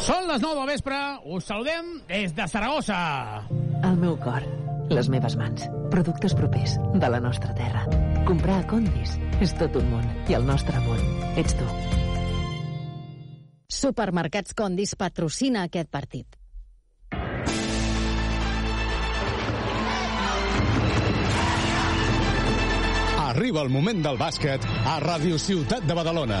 Són les 9 del vespre, us saludem des de Saragossa. El meu cor, les meves mans, productes propers de la nostra terra. Comprar a Condis és tot un món i el nostre món ets tu. Supermercats Condis patrocina aquest partit. Arriba el moment del bàsquet a Ràdio Ciutat de Badalona.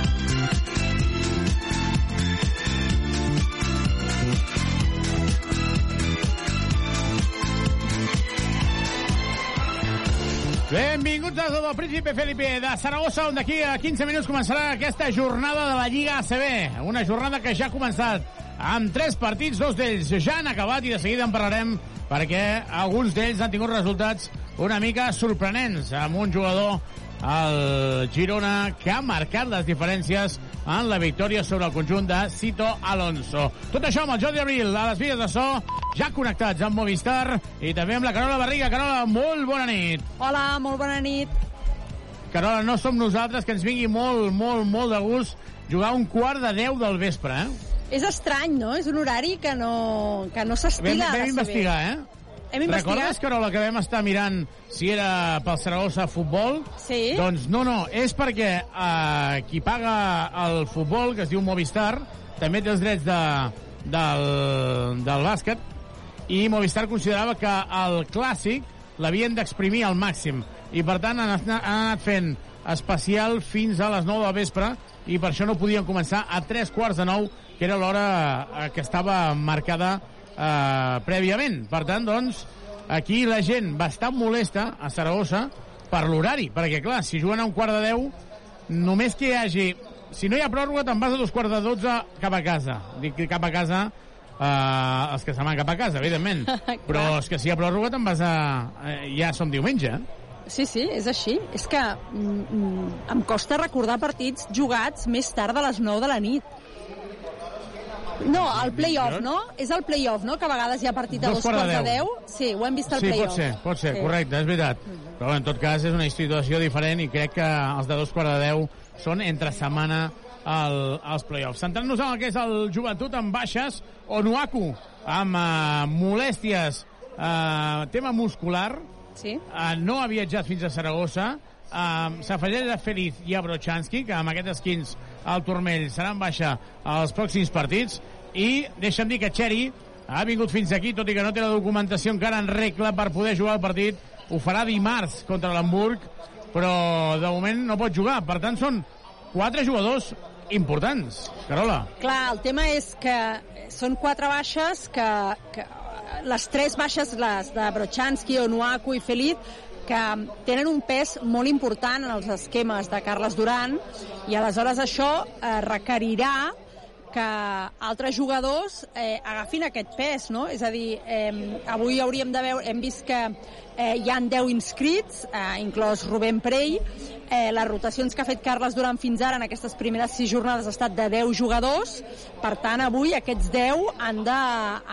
Benvinguts a del Príncipe Felipe de Saragossa, on d'aquí a 15 minuts començarà aquesta jornada de la Lliga ACB. Una jornada que ja ha començat amb tres partits, dos d'ells ja han acabat i de seguida en parlarem perquè alguns d'ells han tingut resultats una mica sorprenents amb un jugador el Girona que ha marcat les diferències en la victòria sobre el conjunt de Cito Alonso. Tot això amb el Jordi Abril a les vies de so, ja connectats amb Movistar i també amb la Carola Barriga. Carola, molt bona nit. Hola, molt bona nit. Carola, no som nosaltres, que ens vingui molt, molt, molt de gust jugar un quart de 10 del vespre, eh? És estrany, no? És un horari que no, que no s'estila Vam, vam investigar, eh? Hem investigat. Recordes, Carola, que vam estar mirant si era pel Saragossa Futbol? Sí. Doncs no, no, és perquè eh, qui paga el futbol, que es diu Movistar, també té els drets de, del, del bàsquet, i Movistar considerava que el clàssic l'havien d'exprimir al màxim, i per tant han, han anat fent especial fins a les 9 del vespre, i per això no podien començar a 3 quarts de 9, que era l'hora eh, que estava marcada eh, prèviament. Per tant, doncs, aquí la gent bastant molesta a Saragossa per l'horari, perquè, clar, si juguen a un quart de 10, només que hi hagi... Si no hi ha pròrroga, te'n vas a dos quarts de 12 cap a casa. Dic que cap a casa eh, els que se'n van cap a casa, evidentment. Però és que si hi ha pròrroga, te'n vas a... Eh, ja som diumenge, eh? Sí, sí, és així. És que mm, mm, em costa recordar partits jugats més tard de les 9 de la nit. No, el play-off, no? És el play-off, no? Que a vegades hi ha partit a dos, quarts de 10. Sí, ho hem vist al Sí, play-off. pot ser, pot ser, Sí. correcte, és veritat. Però en tot cas és una situació diferent i crec que els de dos quarts de 10 són entre setmana el, els play-offs. Centrant-nos en el que és el joventut amb baixes, Onuaku amb uh, molèsties, uh, tema muscular, Sí. uh, no ha viatjat fins a Saragossa, uh, s'afegeix a Feliz i a Brochanski, que amb aquest esquins al turmell seran baixa als pròxims partits, i deixa'm dir que Xeri ha vingut fins aquí, tot i que no té la documentació encara en regla per poder jugar el partit, ho farà dimarts contra l'Hamburg, però de moment no pot jugar. Per tant, són quatre jugadors importants. Carola. Clar, el tema és que són quatre baixes que, que les tres baixes, les de Brochanski, Onuaku i Feliz, que tenen un pes molt important en els esquemes de Carles Duran i aleshores això eh, requerirà que altres jugadors eh, agafin aquest pes, no? És a dir, eh, avui hauríem de veure, hem vist que eh, hi han 10 inscrits, eh, inclòs Rubén Prey, eh, les rotacions que ha fet Carles Duran fins ara en aquestes primeres 6 jornades ha estat de 10 jugadors, per tant avui aquests 10 han de,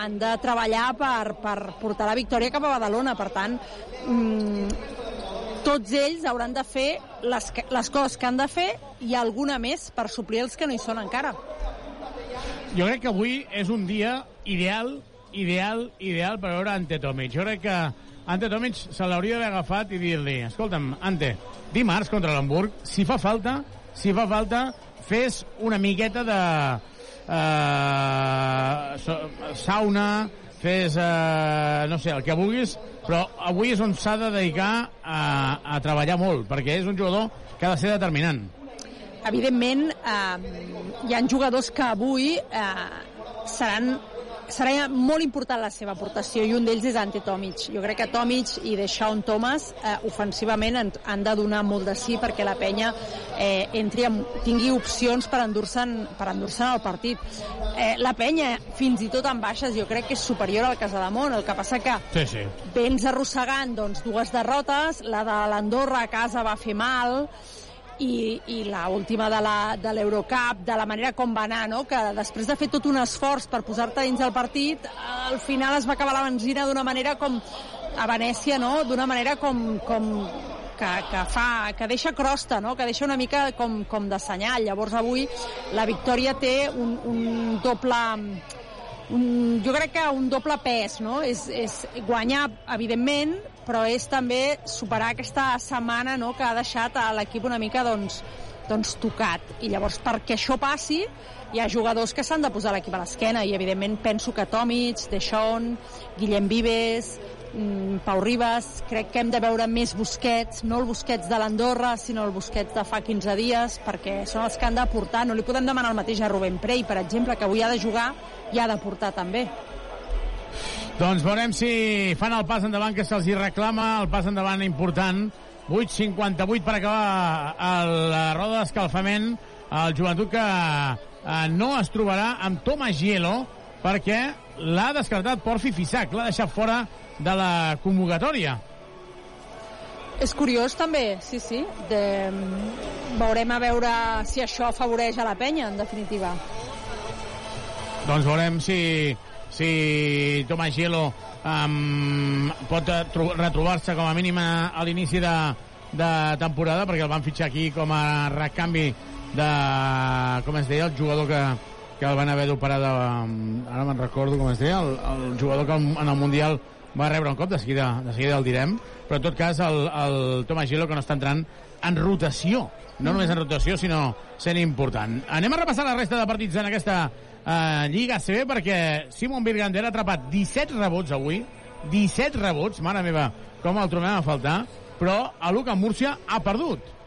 han de treballar per, per portar la victòria cap a Badalona, per tant mm, tots ells hauran de fer les, les coses que han de fer i alguna més per suplir els que no hi són encara. Jo crec que avui és un dia ideal, ideal, ideal per veure Ante Tomic. Jo crec que Ante Tomic se l'hauria d'haver agafat i dir-li, escolta'm, Ante, dimarts contra l'Hamburg, si fa falta, si fa falta, fes una miqueta de eh, sauna, fes, eh, no sé, el que vulguis, però avui és on s'ha de dedicar a, a treballar molt, perquè és un jugador que ha de ser determinant. Evidentment, eh, hi han jugadors que avui eh, seran serà molt important la seva aportació i un d'ells és Ante Tomic. Jo crec que Tomic i Deshaun Thomas eh, ofensivament han, han de donar molt de sí perquè la penya eh, entri amb, tingui opcions per endur-se'n per endur el partit. Eh, la penya, fins i tot en baixes, jo crec que és superior al Casademont. El que passa que Sí, sí. vens arrossegant doncs, dues derrotes, la de l'Andorra a casa va fer mal, i, i la última de la- de l'Eurocup, de la manera com va anar, no? que després de fer tot un esforç per posar-te dins del partit, al final es va acabar la benzina d'una manera com a Venècia, no? d'una manera com, com que, que, fa, que deixa crosta, no? que deixa una mica com, com de senyal. Llavors avui la victòria té un, un doble un, jo crec que un doble pes, no? És, és guanyar, evidentment, però és també superar aquesta setmana no? que ha deixat a l'equip una mica doncs, doncs tocat. I llavors, perquè això passi, hi ha jugadors que s'han de posar l'equip a l'esquena i, evidentment, penso que Tomic, Deixón, Guillem Vives, Pau Ribas, crec que hem de veure més Busquets, no el Busquets de l'Andorra, sinó el Busquets de fa 15 dies, perquè són els que han d'aportar. No li podem demanar el mateix a Rubén Prey, per exemple, que avui ha de jugar i ha d'aportar també. Doncs veurem si fan el pas endavant que se'ls hi reclama, el pas endavant important. 8.58 per acabar el, la roda d'escalfament. El joventut que eh, no es trobarà amb Thomas Gielo perquè l'ha descartat Porfi Fisac, l'ha deixat fora de la convocatòria. És curiós també, sí, sí. De... Veurem a veure si això afavoreix a la penya, en definitiva. Doncs veurem si, si Tomàs Gielo um, pot eh, tro- retrobar-se com a mínim a, a l'inici de, de temporada, perquè el van fitxar aquí com a recanvi de, com es deia, el jugador que, que el van haver d'operar de... Ara me'n recordo com es deia, el, el jugador que en el Mundial va rebre un cop, de seguida, de seguida el direm, però en tot cas el, el Tomàs Gilo que no està entrant en rotació, no només en rotació, sinó sent important. Anem a repassar la resta de partits en aquesta eh, Lliga CB perquè Simon Birgander ha atrapat 17 rebots avui, 17 rebots, mare meva, com el trobem a faltar, però a Luca Múrcia ha perdut.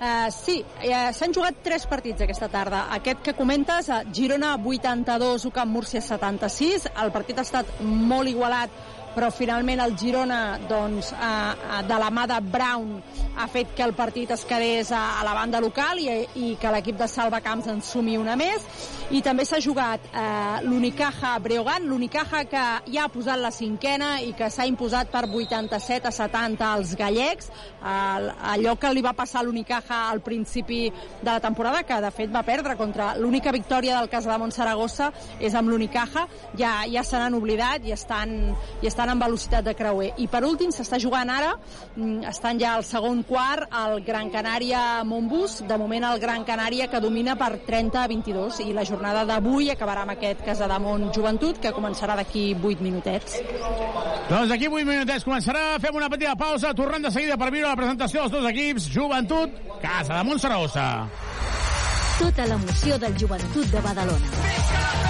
Uh, sí, uh, s'han jugat tres partits aquesta tarda. Aquest que comentes, uh, Girona 82, UCAM Múrcia 76. El partit ha estat molt igualat, però finalment el Girona, doncs, uh, de la mà de Brown, ha fet que el partit es quedés a, a la banda local i, i que l'equip de Salvacamps en sumi una més. I també s'ha jugat uh, l'Unicaja Breogan, l'Unicaja que ja ha posat la cinquena i que s'ha imposat per 87 a 70 als gallecs. Allò que li va passar a l'Unicaja al principi de la temporada, que de fet va perdre contra l'única victòria del cas de Saragossa és amb l'Unicaja, ja, ja se n'han oblidat i estan, i estan en velocitat de creuer. I per últim s'està jugant ara, mm, estan ja al segon quart, el Gran Canària Montbus, de moment el Gran Canària que domina per 30 a 22 i la jornada d'avui acabarà amb aquest Casademont Joventut que començarà d'aquí 8 minutets. Doncs d'aquí 8 minutets començarà, fem una petita pausa, tornem de seguida per viure la presentació dels dos equips, Joventut, Casa de Montsaragossa. Tota l'emoció del joventut de Badalona.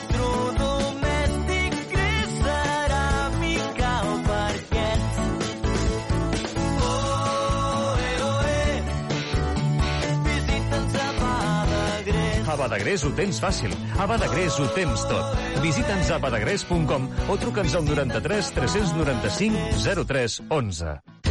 A Badagrés ho tens fàcil. A Badagrés ho tens tot. Visita'ns a badagrés.com o truca'ns al 93 395 03 11.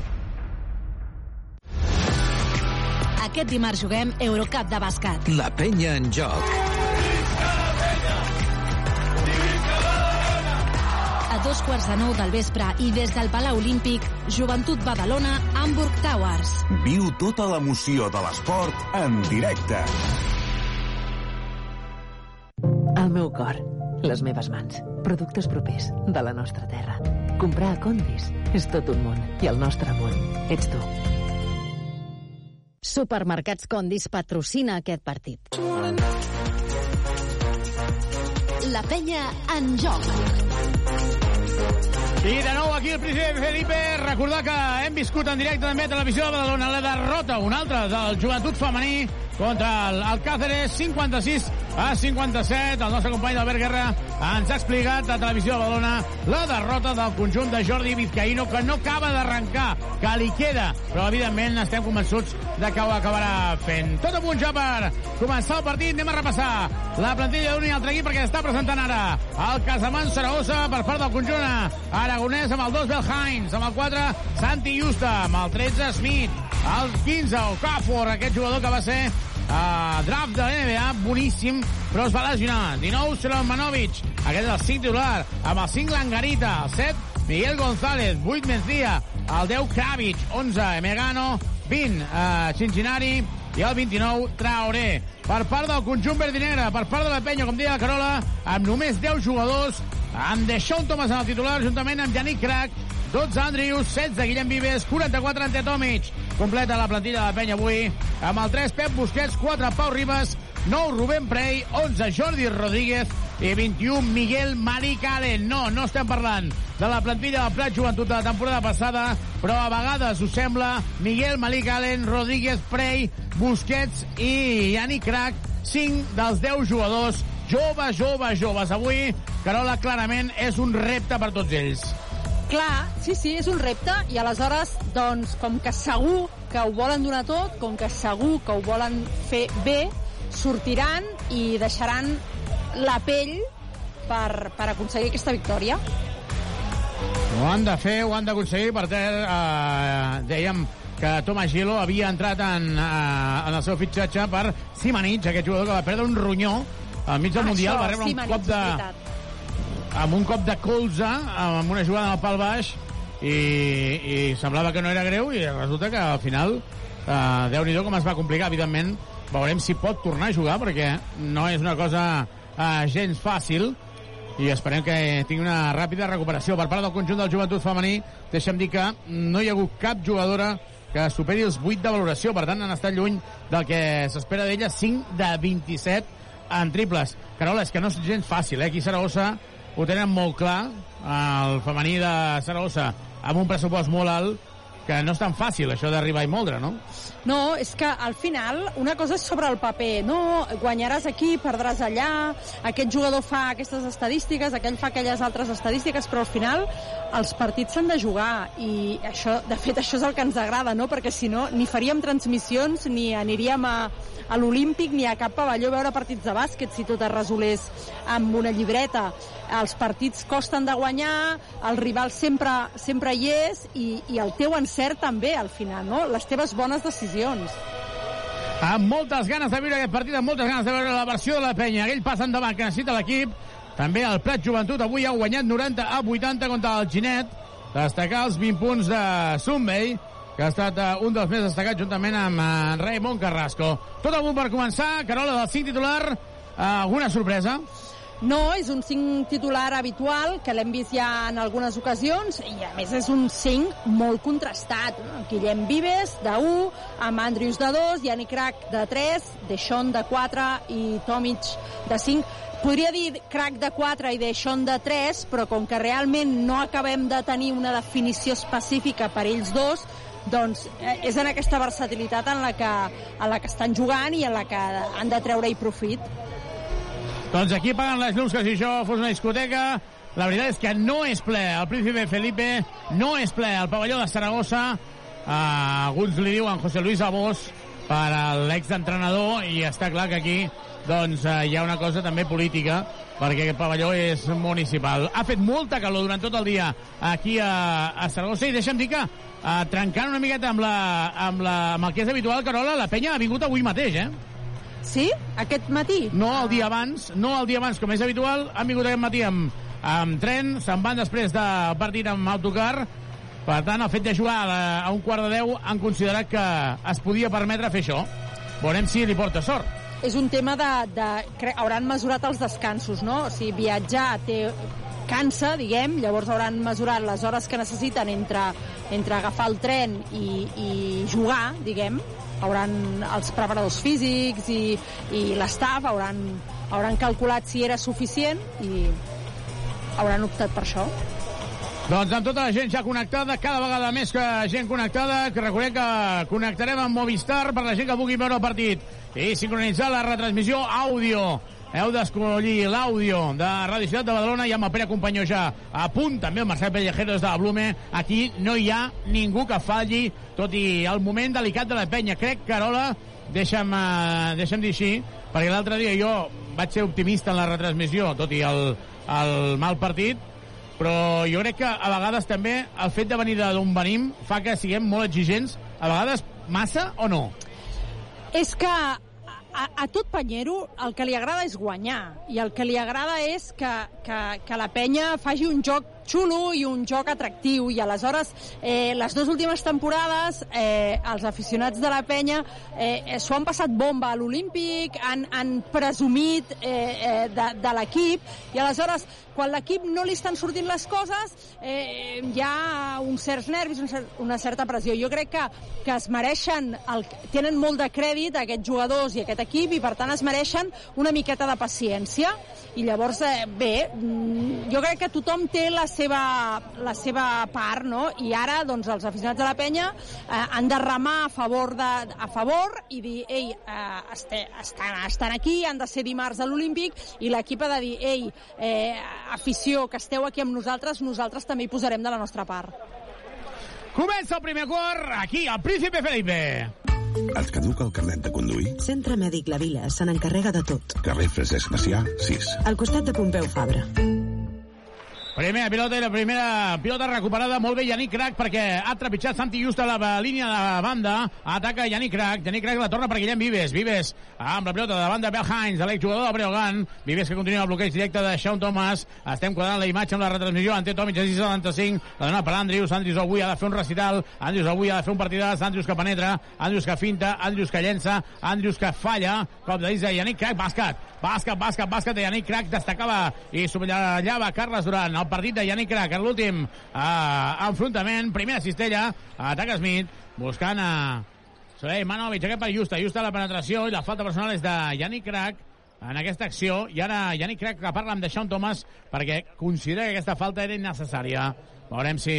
Aquest dimarts juguem Eurocup de bàsquet. La penya en joc. A dos quarts de nou del vespre i des del Palau Olímpic, Joventut Badalona, Hamburg Towers. Viu tota l'emoció de l'esport en directe. El meu cor, les meves mans, productes propers de la nostra terra. Comprar a Condis és tot un món i el nostre món ets tu. Supermercats Condis patrocina aquest partit. La penya en joc. I de nou aquí el president Felipe, recordar que hem viscut en directe també a Televisió de Badalona la derrota, una altra del joventut femení contra el, el Cáceres, 56 a 57. El nostre company d'Albert Guerra ens ha explicat a Televisió de Badalona la derrota del conjunt de Jordi Vizcaíno que no acaba d'arrencar, que li queda, però evidentment estem convençuts de que ho acabarà fent. Tot a punt ja per començar el partit, anem a repassar la plantilla d'un i altre equip perquè està presentant ara el Casamant Saragossa per part del conjunt aragonès amb el 2 Bel Heinz, amb el 4 Santi Justa, amb el 13 Smith, el 15 Okafor, aquest jugador que va ser uh, draft de la NBA, boníssim, però es va lesionar. 19 Selomanovic, aquest és el 5 titular, amb el 5 Langarita, el 7 Miguel González, 8 Mencía, el 10 Kravic, 11 Emegano, 20 uh, Cincinnati i el 29 Traoré. Per part del conjunt verd i negre, per part de la penya, com deia la Carola, amb només 10 jugadors, amb Deixón Thomas en el titular, juntament amb Yannick Crac, 12 Andrius, 16 Guillem Vives, 44 Ante. Completa la plantilla de la penya avui amb el 3 Pep Busquets, 4 Pau Ribas, 9 Rubén Prey, 11 Jordi Rodríguez i 21 Miguel Maric Allen. No, no estem parlant de la plantilla del Prat Joventut de la temporada passada, però a vegades us sembla Miguel Malik Allen, Rodríguez Prey, Busquets i Yannick Crac, 5 dels 10 jugadors joves, joves, joves. Avui, Carola, clarament és un repte per tots ells. Clar, sí, sí, és un repte i aleshores, doncs, com que segur que ho volen donar tot, com que segur que ho volen fer bé, sortiran i deixaran la pell per, per aconseguir aquesta victòria. Ho han de fer, ho han d'aconseguir, per tant, eh, dèiem que Thomas Gilo havia entrat en, eh, en el seu fitxatge per Simanich, aquest jugador que va perdre un ronyó al mig del Això, Mundial, va rebre un Simanich, cop de. Amb un cop de colze, amb una jugada el pal baix, i, i semblava que no era greu, i resulta que al final, eh, déu-n'hi-do com es va complicar, evidentment, veurem si pot tornar a jugar, perquè no és una cosa eh, gens fàcil, i esperem que tingui una ràpida recuperació per part del conjunt del joventut femení. Deixa'm dir que no hi ha hagut cap jugadora que superi els 8 de valoració, per tant han estat lluny del que s'espera d'ella, 5 de 27 en triples. Carola, és que no és gens fàcil, eh? Aquí Saragossa ho tenen molt clar, el femení de Saragossa, amb un pressupost molt alt, que no és tan fàcil, això d'arribar i moldre, no? No, és que al final una cosa és sobre el paper, no? Guanyaràs aquí, perdràs allà, aquest jugador fa aquestes estadístiques, aquell fa aquelles altres estadístiques, però al final els partits s'han de jugar i això, de fet això és el que ens agrada, no? Perquè si no ni faríem transmissions ni aniríem a, a l'Olímpic ni a cap pavelló a veure partits de bàsquet si tot es resolés amb una llibreta. Els partits costen de guanyar, el rival sempre, sempre hi és i, i el teu encert també al final, no? Les teves bones decisions. amb moltes ganes de viure aquest partit, amb moltes ganes de veure la versió de la penya. Aquell pas endavant que necessita l'equip. També el Prat Joventut avui ha guanyat 90 a 80 contra el Ginet. Destacar els 20 punts de Sumbey, que ha estat eh, un dels més destacats juntament amb eh, Raymond Carrasco. Tot el punt per començar. Carola, del 5 titular, eh, alguna sorpresa? No, és un 5 titular habitual, que l'hem vist ja en algunes ocasions, i a més és un 5 molt contrastat. Guillem Vives, de 1, amb Andrius de 2, Yannick Crac de 3, Deixón de 4 i Tomic de 5. Podria dir Crac de 4 i Deixón de 3, però com que realment no acabem de tenir una definició específica per ells dos, doncs eh, és en aquesta versatilitat en la, que, en la que estan jugant i en la que han de treure-hi profit. Doncs aquí paguen les llums que si això fos una discoteca. La veritat és que no és ple el Príncipe Felipe, no és ple el pavelló de Saragossa. Uh, alguns li diuen José Luis Abós per a l'exentrenador i està clar que aquí doncs uh, hi ha una cosa també política perquè aquest pavelló és municipal. Ha fet molta calor durant tot el dia aquí a, a Saragossa i deixa'm dir que uh, trencant una miqueta amb, la, amb, la, amb el que és habitual, Carola, la penya ha vingut avui mateix, eh? Sí? Aquest matí? No el dia abans, no el dia abans com és habitual, han vingut aquest matí amb, amb tren, se'n van després del partit amb autocar, per tant, el fet de jugar a, a un quart de deu han considerat que es podia permetre fer això. Veurem si li porta sort. És un tema de... de cre- hauran mesurat els descansos, no? O sigui, viatjar té cansa, diguem, llavors hauran mesurat les hores que necessiten entre, entre agafar el tren i, i jugar, diguem, hauran els preparadors físics i, i l'estaf hauran, hauran calculat si era suficient i hauran optat per això. Doncs amb tota la gent ja connectada, cada vegada més que gent connectada, que recordem que connectarem amb Movistar per la gent que vulgui veure el partit i sincronitzar la retransmissió àudio. Heu d'escollir l'àudio de Ràdio Ciutat de Badalona i amb el Pere Companyó ja a punt, també el Marcel Pellejero des de la Blume. Aquí no hi ha ningú que falli, tot i el moment delicat de la penya. Crec, Carola, deixa'm, eh, deixa'm dir així, perquè l'altre dia jo vaig ser optimista en la retransmissió, tot i el, el mal partit, però jo crec que a vegades també el fet de venir d'on venim fa que siguem molt exigents, a vegades massa o no? És que a, a tot Panyero el que li agrada és guanyar i el que li agrada és que, que, que la penya faci un joc xulo i un joc atractiu. I aleshores eh, les dues últimes temporades eh, els aficionats de la penya eh, s'ho han passat bomba a l'Olímpic han, han presumit eh, eh, de, de l'equip. I aleshores quan l'equip no li estan sortint les coses eh, hi ha uns certs nervis, un una certa pressió. Jo crec que, que es mereixen, el, tenen molt de crèdit aquests jugadors i aquest equip i per tant es mereixen una miqueta de paciència. I llavors, eh, bé, mm, jo crec que tothom té la seva, la seva part, no? I ara, doncs, els aficionats de la penya eh, han de remar a favor, de, a favor i dir, ei, eh, este, estan, estan aquí, han de ser dimarts a l'Olímpic i l'equip ha de dir, ei, eh, afició, que esteu aquí amb nosaltres, nosaltres també hi posarem de la nostra part. Comença el primer quart, aquí, al Príncipe Felipe. Et caduca el carnet de conduir? Centre Mèdic La Vila se n'encarrega de tot. Carrer Francesc Macià, 6. Al costat de Pompeu Fabra. Primera pilota i la primera pilota recuperada. Molt bé Yannick Crac perquè ha trepitjat Santi Just a la línia de banda. Ataca Yannick Crac, Yannick Crac la torna per Guillem Vives, Vives amb la pilota de banda Bel Hines, l'exjugador de Breogan Vives que continua el bloqueig directe de Sean Thomas. Estem quadrant la imatge amb la retransmissió. Ante Tomic a 675, la dona per Andrius. Andrius avui ha de fer un recital, Andrius avui ha de fer un partidàs, Andrius que penetra, Andrius que finta. Andrius que llença, Andrius que falla. Cop de de Yannick Crac, bàsquet. Bàsquet, bàsquet, bàsquet de Yannick Crac. Destacava i subratllava Carles Duran el partit de Yannick Crac en l'últim eh, enfrontament, primera cistella ataca Smith, buscant a Soleil Manovic, aquest per Justa Justa la penetració i la falta personal és de Yannick Crac en aquesta acció. I ara Yannick Crac que parla amb Deixón Thomas perquè considera que aquesta falta era innecessària. Veurem si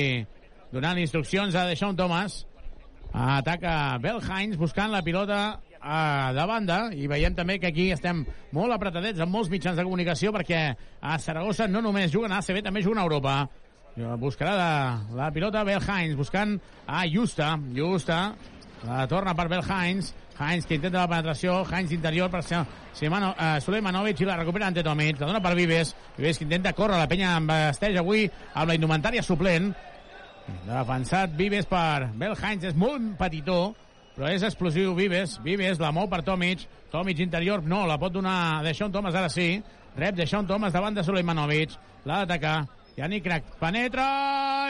donant instruccions a Deixón Thomas ataca Bel Hines buscant la pilota a de banda i veiem també que aquí estem molt apretadets amb molts mitjans de comunicació perquè a Saragossa no només juguen a ACB, també juguen a Europa. Buscarà de, la pilota Bel Hines buscant a Justa. Justa la torna per Bel Hines. Hines que intenta la penetració. Hines interior per Simano, uh, Suleimanovic i la recupera ante Tomic. La dona per Vives. Vives que intenta córrer la penya amb vesteix avui amb la indumentària suplent. Defensat Vives per Bel Hines. És molt petitó però és explosiu Vives, Vives la mou per Tomic, Tomic interior no, la pot donar Deixón Thomas ara sí. Rep Deixón Thomas davant de Suleimanovic l'ha d'atacar, Yannick Crac penetra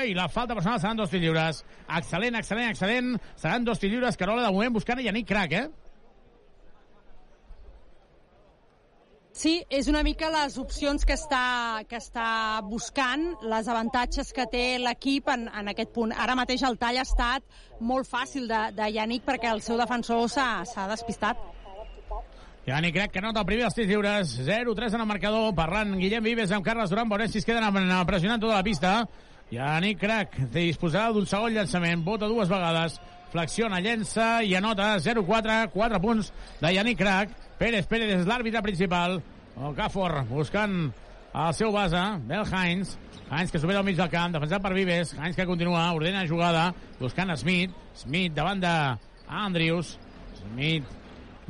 i la falta personal seran dos lliures. Excel·lent, excel·lent, excel·lent. Seran dos lliures, Carola de moment buscant a Yannick Crac eh? Sí, és una mica les opcions que està, que està buscant, les avantatges que té l'equip en, en aquest punt. Ara mateix el tall ha estat molt fàcil de, de Yannick perquè el seu defensor s'ha despistat. Yannick crec que nota el primer dels tirs lliures 0-3 en el marcador, parlant Guillem Vives amb Carles Durán veurem si es queden pressionant tota la pista Yannick Crac disposarà d'un segon llançament, vota dues vegades, flexiona, llença i anota 0-4, 4 punts de Yannick Crac. Pérez Pérez és l'àrbitre principal. Okafor buscant el seu base, Bel Heinz. Heinz que supera al mig del camp, defensat per Vives. Heinz que continua, ordena jugada, buscant Smith. Smith davant de Andrews. Smith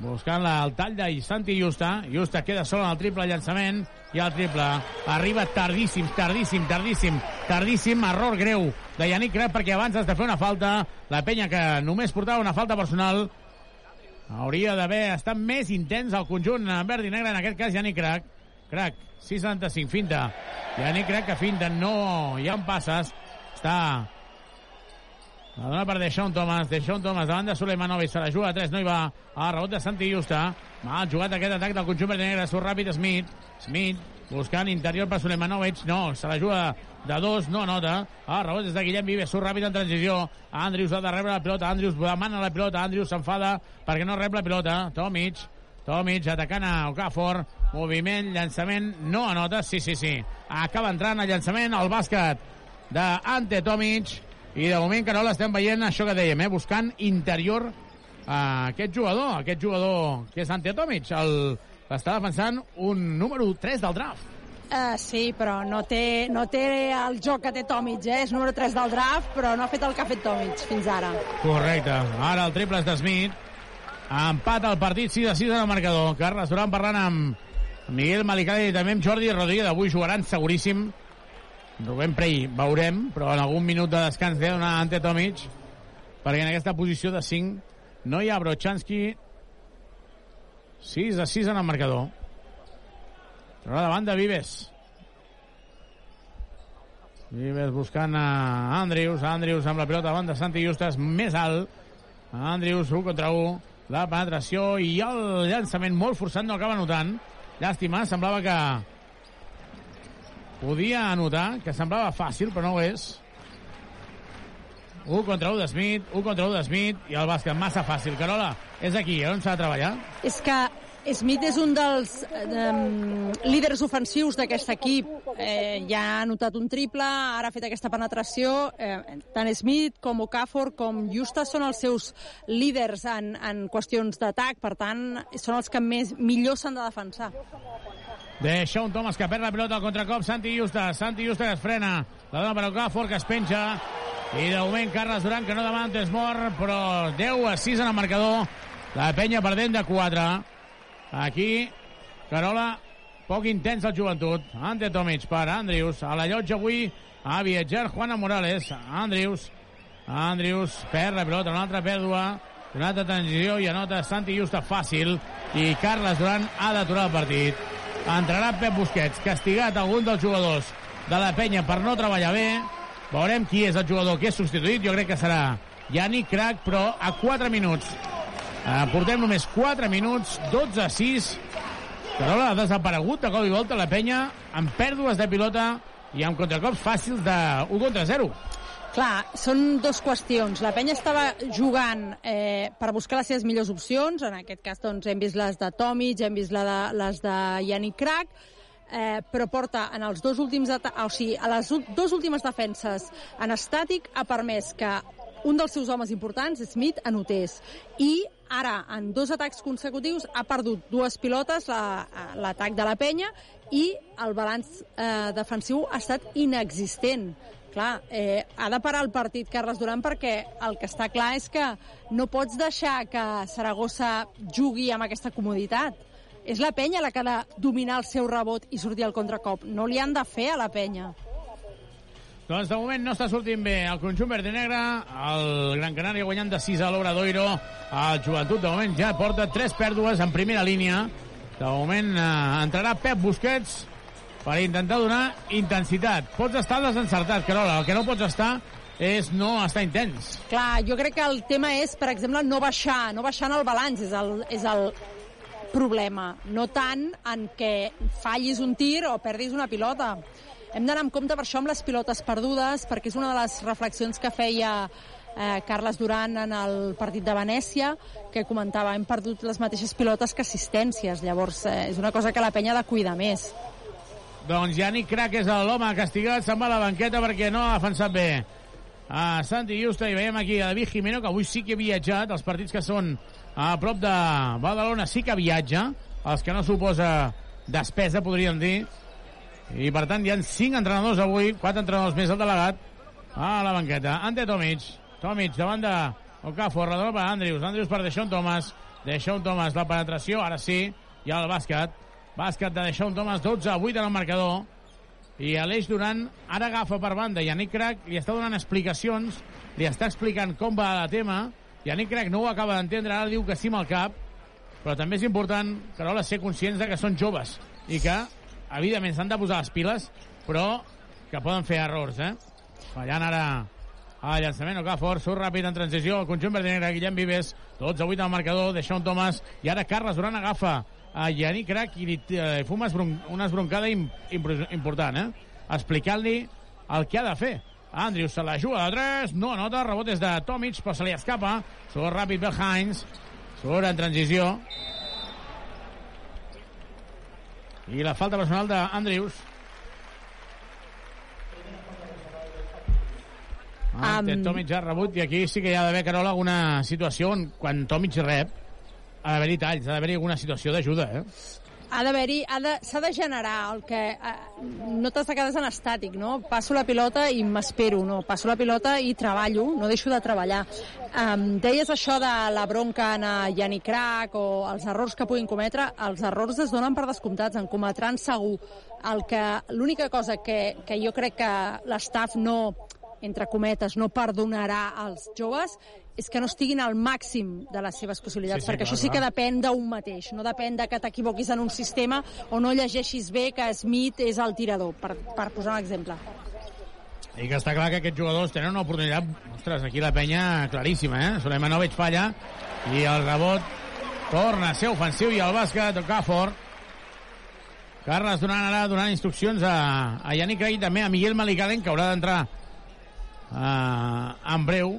buscant la, el tall de Santi Justa. Justa queda sol en el triple llançament i el triple arriba tardíssim, tardíssim, tardíssim, tardíssim, error greu de Yannick Crac perquè abans has de fer una falta. La penya que només portava una falta personal hauria d'haver estat més intens el conjunt verd i negre, en aquest cas Yannick Crac. Crac, 6'75, finta. Yannick Crac que finta, no hi ha passes. Està la dona per Deixón Thomas. Deixón Thomas davant de Suleimanovic. Se la juga a 3. No hi va. A rebot de Santi Justa. Mal jugat aquest atac del conjunt verd i negre. Surt ràpid Smith. Smith buscant interior per Suleimanovic. No, se la juga de dos. No anota. A rebot des de Guillem Vives. Surt ràpid en transició. Andrews ha de rebre la pilota. Andrews demana la pilota. Andrews s'enfada perquè no rep la pilota. Tomic. Tomic atacant a Okafor. Moviment, llançament, no anota. Sí, sí, sí. Acaba entrant el llançament al bàsquet d'Ante Tomic. I de moment, Carola, estem veient això que dèiem, eh? buscant interior a aquest jugador, aquest jugador que és Ante Tomic. El, està defensant un número 3 del draft. Uh, sí, però no té, no té el joc que té Tomic, eh? És número 3 del draft, però no ha fet el que ha fet Tomic fins ara. Correcte. Ara el triple és de Smith. Empat al partit, 6 a 6 en el marcador. Carles Duran parlant amb Miguel Malicali i també amb Jordi Rodríguez. Avui jugaran seguríssim. Rubén Prey veurem, però en algun minut de descans de donar Ante Tomic, perquè en aquesta posició de 5 no hi ha Brochanski 6 a 6 en el marcador. Davant de Vives. Vives buscant a Andrews. Andrews amb la pilota davant de Santi Justas, més alt. Andrews, 1 contra 1. La penetració i el llançament molt forçat no acaba notant. Llàstima, semblava que podia anotar, que semblava fàcil, però no ho és. 1 contra 1 de Smith, 1 contra 1 de Smith, i el bàsquet massa fàcil. Carola, és aquí, eh, on s'ha de treballar? És que Smith és un dels eh, líders ofensius d'aquest equip. Eh, ja ha anotat un triple, ara ha fet aquesta penetració. Eh, tant Smith com Okafor com Justa són els seus líders en, en qüestions d'atac, per tant, són els que més millor s'han de defensar. Deixa un Thomas que perd la pilota al contracop. Santi Justa. Santi Justa que es frena. La dona per Okafor que es penja. I de moment Carles Duran que no demana temps mort, però 10 a 6 en el marcador. La penya perdent de 4. Aquí, Carola, poc intens el joventut. Ante Tomic per Andrius. A la llotja avui a viatjar Juana Morales. Andrius. Andrius perd la pilota, una altra pèrdua. Una altra transició i anota Santi Justa fàcil. I Carles Duran ha d'aturar el partit. Entrarà Pep Busquets, castigat algun dels jugadors de la penya per no treballar bé. Veurem qui és el jugador que és substituït. Jo crec que serà Yannick Crac, però a 4 minuts. Eh, portem només 4 minuts, 12 a 6. Carola ha desaparegut de cop i volta la penya amb pèrdues de pilota i amb contracops fàcils de 1 contra 0. Clar, són dues qüestions. La penya estava jugant eh, per buscar les seves millors opcions. En aquest cas, doncs, hem vist les de Tomic, hem vist la de, les de Yannick Crac, eh, però porta en els dos últims o sigui, a les dues últimes defenses en estàtic ha permès que un dels seus homes importants, Smith, anotés. I ara, en dos atacs consecutius, ha perdut dues pilotes, l'atac la, de la penya, i el balanç eh, defensiu ha estat inexistent. Clar, eh, ha de parar el partit Carles Duran perquè el que està clar és que no pots deixar que Saragossa jugui amb aquesta comoditat. És la penya la que ha de dominar el seu rebot i sortir al contracop. No li han de fer a la penya. Doncs de moment no està sortint bé el conjunt verd i negre. El Gran Canària guanyant de 6 a l'Obradoiro. El Joventut de moment ja porta 3 pèrdues en primera línia. De moment eh, entrarà Pep Busquets per intentar donar intensitat. Pots estar desencertat, Carola. El que no pots estar és no estar intens. Clar, jo crec que el tema és, per exemple, no baixar, no baixar en el balanç, és el, és el problema. No tant en què fallis un tir o perdis una pilota. Hem d'anar amb compte per això amb les pilotes perdudes, perquè és una de les reflexions que feia eh, Carles Duran en el partit de Venècia, que comentava hem perdut les mateixes pilotes que assistències. Llavors, eh, és una cosa que la penya ha de cuidar més. Doncs Yannick Crac és l'home castigat, se'n va a la banqueta perquè no ha defensat bé. A Santi Justa i veiem aquí a David Jimeno que avui sí que ha viatjat. Els partits que són a prop de Badalona sí que viatja els que no suposa despesa podríem dir. I per tant hi ha cinc entrenadors avui quatre entrenadors més el delegat a la banqueta. Ante Tomic Tomic davant de Okafor la dona per Andrius Andrius per Deixón Thomas Deixón Thomas la penetració ara sí i el bàsquet bàsquet de Deixón Thomas 12 a 8 en el marcador i Aleix Duran ara agafa per banda Yannick Crac li està donant explicacions li està explicant com va la tema Yannick Crac no ho acaba d'entendre ara diu que sí amb el cap però també és important Carola ser conscients de que són joves i que evidentment s'han de posar les piles però que poden fer errors eh? fallant ara el llançament no fort, surt ràpid en transició el conjunt verd i negre, Guillem Vives 12 a 8 al marcador, Deixón Thomas i ara Carles Duran agafa a Yannick Crac i li eh, fuma esbron una esbroncada im important, eh? explicant-li el que ha de fer. Andrews se la juga de 3, no anota, rebot és de Tomic, però se li escapa. Surt ràpid Bel Hines, surt en transició. I la falta personal d'Andrews. Ante Am- Tomic ha rebut i aquí sí que hi ha d'haver, Carola, alguna situació on quan Tomic rep ha d'haver-hi talls, ha d'haver-hi alguna situació d'ajuda, eh? ha d'haver-hi, ha de- s'ha de, generar el que... eh, No t'has de quedar en estàtic, no? Passo la pilota i m'espero, no? Passo la pilota i treballo, no deixo de treballar. Um, deies això de la bronca en Yannick Crac o els errors que puguin cometre, els errors es donen per descomptats, en cometran segur. El que L'única cosa que, que jo crec que l'estaf no entre cometes, no perdonarà als joves és que no estiguin al màxim de les seves possibilitats, Sí, sí, perquè clar, això sí que depèn d'un mateix, no depèn de que t'equivoquis en un sistema o no llegeixis bé que Smith és el tirador, per, per posar un exemple. I que està clar que aquests jugadors tenen una oportunitat, ostres, aquí la penya claríssima, eh? Sulemanovic falla i el rebot torna a ser ofensiu i el bàsquet Okafor Carles donant ara donant instruccions a, a Yannick Craig també a Miguel Malicalen que haurà d'entrar uh, en breu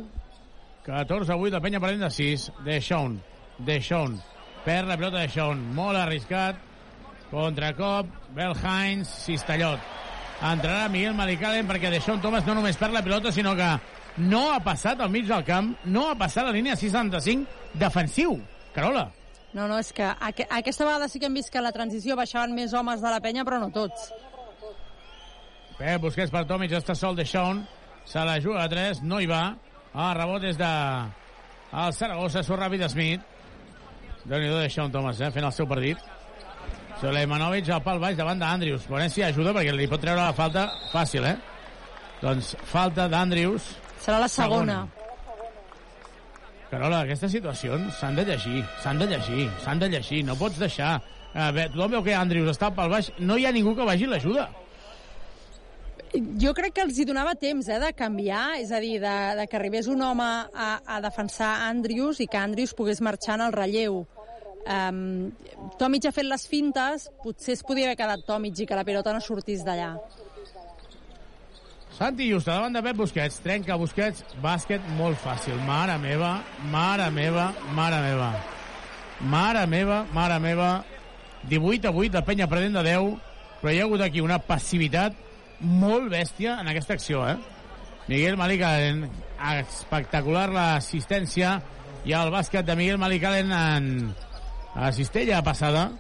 14 a 8 la penya perdent de 6 de Sean de Sean perd la pilota de Sean molt arriscat. Contracop Bel Hines Cistellot entrarà Miguel Malicalen perquè Deixón Thomas no només perd la pilota sinó que no ha passat al mig del camp no ha passat la línia 65 defensiu. Carola. No, no, és que aqu aquesta vegada sí que hem vist que la transició baixaven més homes de la penya, però no tots. Pep Busquets per Tomic, està sol de Sean se la juga a 3, no hi va el rebot és de el Saragossa, surt ràpid Smith. Déu nhi de Sean Thomas eh, fent el seu partit. Suleimanovic al pal baix davant d'Andrius. Si ajuda perquè li pot treure la falta fàcil eh? Doncs falta d'Andrius. Serà la segona. Carola, aquestes situacions s'han de llegir, s'han de llegir, s'han de llegir, no pots deixar... A veure, tothom veu que Andrius està pel baix, no hi ha ningú que vagi l'ajuda. Jo crec que els hi donava temps eh, de canviar, és a dir, de, de que arribés un home a, a defensar Andrius i que Andrius pogués marxar en el relleu. Um, Tomic ha fet les fintes, potser es podia haver quedat Tomic i que la pilota no sortís d'allà. Santi Justa davant de Pep Busquets, trenca Busquets, bàsquet molt fàcil. Mare meva, mare meva, mare meva. Mare meva, mare meva. 18 a 8, la penya perdent de 10, però hi ha hagut aquí una passivitat molt bèstia en aquesta acció, eh? Miguel Malicalen, espectacular l'assistència i el bàsquet de Miguel Malicalen en a cistella passada.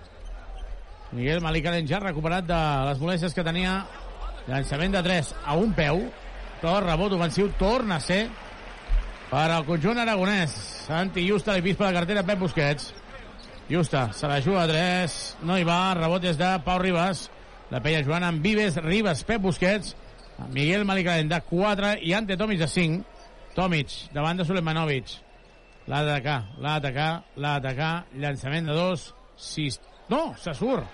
Miguel Malicalen ja recuperat de les molèsties que tenia. Llançament de 3 a un peu. Tot rebot ofensiu torna a ser per al conjunt aragonès. Santi Justa li pispa la cartera Pep Busquets. Justa se la juga a 3 no hi va, rebot és de Pau Ribas la penya jugant amb Vives, Ribas, Pep Busquets Miguel Malicalen de 4 i Ante Tomic de 5 Tomic davant de Sulemanovic. L'ha d'atacar, l'ha d'atacar l'ha d'atacar, llançament de 2 6, no, se surt.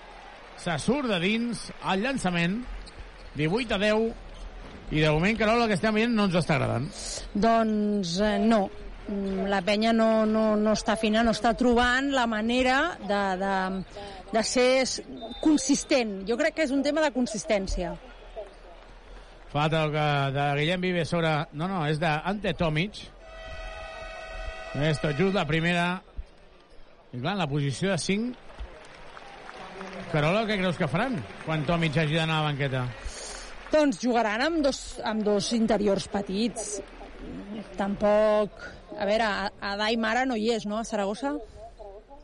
Se surt de dins el llançament. 18 a 10 i de moment, Carola, el que estem veient no ens està agradant. Doncs eh, no. Mm, La penya no, no, no està fina, no està trobant la manera de, de, de ser consistent. Jo crec que és un tema de consistència. Falta el que de Guillem Vives sobre... No, no, és d'Ante Tomic. És tot just la primera. I clar, en la posició de 5 Carola, què creus que faran quan Tomic hagi d'anar a la banqueta? Doncs jugaran amb dos, amb dos interiors petits. Tampoc... A veure, a- Adai Mara no hi és, no, a Saragossa?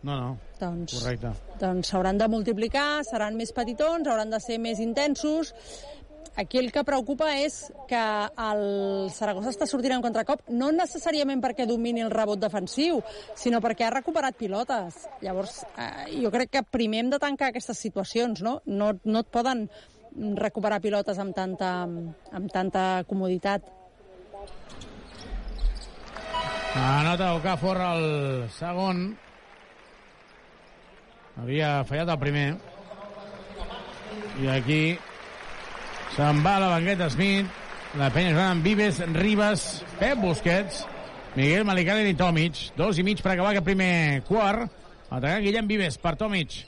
No, no, Doncs correcte. doncs s'hauran de multiplicar, seran més petitons, hauran de ser més intensos. Aquí el que preocupa és que el Saragossa està sortint en contracop, no necessàriament perquè domini el rebot defensiu, sinó perquè ha recuperat pilotes. Llavors, eh, jo crec que primer hem de tancar aquestes situacions, no? No, no et poden recuperar pilotes amb tanta, amb tanta comoditat. Anota Okafor el segon. Havia fallat el primer. I aquí se'n va la banqueta Smith. La penya jugant amb Vives, Ribas, Pep Busquets, Miguel Malicalen i Tomic. Dos i mig per acabar aquest primer quart. Atacant Guillem Vives per Tomic.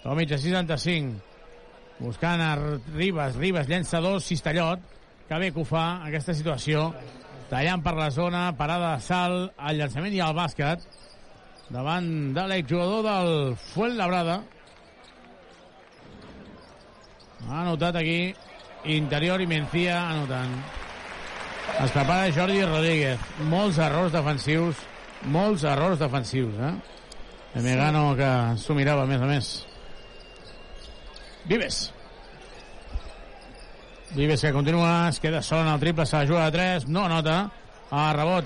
Tomic a 65. Buscant a Ribas. Ribas llença dos, Cistellot. Que bé que ho fa, aquesta situació. Tallant per la zona, parada de salt, el llançament i el bàsquet. Davant de l'exjugador del Fuenlabrada. Ha anotat aquí interior i Mencía anotant. Es prepara Jordi Rodríguez. Molts errors defensius, molts errors defensius, eh? El Megano que s'ho mirava, a més a més. Vives. Vives que continua, es queda sol en el triple, se la juga de 3, no nota. A rebot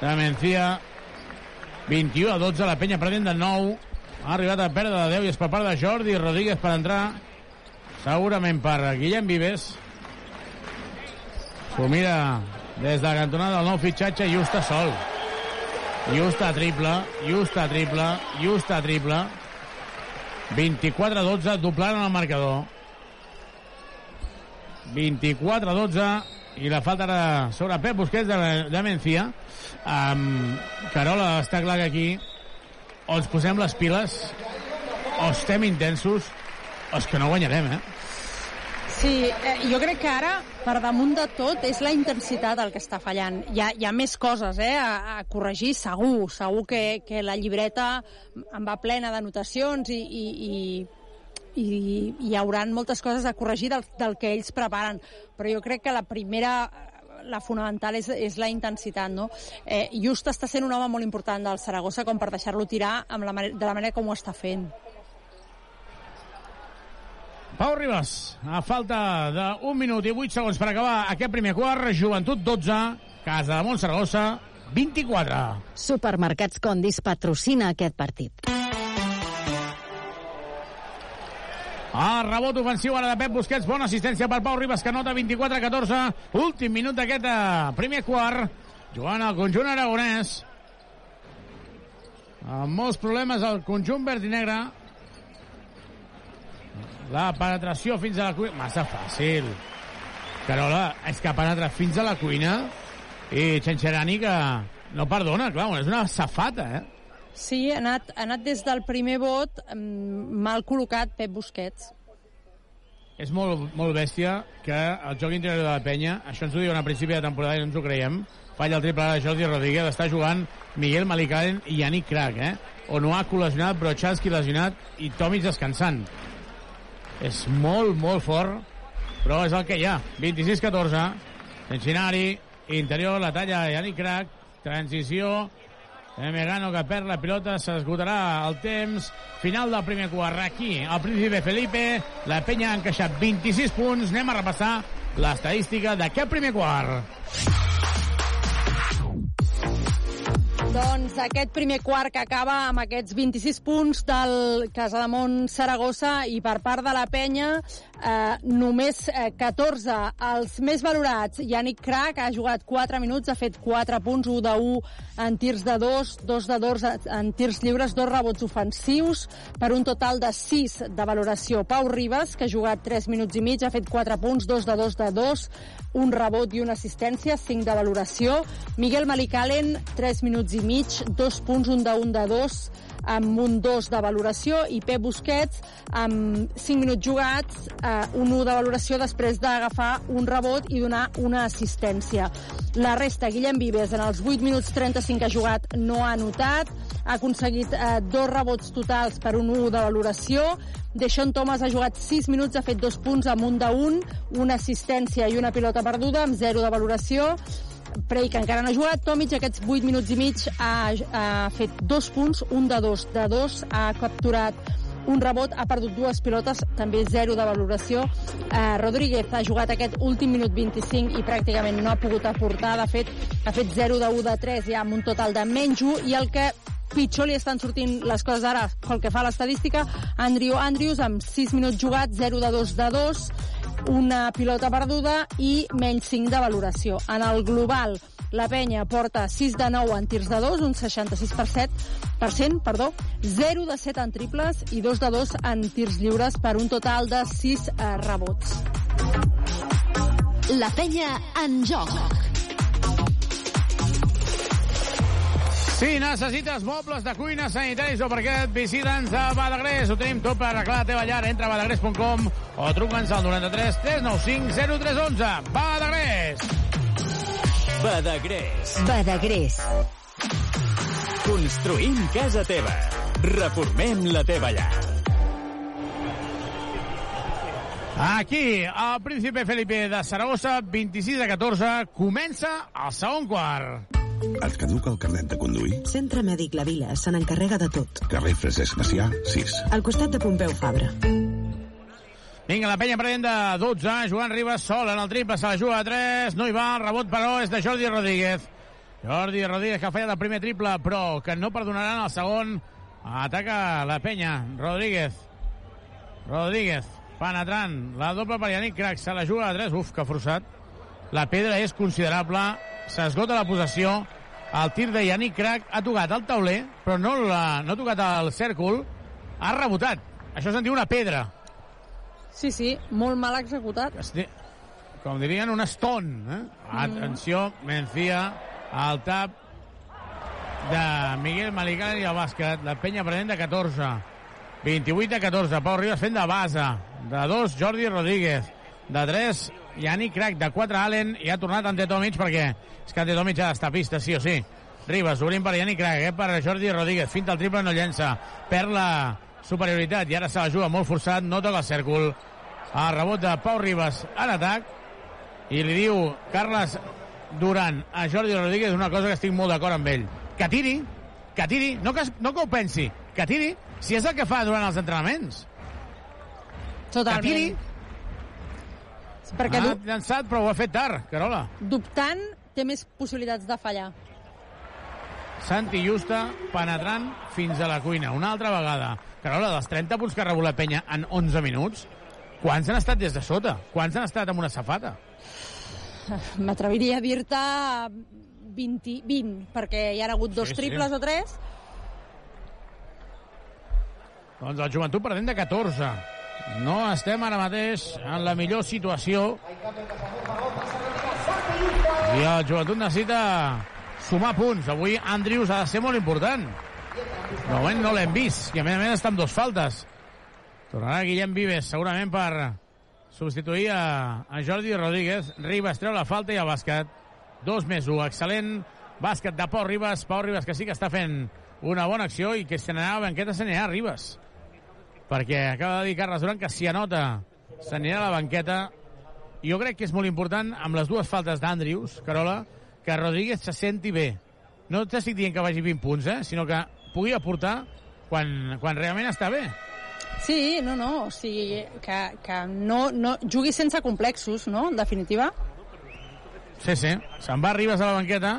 de Mencía. 21 a 12, la penya perdent de 9. Ha arribat a perdre de 10 i és per part de Jordi Rodríguez per entrar. Segurament per Guillem Vives. S'ho mira des de la cantonada del nou fitxatge Justa sol. Justa triple, Justa triple, Justa triple. 24 a 12, doblant el marcador. 24 a 12 i la falta ara sobre Pep Busquets de, de Mencía. Um, Carola, està clar que aquí o ens posem les piles o estem intensos o és que no guanyarem, eh? Sí, eh, jo crec que ara, per damunt de tot, és la intensitat el que està fallant. Hi ha, hi ha més coses eh, a, a corregir, segur. Segur que, que la llibreta en va plena d'anotacions i, i, i, i hi hauran moltes coses a corregir del, del que ells preparen. Però jo crec que la primera la fonamental és, és la intensitat, no? Eh, Just està sent un home molt important del Saragossa com per deixar-lo tirar amb la, de la manera com ho està fent. Pau Ribas, a falta d'un minut i 8 segons per acabar aquest primer quart, Joventut 12, Casa de Montsaragossa 24. Supermercats Condis patrocina aquest partit. Ah, rebot ofensiu ara de Pep Busquets, bona assistència per Pau Ribas, que nota 24-14, últim minut d'aquest eh, primer quart, jugant al conjunt aragonès, amb molts problemes al conjunt verd i negre, la penetració fins a la cuina, massa fàcil, Carola, és que penetra fins a la cuina, i Xenxerani que no perdona, clar, és una safata, eh? Sí, ha anat, ha anat des del primer vot mm, mal col·locat Pep Busquets. és molt, molt bèstia que el joc interior de la penya, això ens ho diuen a principi de temporada i no ens ho creiem, falla el triple de Jordi Rodríguez, està jugant Miguel Malicaren i Yannick Crac, eh? Onuaku lesionat, Brochanski lesionat i Tomic descansant. És molt, molt fort, però és el que hi ha. 26-14, Cincinnati, interior, la talla Yannick Crac, transició, Megano que perd la pilota, s'esgotarà el temps. Final del primer quart, aquí, el príncipe Felipe. La penya ha encaixat 26 punts. Anem a repassar l'estadística d'aquest primer quart. Doncs aquest primer quart que acaba amb aquests 26 punts del Casademont Saragossa i per part de la penya eh, només eh, 14. Els més valorats, Yannick Crac ha jugat 4 minuts, ha fet 4 punts, 1 de 1 en tirs de 2, 2 de 2 en tirs lliures, dos rebots ofensius, per un total de 6 de valoració. Pau Ribas, que ha jugat 3 minuts i mig, ha fet 4 punts, 2 de 2 de 2, un rebot i una assistència, 5 de valoració. Miguel Malicalen, 3 minuts i mig, 2 punts, un de 1 de 2, amb un 2 de valoració, i Pep Busquets, amb 5 minuts jugats, eh, un 1 de valoració després d'agafar un rebot i donar una assistència. La resta, Guillem Vives, en els 8 minuts 35 que ha jugat, no ha anotat. ha aconseguit eh, dos rebots totals per un 1 de valoració. Deixón Thomas ha jugat 6 minuts, ha fet dos punts amb un de un, una assistència i una pilota perduda, amb 0 de valoració. Prey, que encara no ha jugat. Tomic, aquests 8 minuts i mig, ha, ha fet dos punts, un de dos, de dos, ha capturat un rebot, ha perdut dues pilotes, també zero de valoració. Eh, Rodríguez ha jugat aquest últim minut 25 i pràcticament no ha pogut aportar, de fet, ha fet 0 de 1 de 3, ja amb un total de menys 1, i el que pitjor li estan sortint les coses ara pel que fa a l'estadística, Andrew Andrews amb 6 minuts jugats, 0 de 2 de 2, una pilota perduda i menys 5 de valoració. En el global, la penya porta 6 de 9 en tirs de 2, un 66%, perdó, 0 de 7 en triples i 2 de 2 en tirs lliures per un total de 6 eh, rebots. La penya en joc. Si necessites mobles de cuina, sanitaris o parquet, visita'ns a Badagrés. Ho tenim tot per arreglar la teva llar. Entra a badagrés.com o truca'ns al 93 395 0311. Badagrés! Badagrés. Badagrés. Construïm casa teva. Reformem la teva llar. Aquí, el príncipe Felipe de Saragossa, 26 a 14, comença el segon quart. Et caduca el carnet de conduir? Centre Mèdic La Vila se n'encarrega de tot. Carrer Francesc Macià, 6. Al costat de Pompeu Fabra. Vinga, la penya prenent de 12, Joan Ribas sol en el triple, se la juga a 3, no hi va, el rebot però és de Jordi Rodríguez. Jordi Rodríguez que ha fallat el primer triple, però que no perdonaran el segon. Ataca la penya, Rodríguez. Rodríguez, penetrant, la doble per Yannick Crac, se la juga a 3, uf, que forçat. La pedra és considerable, s'esgota la possessió, el tir de Yannick Crac ha tocat el tauler, però no, la, no ha tocat el cèrcol, ha rebotat. Això se'n diu una pedra. Sí, sí, molt mal executat. Com dirien, un stone. Eh? Atenció, Mencía, al tap de Miguel Malicán i el bàsquet. La penya prenent de 14. 28 a 14. Pau Ribas fent de base. De 2, Jordi Rodríguez. De 3, Yannick Crac. De 4, Allen. I ha tornat Ante Tomic perquè és que Ante Tomic ha d'estar a pista, sí o sí. Ribas, obrint per Yannick Crac. Aquest per Jordi Rodríguez. Finta el triple, no llença. Perd la superioritat i ara se la juga molt forçat. No toca el cèrcol. El rebot de Pau Ribas en atac i li diu Carles Duran a Jordi Rodríguez una cosa que estic molt d'acord amb ell. Que tiri, que tiri, no que, no que ho pensi, que tiri, si és el que fa durant els entrenaments. Totalment. Que tiri. Perquè ha du- llançat, però ho ha fet tard, Carola. dubtant té més possibilitats de fallar. Santi Justa penetrant fins a la cuina. Una altra vegada. Carola, dels 30 punts que ha rebut la penya en 11 minuts, quants han estat des de sota? Quants han estat amb una safata? M'atreviria a dir-te 20, 20, perquè hi ha hagut dos Sí, sí. triples o tres. Doncs el joventut perdent de 14. No estem ara mateix en la millor situació. I el joventut necessita sumar punts. Avui Andrius ha de ser molt important. De moment no l'hem vist. I a més a més està amb dos faltes. Tornarà Guillem Vives segurament per substituir a, a Jordi Rodríguez. Ribas treu la falta i el bàsquet. Dos més un. Excel·lent bàsquet de Pau Ribas. Pau Ribas que sí que està fent una bona acció i que se n'anirà a banqueta, se n'anirà a Ribas. Perquè acaba de dir Carles Duran que si anota se n'anirà a la banqueta. Jo crec que és molt important amb les dues faltes d'Andrius, Carola, que Rodríguez se senti bé. No t'estic dient que vagi 20 punts, eh? sinó que pugui aportar quan, quan realment està bé. Sí, no, no, o sigui, que, que no, no jugui sense complexos, no?, en definitiva. Sí, sí. Se'n va Ribas a la banqueta.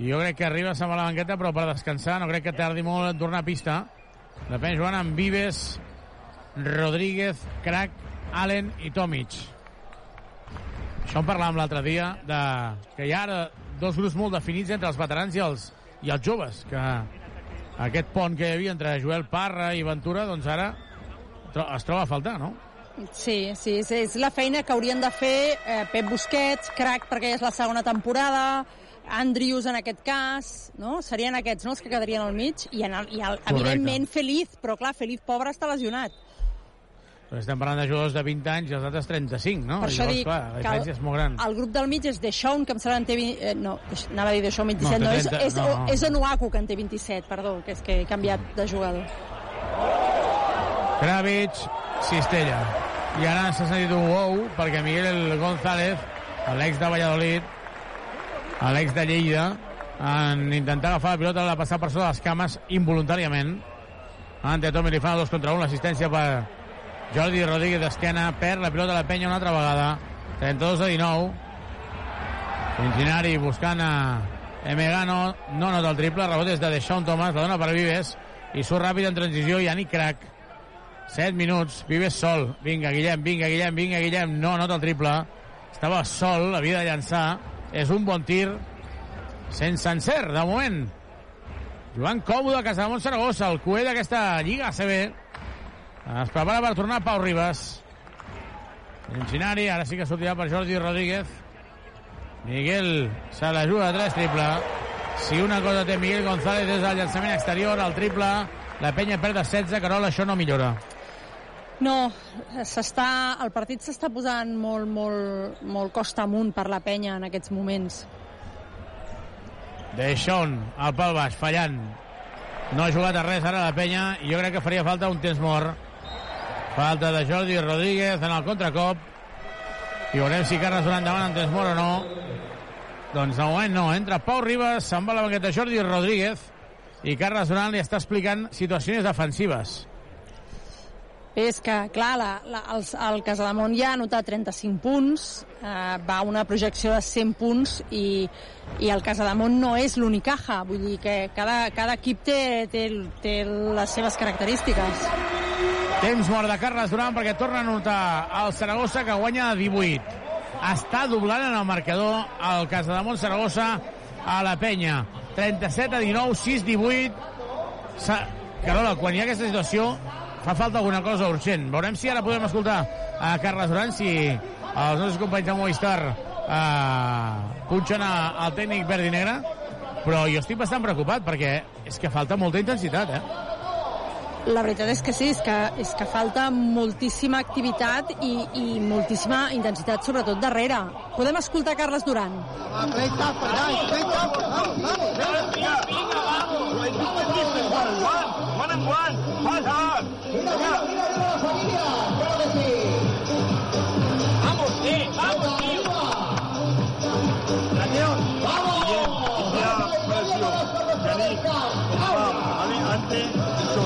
Jo crec que Ribas se'n va a la banqueta, però per descansar no crec que tardi molt en tornar a pista. Depèn jugant amb Vives, Rodríguez, Crac, Allen i Tomic. Això en parlàvem l'altre dia, de, que hi ha ara dos grups molt definits entre els veterans i els, i els joves, que aquest pont que hi havia entre Joel Parra i Ventura, doncs ara es troba a faltar, no? Sí, sí, és, és la feina que haurien de fer eh, Pep Busquets, Crac perquè és la segona temporada, Andrius en aquest cas, no? Serien aquests, no?, els que quedarien al mig, i, en el, i el, evidentment Feliz, però clar, Feliz pobre està lesionat. Però estem parlant de jugadors de 20 anys i els altres 35, no? Per això Llavors, dic clar, la diferència és molt gran. el grup del mig és Deixón, que em sembla que en té... 20, eh, no, anava a dir Deixón 27, No, no, té és, 30, és, no, no. és Onuaku, que en té 27, perdó, que és que he canviat de jugador. Kravitz, Cistella. I ara s'ha sentit un wow perquè Miguel González, l'ex de Valladolid, l'ex de Lleida, en intentar agafar la pilota l'ha passat per sota les cames involuntàriament. Ante Tomi li fa dos contra un, l'assistència per Jordi Rodríguez d'esquena, perd la pilota a la penya una altra vegada. 32 a 19. Cincinnati buscant a Emegano, no nota el triple, rebot és de Deixón Thomas, la dona per Vives, i surt ràpid en transició, Yannick Crac. 7 minuts, Vives sol. Vinga, Guillem, vinga, Guillem, vinga, Guillem. No nota el triple. Estava sol, havia de llançar. És un bon tir. Sense encert, de moment. Jugant còmode a Casamont Saragossa, el cué d'aquesta Lliga ACB. Es prepara per tornar Pau Ribas. Cincinnati, ara sí que sortirà per Jordi Rodríguez. Miguel se la juga de 3 triple. Si una cosa té Miguel González és el llançament exterior, el triple, la penya perd de 16, Carola, això no millora. No, s'està, el partit s'està posant molt, molt, molt costa amunt per la penya en aquests moments. Deixón, al pal baix, fallant. No ha jugat a res ara la penya i jo crec que faria falta un temps mort. Falta de Jordi Rodríguez en el contracop. I veurem si Carles Durant davant en temps mort o no. Doncs de moment no. Entra Pau Ribas, se'n va la banqueta Jordi Rodríguez i Carles Durant li està explicant situacions defensives. És que, clar, la, la, el, el Casademont ja ha anotat 35 punts, eh, va una projecció de 100 punts i, i el Casademont no és l'Unicaja, vull dir que cada, cada equip té, té, té les seves característiques. Temps mort de Carles Durant perquè torna a anotar el Saragossa que guanya de 18. Està doblant en el marcador el Casademont Saragossa a la penya. 37 a 19, 6 18. Sa... Carola, quan hi ha aquesta situació fa falta alguna cosa urgent. Veurem si ara podem escoltar a Carles Durant si els nostres companys de Movistar eh, punxen al tècnic verd i negre però jo estic bastant preocupat perquè és que falta molta intensitat, eh? La veritat és que sí, és que, és que falta moltíssima activitat i, i moltíssima intensitat, sobretot darrere. Podem escoltar Carles Duran. Vamos, sí, vamos. Vamos. presión. Yannick. Va, adelante. Son.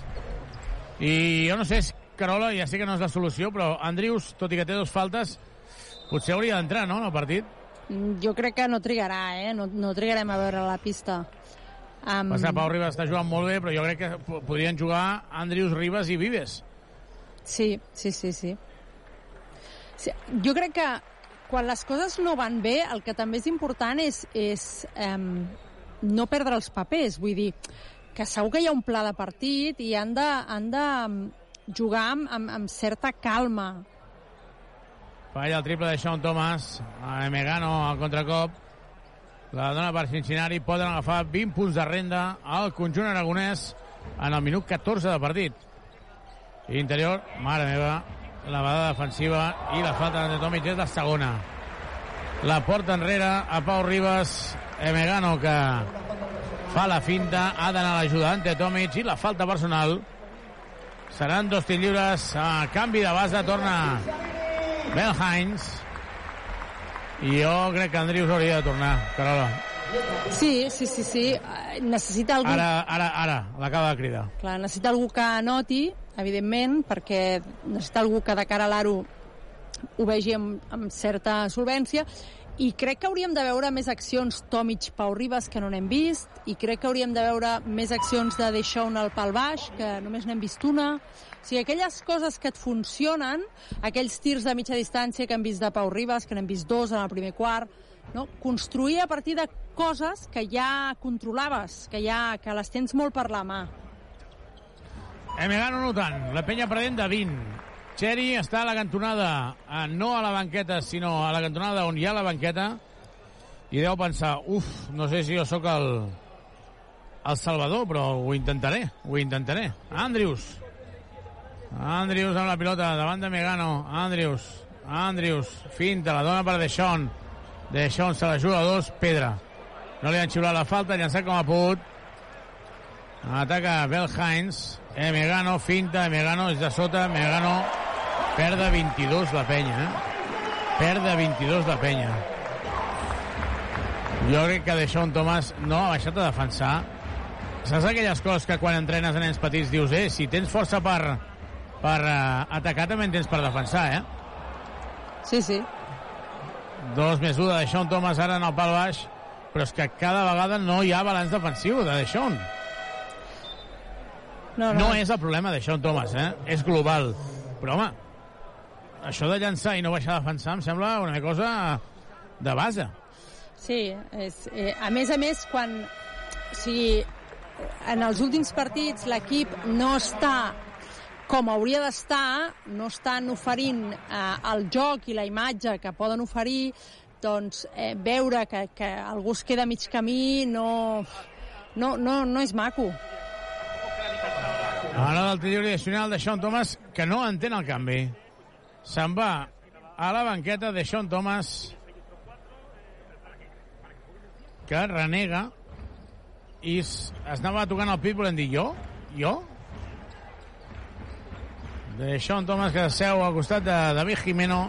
I jo no sé, Carola, ja sé que no és la solució, però Andrius, tot i que té dos faltes, potser hauria d'entrar, no?, en el partit. Mm, Jo crec que no trigarà, eh? No, no trigarem a veure la pista. Um, Passa, Pau Ribas està jugant molt bé, però jo crec que po- podrien jugar Andrius, Ribas i Vives. Sí, sí, sí, sí. sí. Jo crec que quan les coses no van bé, el que també és important és, és um, no perdre els papers. Vull dir, que segur que hi ha un pla de partit i han de, han de em, jugar amb, amb, amb certa calma. Falla el triple de Sean Thomas. A Megano al contracop. La dona per Cincinnati. Poden agafar 20 punts de renda al conjunt aragonès en el minut 14 de partit. Interior, mare meva, la vegada defensiva i la falta de Tomic és la segona. La porta enrere a Pau Ribas. Emegano que fa la finta, ha d'anar a l'ajuda ante Tomic i la falta personal. Seran dos tirs lliures a canvi de base, torna Bel Hines. I jo crec que Andrius hauria de tornar, Carola. Sí, sí, sí, sí. Necessita algú... Ara, ara, ara, l'acaba de cridar. Clar, necessita algú que anoti, evidentment, perquè necessita algú que de cara a l'aro ho vegi amb, amb certa solvència, i crec que hauríem de veure més accions Tomic Pau Ribas que no n'hem vist i crec que hauríem de veure més accions de Deixón al pal baix que només n'hem vist una O sigui, aquelles coses que et funcionen, aquells tirs de mitja distància que hem vist de Pau Ribas, que n'hem vist dos en el primer quart, no? construir a partir de coses que ja controlaves, que ja que les tens molt per la mà. Emegano no tant. La penya perdent de 20. Xeri està a la cantonada, eh, no a la banqueta, sinó a la cantonada on hi ha la banqueta, i deu pensar, uf, no sé si jo sóc el, el Salvador, però ho intentaré, ho intentaré. Andrius. Andrius amb la pilota davant de Megano. Andrius. Andrius. Finta, la dona per Deixón. Deixón se la juga a dos. Pedra. No li han xiulat la falta, llançat com ha pogut. Ataca Bel Heinz. Eh, Megano, finta, Megano és de sota, Megano perd de 22 la penya, eh? Perd de 22 la penya. Jo crec que Deixón Thomas no ha baixat a defensar. Saps aquelles coses que quan entrenes a nens petits dius, eh, si tens força per, per uh, atacar també en tens per defensar, eh? Sí, sí. Dos més un de Deixón Thomas ara en el pal baix, però és que cada vegada no hi ha balanç defensiu de Deixón. No, no. no és el problema de Sean Thomas, eh? És global. Però, home, això de llançar i no baixar a defensar em sembla una cosa de base. Sí, és, eh, a més a més, quan... O sigui, en els últims partits l'equip no està com hauria d'estar, no estan oferint eh, el joc i la imatge que poden oferir, doncs eh, veure que, que algú es queda mig camí no, no, no, no és maco. Ara del trio addicional de Sean Thomas, que no entén el canvi. Se'n va a la banqueta de Sean Thomas, que renega i es, es anava tocant el pit volent dir jo? Jo? De Sean Thomas que seu al costat de David Jimeno.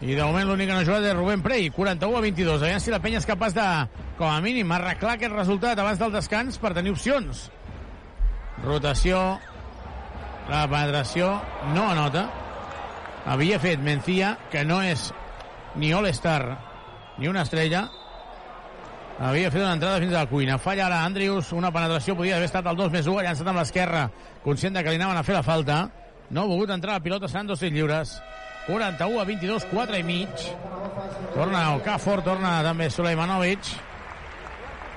I de moment l'únic que no ha jugat és Rubén Prey 41 a 22, aviam si la penya és capaç de com a mínim arreglar aquest resultat abans del descans per tenir opcions. Rotació. La penetració. No anota havia fet Mencía que no és ni All-Star ni una estrella. Havia fet una entrada fins a la cuina. Falla ara Andrius, una penetració podia haver estat el 2 més 1, ha llançat amb l'esquerra conscient de que li anaven a fer la falta. No ha volgut entrar la pilota, seran dos lliures. 41 a 22, 4 i mig. Torna Okafor torna també Suleimanovic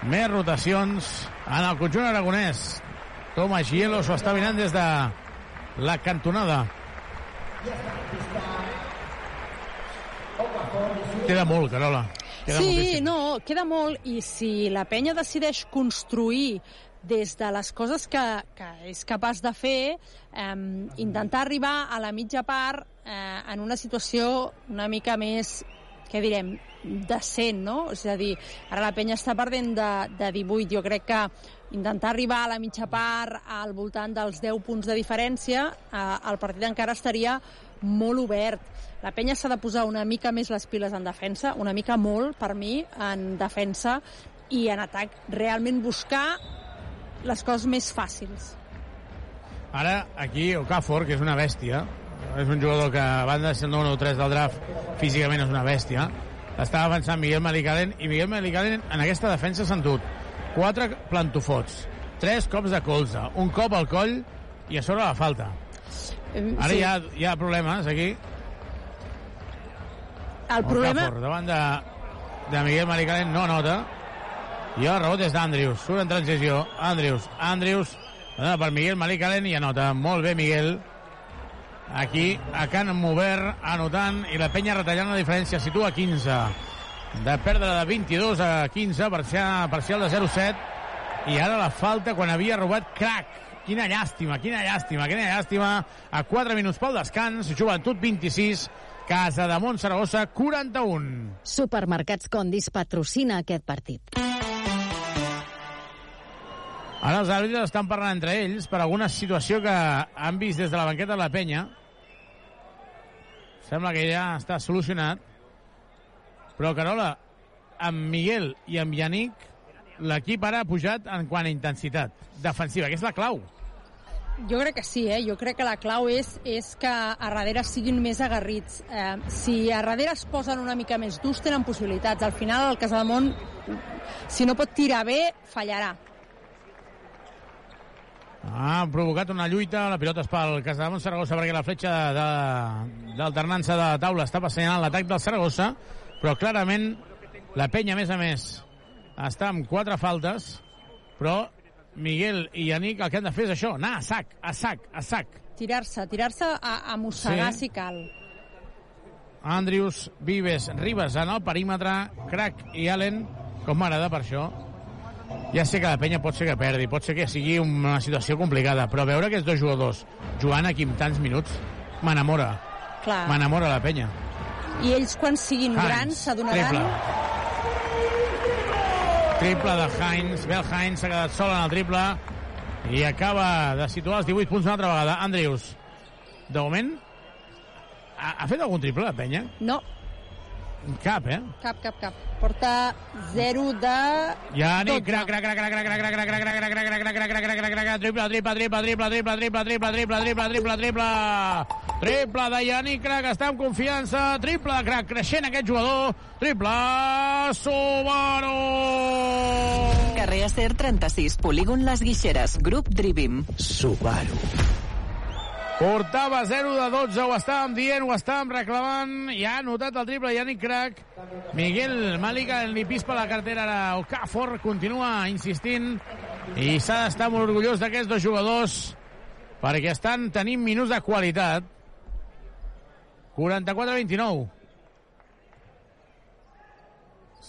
més rotacions en el conjunt aragonès. Tomàs Hielo s'ho està mirant des de la cantonada. Queda molt, Carola. Queda sí, moltíssim. no, queda molt i si la penya decideix construir des de les coses que, que és capaç de fer, eh, intentar arribar a la mitja part eh, en una situació una mica més, què direm, decent, no? És a dir, ara la penya està perdent de, de 18. Jo crec que intentar arribar a la mitja part al voltant dels 10 punts de diferència, eh, el partit encara estaria molt obert. La penya s'ha de posar una mica més les piles en defensa, una mica molt, per mi, en defensa i en atac. Realment buscar les coses més fàcils. Ara, aquí, Okafor, que és una bèstia, és un jugador que, a banda de ser el número 3 del draft, físicament és una bèstia, està avançant Miguel Malicalen, i Miguel Malicalen en aquesta defensa s'ha endut quatre plantofots, tres cops de colze, un cop al coll i a sobre la falta. Ara sí. hi, ha, hi ha problemes aquí. El problema... Okafor, davant de, de Miguel Malicalen no nota. I el rebot és d'Andrius. Surt en transició. Andrius. Andrius. Dona per Miguel Malicalen i anota. Molt bé, Miguel. Aquí, a Can Mover, anotant, i la penya retallant la diferència. Situa 15. De perdre de 22 a 15, parcial, parcial de 0-7. I ara la falta quan havia robat crack. Quina llàstima, quina llàstima, quina llàstima. A 4 minuts pel descans, joventut 26, Casa de Montsaragossa 41. Supermercats Condis patrocina aquest partit. Ara els àrbitres estan parlant entre ells per alguna situació que han vist des de la banqueta de la penya. Sembla que ja està solucionat. Però, Carola, amb Miguel i amb Yannick, l'equip ara ha pujat en quant a intensitat defensiva, que és la clau. Jo crec que sí, eh? Jo crec que la clau és, és que a darrere siguin més agarrits. Eh, si a darrere es posen una mica més durs, tenen possibilitats. Al final, el Casademont, si no pot tirar bé, fallarà. Ha provocat una lluita, la pilota és pel Casademont Saragossa perquè la fletxa de- de- d'alternança de, taula estava assenyalant l'atac del Saragossa, però clarament la penya, a més a més, està amb quatre faltes, però Miguel i Yannick el que han de fer és això, anar a sac, a sac, a sac. Tirar-se, tirar-se a, a mossegar Sí. si cal. Andrius, Vives, Ribas en el perímetre, Crac i Allen, com m'agrada per això. Ja sé que la penya pot ser que perdi, pot ser que sigui una situació complicada, però veure aquests dos jugadors jugant aquí amb tants minuts m'enamora. M'enamora la penya. I ells, quan siguin Heinz, grans, s'adonaran... triple. De Heinz. Bel Heinz s'ha quedat sol en el triple i acaba de situar els 18 punts una altra vegada. Andrius, de moment, ha, ha fet algun triple la penya? No, Cap, eh? cap, cap, cap. Porta 0 de... Yannick, 12. crac, crac, crac, crac, crac, crac, crac, crac, crac, crac, crac, crac, crac, crac, crac, crac, crac, triple, triple, triple, triple, triple, triple, triple, triple, triple, triple, triple, triple de Yannick, crac, està amb confiança, triple de crac, creixent aquest jugador, triple, Subaru! Carrer Acer 36, polígon Les Guixeres, grup Drivim. Subaru. Portava 0 de 12, ho estàvem dient, ho estàvem reclamant, i ha anotat el triple Yannick Crac. Miguel Malika, el nipís per la cartera ara, Okafor continua insistint, i s'ha d'estar molt orgullós d'aquests dos jugadors, perquè estan tenint minuts de qualitat. 44-29.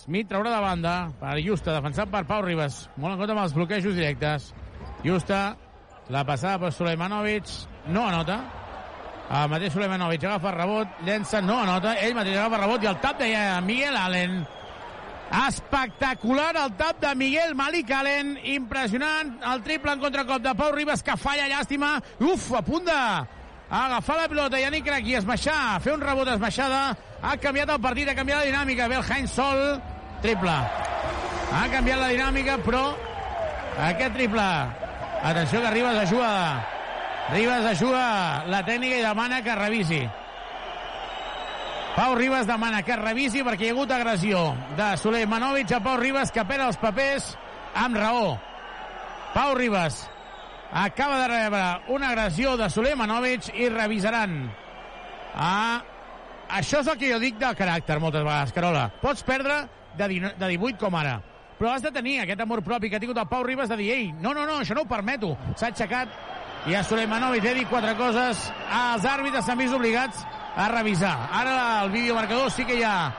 Smith traurà de banda per Justa, defensat per Pau Ribas. Molt en compte amb els bloquejos directes. Justa, la passada per Suleimanovic, no anota. El mateix Suleimanovic agafa rebot, llença, no anota. Ell mateix agafa rebot i el tap de Miguel Allen. Espectacular el tap de Miguel Malik Allen. Impressionant el triple en contracop de Pau Ribas que falla, llàstima. Uf, a punt de agafar la pilota Yannick Crac i esmaixar, fer un rebot esmaixada. Ha canviat el partit, ha canviat la dinàmica. Ve el Heinz Sol, triple. Ha canviat la dinàmica, però aquest triple, atenció que Ribas ajuda, Ribas ajuda la tècnica i demana que revisi. Pau Ribas demana que revisi perquè hi ha hagut agressió de Suleimanovic a Pau Ribas que perd els papers amb raó. Pau Ribas acaba de rebre una agressió de Suleimanovic i revisaran. Ah, això és el que jo dic del caràcter moltes vegades, Carola. Pots perdre de, de 18 com ara, però has de tenir aquest amor propi que ha tingut el Pau Ribas de dir, ei, no, no, no, això no ho permeto. S'ha aixecat i a Suleimanovic ha dit quatre coses. Els àrbitres s'han vist obligats a revisar. Ara el videomarcador sí que hi ha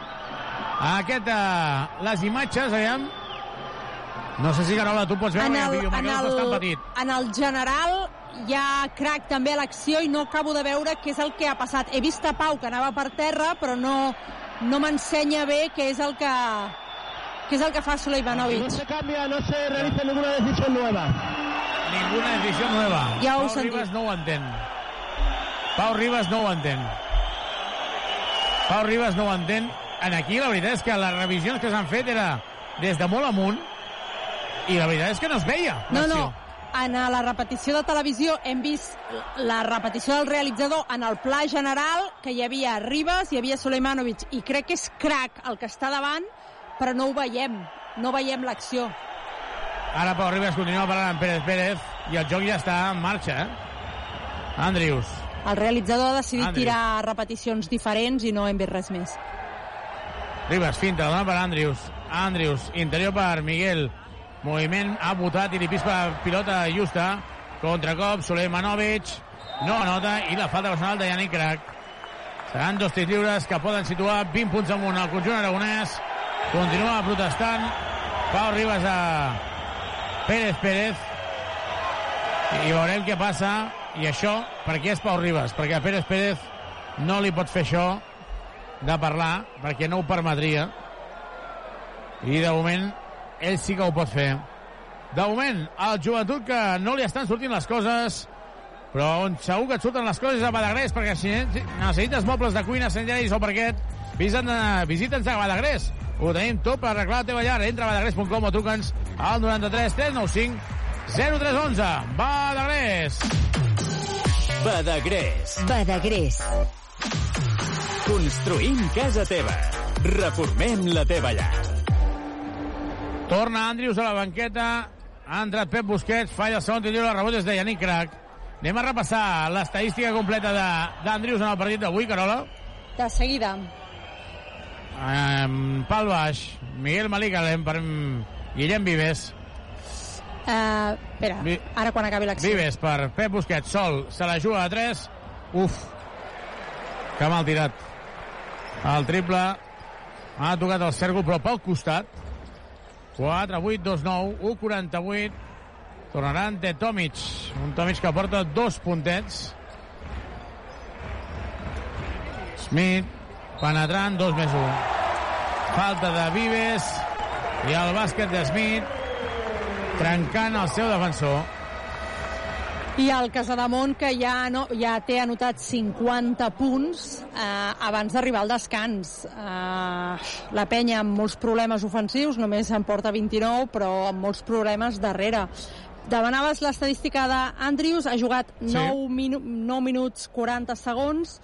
aquest, uh, les imatges, aviam. No sé si, Carola, tu pots veure En el el, en, videomarcador és bastant petit. el, en el general hi ha crac també a l'acció i no acabo de veure què és el que ha passat. He vist a Pau que anava per terra, però no, no m'ensenya bé què és el que què és el que fa Suleimanovic. No se cambia, no se realiza ninguna decisión nueva. Ninguna decisió nueva. Ja ho Pau sentit. Ribas no ho entén. Pau Ribas no ho entén. Pau Ribas no ho entén. En aquí la veritat és que les revisions que s'han fet era des de molt amunt i la veritat és que no es veia No, no, en la repetició de televisió hem vist la repetició del realitzador en el pla general, que hi havia Ribas, hi havia Suleimanovic, i crec que és crac el que està davant, però no ho veiem, no veiem l'acció. Ara Pau Ribas continua parlant amb Pérez Pérez i el joc ja està en marxa, eh? Andrius. El realitzador ha decidit Andrius. tirar repeticions diferents i no hem vist res més. Ribas, finta, la dona per Andrius. Andrius, interior per Miguel. Moviment, ha votat i li pispa pilota justa. Contracop, Suleimanovic. No anota i la falta personal de Yannick Crac. Seran dos tirs lliures que poden situar 20 punts amunt al conjunt aragonès. Continua protestant. Pau Ribas a Pérez Pérez. I veurem què passa. I això, per què és Pau Ribas? Perquè a Pérez Pérez no li pot fer això de parlar, perquè no ho permetria. I de moment, ell sí que ho pot fer. De moment, al joventut que no li estan sortint les coses, però on segur que et surten les coses a Badagrés, perquè si necessites mobles de cuina, sanitaris o parquet, visita'ns visita'ns a Badagrés. Ho tenim tot per arreglar la teva llar. Entra a badagrés.com o truca'ns al 93 395 0311. Badagrés! Badagrés. Badagrés. Construïm casa teva. Reformem la teva llar. Torna Andrius a la banqueta ha entrat Pep Busquets, falla el segon tir lliure, el rebot és de Yannick Crac. Anem a repassar l'estadística completa de- d'Andrius en el partit d'avui, Carola. De seguida. Um, pal baix, Miguel Malicalem per Guillem Vives. Uh, espera, Vi- ara quan acabi l'acció. Vives per Pep Busquets, sol, se la juga a 3. Uf, que mal tirat. El triple ha tocat el cèrcol, però pel costat. 4, 8, 2, 9, 1, 48. Tornarà ante Tomic. Un Tomic que porta dos puntets. Smith, penetrant, 2 més 1. Falta de Vives i el bàsquet de Smith trencant el seu defensor. I el Casademont, que ja, no, ja té anotat 50 punts eh, abans d'arribar al descans. Eh, la penya amb molts problemes ofensius, només en porta 29, però amb molts problemes darrere. Demanaves l'estadística d'Andrius, ha jugat 9, minu 9 minuts 40 segons,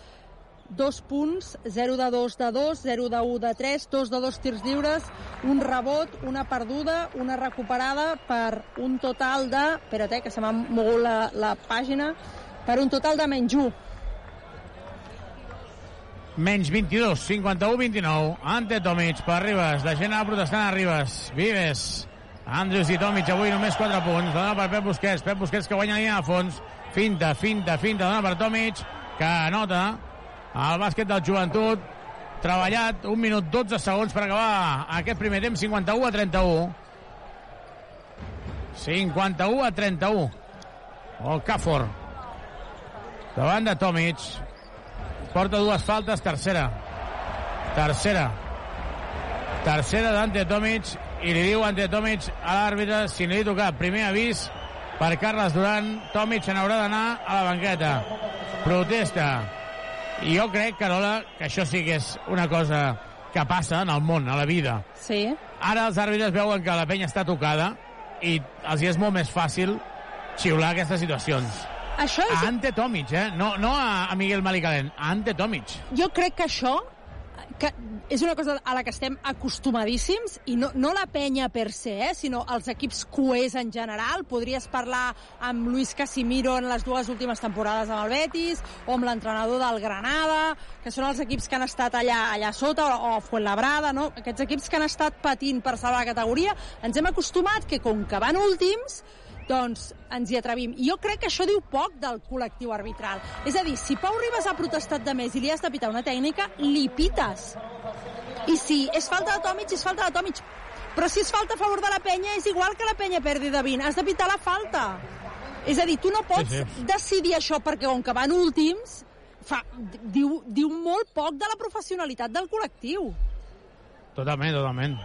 2 punts, 0 de 2 de 2, 0 de 1 de 3, 2 de 2 tirs lliures, un rebot, una perduda, una recuperada per un total de... Espera't, eh, que se m'ha mogut la, la pàgina. Per un total de menys 1. Menys 22, 51-29. Ante Tomic per Ribas. La gent protestant a Ribas. Vives. Andrews i Tomic avui només 4 punts. Dona per Pep Busquets. Pep Busquets que guanya de fons. Finta, finta, finta. Dona per Tomic que anota el bàsquet del joventut. Treballat, 1 minut 12 segons per acabar aquest primer temps, 51 a 31. 51 a 31. El Cafor. Davant de Tomic. Porta dues faltes, tercera. Tercera. Tercera d'Ante Tomic i li diu Ante Tomic a l'àrbitre si li toca primer avís per Carles Duran. Tomic n'haurà d'anar a la banqueta. Protesta. I jo crec, Carola, que això sí que és una cosa que passa en el món, a la vida. Sí. Ara els àrbitres veuen que la penya està tocada i els hi és molt més fàcil xiular aquestes situacions. Això és... A Ante Tomic, eh? No, no a, a Miguel Malicalent, a Ante Tomic. Jo crec que això que és una cosa a la que estem acostumadíssims i no, no la penya per se, eh, sinó els equips cuers en general. Podries parlar amb Luis Casimiro en les dues últimes temporades amb el Betis o amb l'entrenador del Granada, que són els equips que han estat allà, allà sota, o, o Fuenlabrada, no? Aquests equips que han estat patint per salvar la categoria, ens hem acostumat que com que van últims, doncs ens hi atrevim. Jo crec que això diu poc del col·lectiu arbitral. És a dir, si Pau Ribas ha protestat de més i li has de pitar una tècnica, li pites. I si és falta de Tomic, és falta de Tomic. Però si és falta a favor de la penya, és igual que la penya perdi de 20. Has de pitar la falta. És a dir, tu no pots sí. sí. decidir això perquè com que van últims, fa, diu, diu molt poc de la professionalitat del col·lectiu. Totalment, totalment.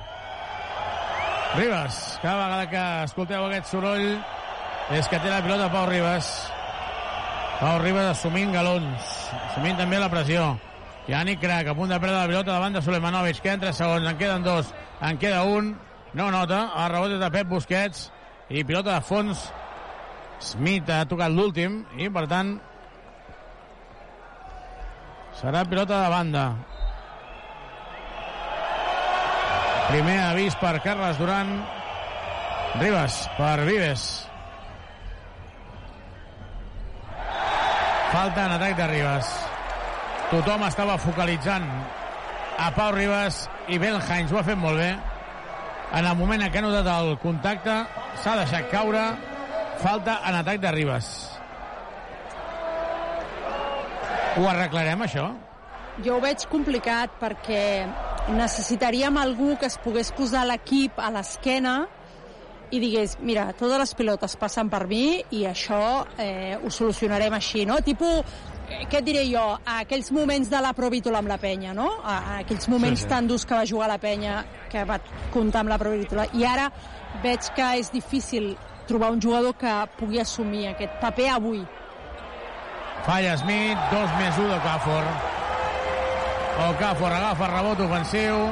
Ribas, cada vegada que escolteu aquest soroll és que té la pilota Pau Ribas. Pau Ribas assumint galons, assumint també la pressió. Yannick Crac a punt de perdre la pilota davant de Sulemanovic. Queden 3 segons, en queden 2, en queda un. No nota, el rebot de Pep Busquets i pilota de fons. Smith ha tocat l'últim i, per tant, serà pilota de banda. Primer avís per Carles Duran. Ribas per Vives. Falta en atac de Ribas. Tothom estava focalitzant a Pau Ribas i Belhains ho ha fet molt bé. En el moment en què ha notat el contacte, s'ha deixat caure. Falta en atac de Ribas. Ho arreglarem, això? Jo ho veig complicat perquè necessitaríem algú que es pogués posar l'equip a l'esquena i digués, mira, totes les pilotes passen per mi i això eh, ho solucionarem així, no? Tipo, eh, què et diré jo, a aquells moments de la Provítola amb la penya, no? A, aquells moments Sí, sí, tan durs que va jugar la penya, que va comptar amb la Provítola. I ara veig que és difícil trobar un jugador que pugui assumir aquest paper avui. Falla Smith, 2 més 1 de Okafor. Okafor agafa rebot ofensiu,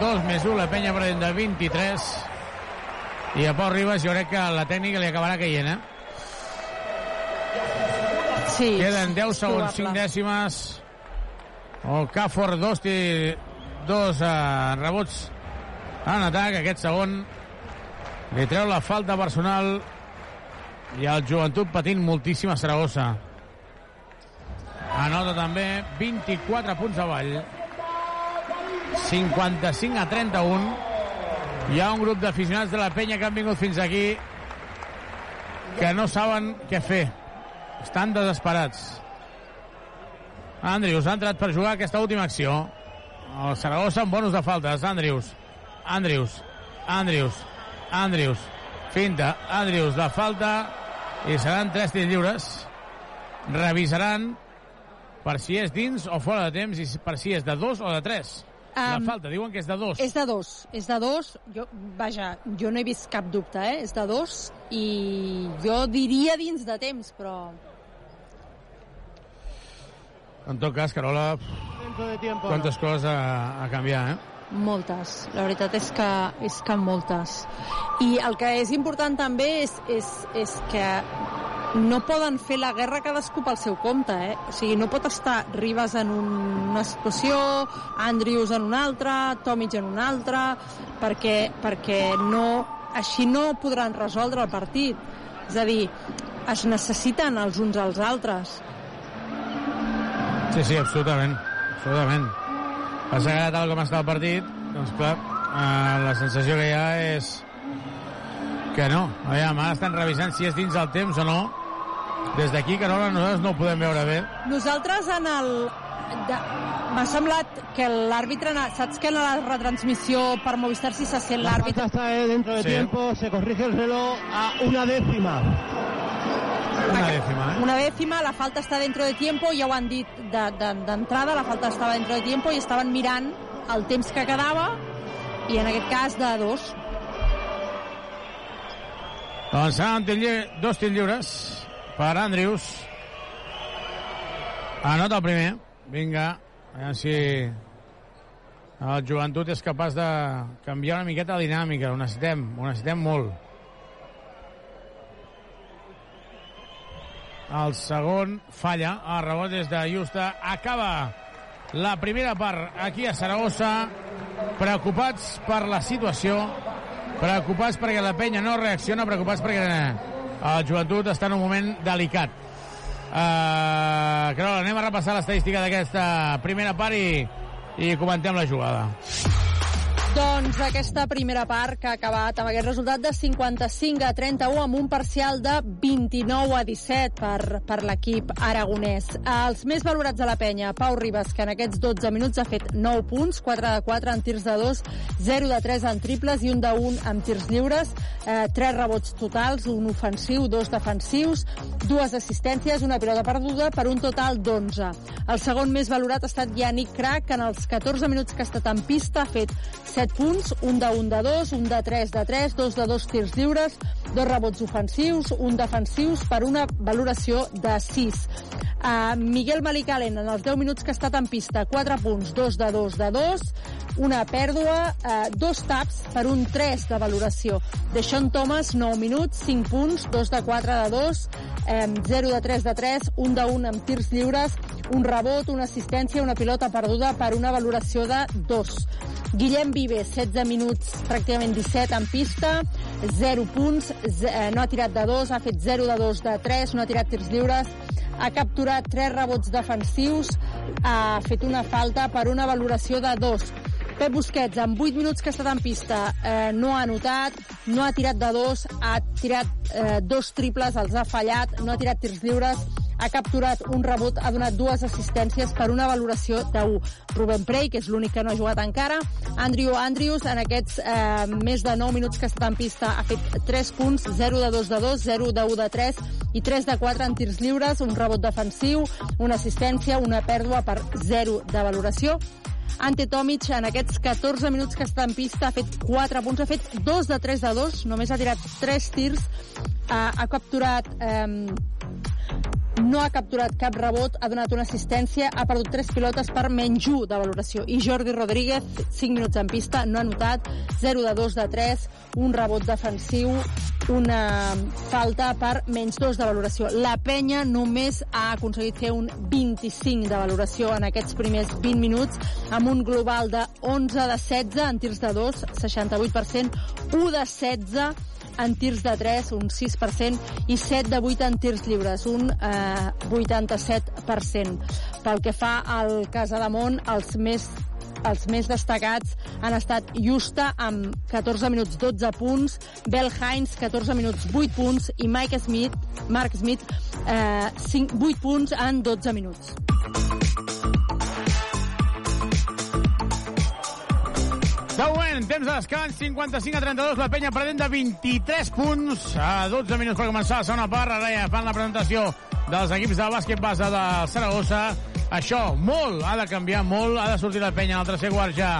2 més 1, la penya perdent de 23. I a Pau Ribas jo crec que la tècnica li acabarà caient, eh? Sí, Queden 10 és segons, probable. 5 dècimes. Okafor, dos, ti- dos uh, rebots en atac, aquest segon. Li treu la falta personal i el joventut patint moltíssim a Saragossa. Anota també 24 punts avall. 55 a 31. Hi ha un grup d'aficionats de la penya que han vingut fins aquí que no saben què fer. Estan desesperats. Andrius ha entrat per jugar aquesta última acció. El Saragossa amb bonus de faltes. Andrius. Andrius. Andrius. Andrius. Finta. Andrius de falta. I seran tres tirs lliures. Revisaran per si és dins o fora de temps i per si és de dos o de tres. La Um, falta, diuen que és de dos. És de dos, és de dos. Jo, vaja, jo no he vist cap dubte, eh? És de dos i jo diria dins de temps, però... En tot cas, Carola, quantes coses a, a canviar, eh? Moltes, la veritat és que, és que moltes. I el que és important també és, és, és que no poden fer la guerra cadascú pel seu compte, eh? O sigui, no pot estar Ribas en un, una situació, Andrews en una altra, Tomic en una altra, perquè, perquè no, així no podran resoldre el partit. És a dir, es necessiten els uns als altres. Sí, sí, absolutament. Absolutament. Passa que tal com està el partit, doncs clar, eh, la sensació que hi ha és que no. Aviam, ara estan revisant si és dins el temps o no. Des d'aquí, Carola, nosaltres no ho podem veure bé. Nosaltres en el... de- M'ha semblat que l'àrbitre... Saps que en la retransmissió per Movistar si se sent l'àrbitre... está dentro de Sí. tiempo, se corrige el reloj a una décima. Una dècima, eh? Una dècima, la falta està dentro de tiempo, ja ho han dit de- de- d'entrada, la falta estava dentro de tiempo i estaven mirant el temps que quedava i en aquest cas de dos. Doncs lli- dos tirs lliures per Andrius. Anota el primer. Vinga, a si el joventut és capaç de canviar una miqueta la dinàmica. Ho necessitem, ho necessitem molt. El segon falla. El rebot des de Justa. Acaba la primera part aquí a Saragossa. Preocupats per la situació. Preocupats perquè la penya no reacciona. Preocupats perquè el joventut està en un moment delicat. Uh, Carola, anem a repassar l'estadística d'aquesta primera part i, i comentem la jugada. Doncs aquesta primera part que ha acabat amb aquest resultat de 55 a 31 amb un parcial de 29 a 17 per, per l'equip aragonès. Els més valorats de la penya, Pau Ribas, que en aquests 12 minuts ha fet 9 punts, 4 de 4 en tirs de 2, 0 de 3 en triples i 1 de 1 en tirs lliures, eh, 3 rebots totals, un ofensiu, dos defensius, dues assistències, una pilota perduda per un total d'11. El segon més valorat ha estat Yannick Crac, que en els 14 minuts que ha estat en pista ha fet 7 punts, un de 1 de 2, un de 3 de 3, dos de 2 tirs lliures, dos rebots ofensius, un defensius per una valoració de 6. Uh, Miguel Malicalen, en els 10 minuts que ha estat en pista, 4 punts, 2 de 2 de 2, una pèrdua, uh, dos taps per un 3 de valoració. Deixón Thomas, 9 minuts, 5 punts, 2 de 4 de 2, um, 0 de 3 de 3, un de 1 amb tirs lliures, un rebot, una assistència, una pilota perduda per una valoració de 2. Guillem Vives, 16 minuts, pràcticament 17 en pista, 0 punts, eh, no ha tirat de 2, ha fet 0 de 2 de 3, no ha tirat tirs lliures, ha capturat 3 rebots defensius, ha fet una falta per una valoració de 2. Pep Busquets, en 8 minuts que ha estat en pista, eh, no ha anotat, no ha tirat de 2, ha tirat eh, dos triples, els ha fallat, no ha tirat tirs lliures, ha capturat un rebot, ha donat dues assistències per una valoració de 1. Rubén Prey, que és l'únic que no ha jugat encara. Andrew Andrews, en aquests eh, més de 9 minuts que estat en pista, ha fet 3 punts, 0 de 2 de 2, 0 de 1 de 3 i 3 de 4 en tirs lliures, un rebot defensiu, una assistència, una pèrdua per 0 de valoració. Ante Tomic, en aquests 14 minuts que està en pista, ha fet 4 punts, ha fet 2 de 3 de 2, només ha tirat 3 tirs, ha, ha capturat... Eh, no ha capturat cap rebot, ha donat una assistència, ha perdut 3 pilotes per menys 1 de valoració. I Jordi Rodríguez, 5 minuts en pista, no ha notat, 0 de 2 de 3, un rebot defensiu, una falta per menys 2 de valoració. La penya només ha aconseguit fer un 25 de valoració en aquests primers 20 minuts, amb un global de 11 de 16 en tirs de 2, 68%, 1 de 16 en tirs de 3, un 6%, i 7 de 8 en tirs lliures, un eh, 87%. Pel que fa al Casademont, els més els més destacats han estat Justa amb 14 minuts 12 punts, Bell Hines 14 minuts 8 punts i Mike Smith, Mark Smith eh, 5, 8 punts en 12 minuts. Següent, temps de descans, 55 a 32, la penya perdent de 23 punts a 12 minuts per començar la segona part. Ara ja fan la presentació dels equips de bàsquet base de Saragossa. Això, molt, ha de canviar molt, ha de sortir la penya al tercer quart ja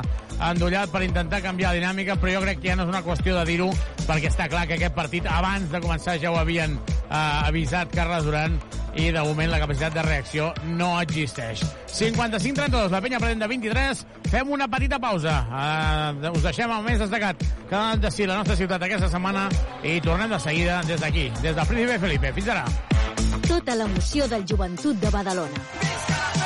endollat per intentar canviar la dinàmica, però jo crec que ja no és una qüestió de dir-ho, perquè està clar que aquest partit, abans de començar, ja ho havien eh, avisat Carles Duran, i de moment la capacitat de reacció no existeix. 55-32, la penya perdent de 23, fem una petita pausa. Uh, us deixem el més destacat que ha de ser la nostra ciutat aquesta setmana i tornem de seguida des d'aquí, des del Príncipe Felipe. Fins ara. Tota l'emoció del joventut de Badalona.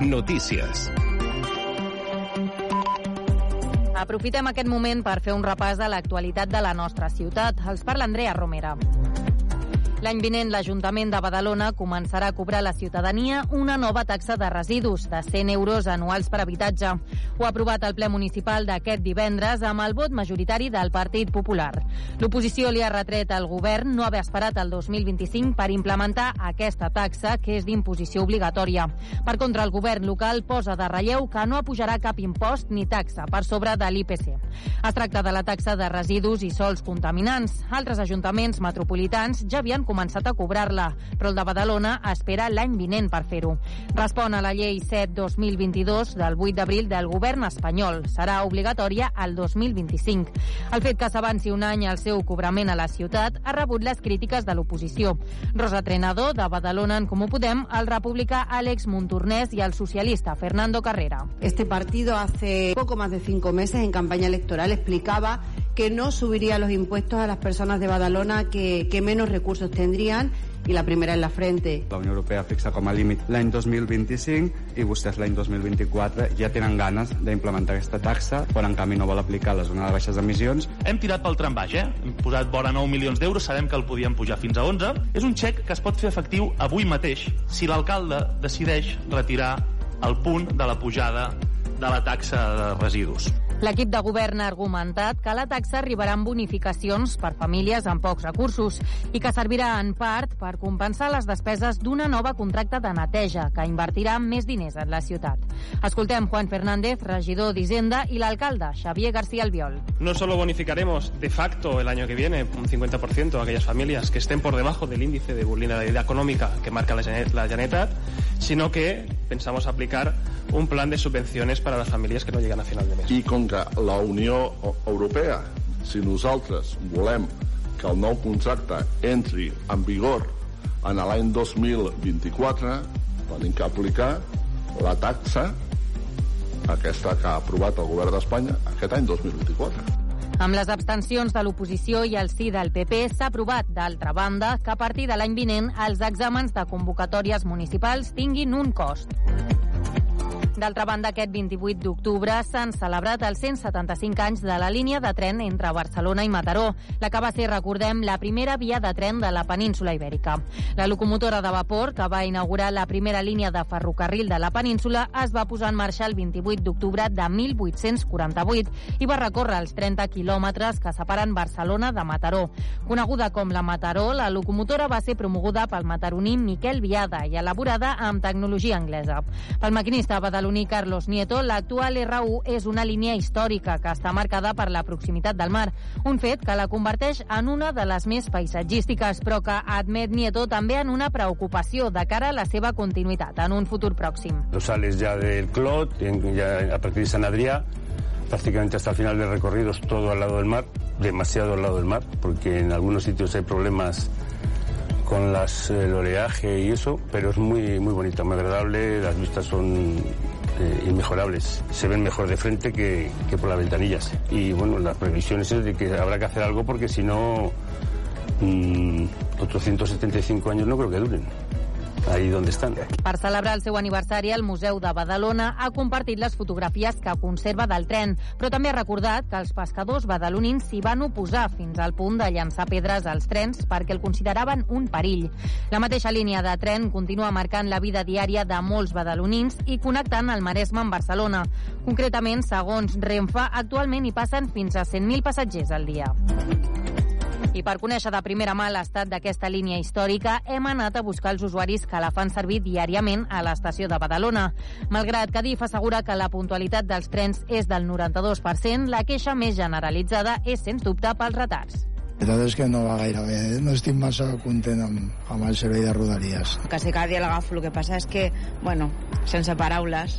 Notícies. Aprofitem aquest moment per fer un repàs de l'actualitat de la nostra ciutat. Els parla Andrea Romera. L'any vinent, l'Ajuntament de Badalona començarà a cobrar a la ciutadania una nova taxa de residus de 100 euros anuals per habitatge. Ho ha aprovat el ple municipal d'aquest divendres amb el vot majoritari del Partit Popular. L'oposició li ha retret al govern no haver esperat el 2025 per implementar aquesta taxa, que és d'imposició obligatòria. Per contra, el govern local posa de relleu que no apujarà cap impost ni taxa per sobre de l'IPC. Es tracta de la taxa de residus i sols contaminants. Altres ajuntaments metropolitans ja havien començat a cobrar-la, però el de Badalona espera l'any vinent per fer-ho. Respon a la llei 7-2022 del 8 d'abril del govern espanyol. Serà obligatòria al 2025. El fet que s'avanci un any el seu cobrament a la ciutat ha rebut les crítiques de l'oposició. Rosa Trenador, de Badalona en Comú Podem, el republicà Àlex Montornès i el socialista Fernando Carrera. Este partido hace poco más de cinco meses en campaña electoral explicaba que no subiría los impuestos a las personas de Badalona que, que menos recursos tendrían i la primera en la frente. La Unió Europea fixa com a límit l'any 2025 i vostès l'any 2024 ja tenen ganes d'implementar aquesta taxa, però en canvi no vol aplicar la zona de baixes emissions. Hem tirat pel tram baix, eh? Hem posat vora 9 milions d'euros, sabem que el podíem pujar fins a 11. És un xec que es pot fer efectiu avui mateix si l'alcalde decideix retirar el punt de la pujada de la taxa de residus. L'equip de govern ha argumentat que la taxa arribarà amb bonificacions per famílies amb pocs recursos i que servirà en part per compensar les despeses d'una nova contracta de neteja que invertirà més diners en la ciutat. Escoltem Juan Fernández, regidor d'Hisenda, i l'alcalde, Xavier García Albiol. No solo bonificaremos de facto el año que viene un 50% a aquellas familias que estén por debajo del índice de vulnerabilidad económica que marca la Generalitat, sino que pensamos aplicar un plan de subvenciones para las familias que no llegan a final de mes. I com que la Unió Europea, si nosaltres volem que el nou contracte entri en vigor en l'any 2024, tenim que aplicar la taxa aquesta que ha aprovat el govern d'Espanya aquest any 2024. Amb les abstencions de l'oposició i el sí del PP s'ha aprovat, d'altra banda, que a partir de l'any vinent els exàmens de convocatòries municipals tinguin un cost. D'altra banda, aquest 28 d'octubre s'han celebrat els 175 anys de la línia de tren entre Barcelona i Mataró, la que va ser, recordem, la primera via de tren de la península ibèrica. La locomotora de vapor, que va inaugurar la primera línia de ferrocarril de la península, es va posar en marxa el 28 d'octubre de 1848 i va recórrer els 30 quilòmetres que separen Barcelona de Mataró. Coneguda com la Mataró, la locomotora va ser promoguda pel mataroní Miquel Viada i elaborada amb tecnologia anglesa. Pel maquinista badaloní Carlos Nieto, l'actual R1 és una línia històrica que està marcada per la proximitat del mar, un fet que la converteix en una de les més paisatgístiques, però que admet Nieto també en una preocupació de cara a la seva continuïtat en un futur pròxim. Tú sales ya del Clot, ya a partir de San Adrià, prácticamente hasta el final del recorrido es todo al lado del mar, demasiado al lado del mar, porque en algunos sitios hay problemas con las, el oleaje y eso, pero es muy, muy bonito, muy agradable, las vistas son eh, inmejorables, se ven mejor de frente que, que por las ventanillas. Y bueno, la previsión es de que habrá que hacer algo porque si no, mm, otros 175 años no creo que duren. Ahí donde estan. Per celebrar el seu aniversari, el Museu de Badalona ha compartit les fotografies que conserva del tren, però també ha recordat que els pescadors badalonins s'hi van oposar fins al punt de llançar pedres als trens perquè el consideraven un perill. La mateixa línia de tren continua marcant la vida diària de molts badalonins i connectant el Maresme amb Barcelona. Concretament, segons Renfe, actualment hi passen fins a 100.000 passatgers al dia. I per conèixer de primera mà l'estat d'aquesta línia històrica, hem anat a buscar els usuaris que la fan servir diàriament a l'estació de Badalona. Malgrat que DIF assegura que la puntualitat dels trens és del 92%, la queixa més generalitzada és, sens dubte, pels retards. La veritat és que no va gaire bé, eh? no estic massa content amb, amb el servei de Rodalies. Quasi cada dia l'agafo, el que passa és que, bueno, sense paraules,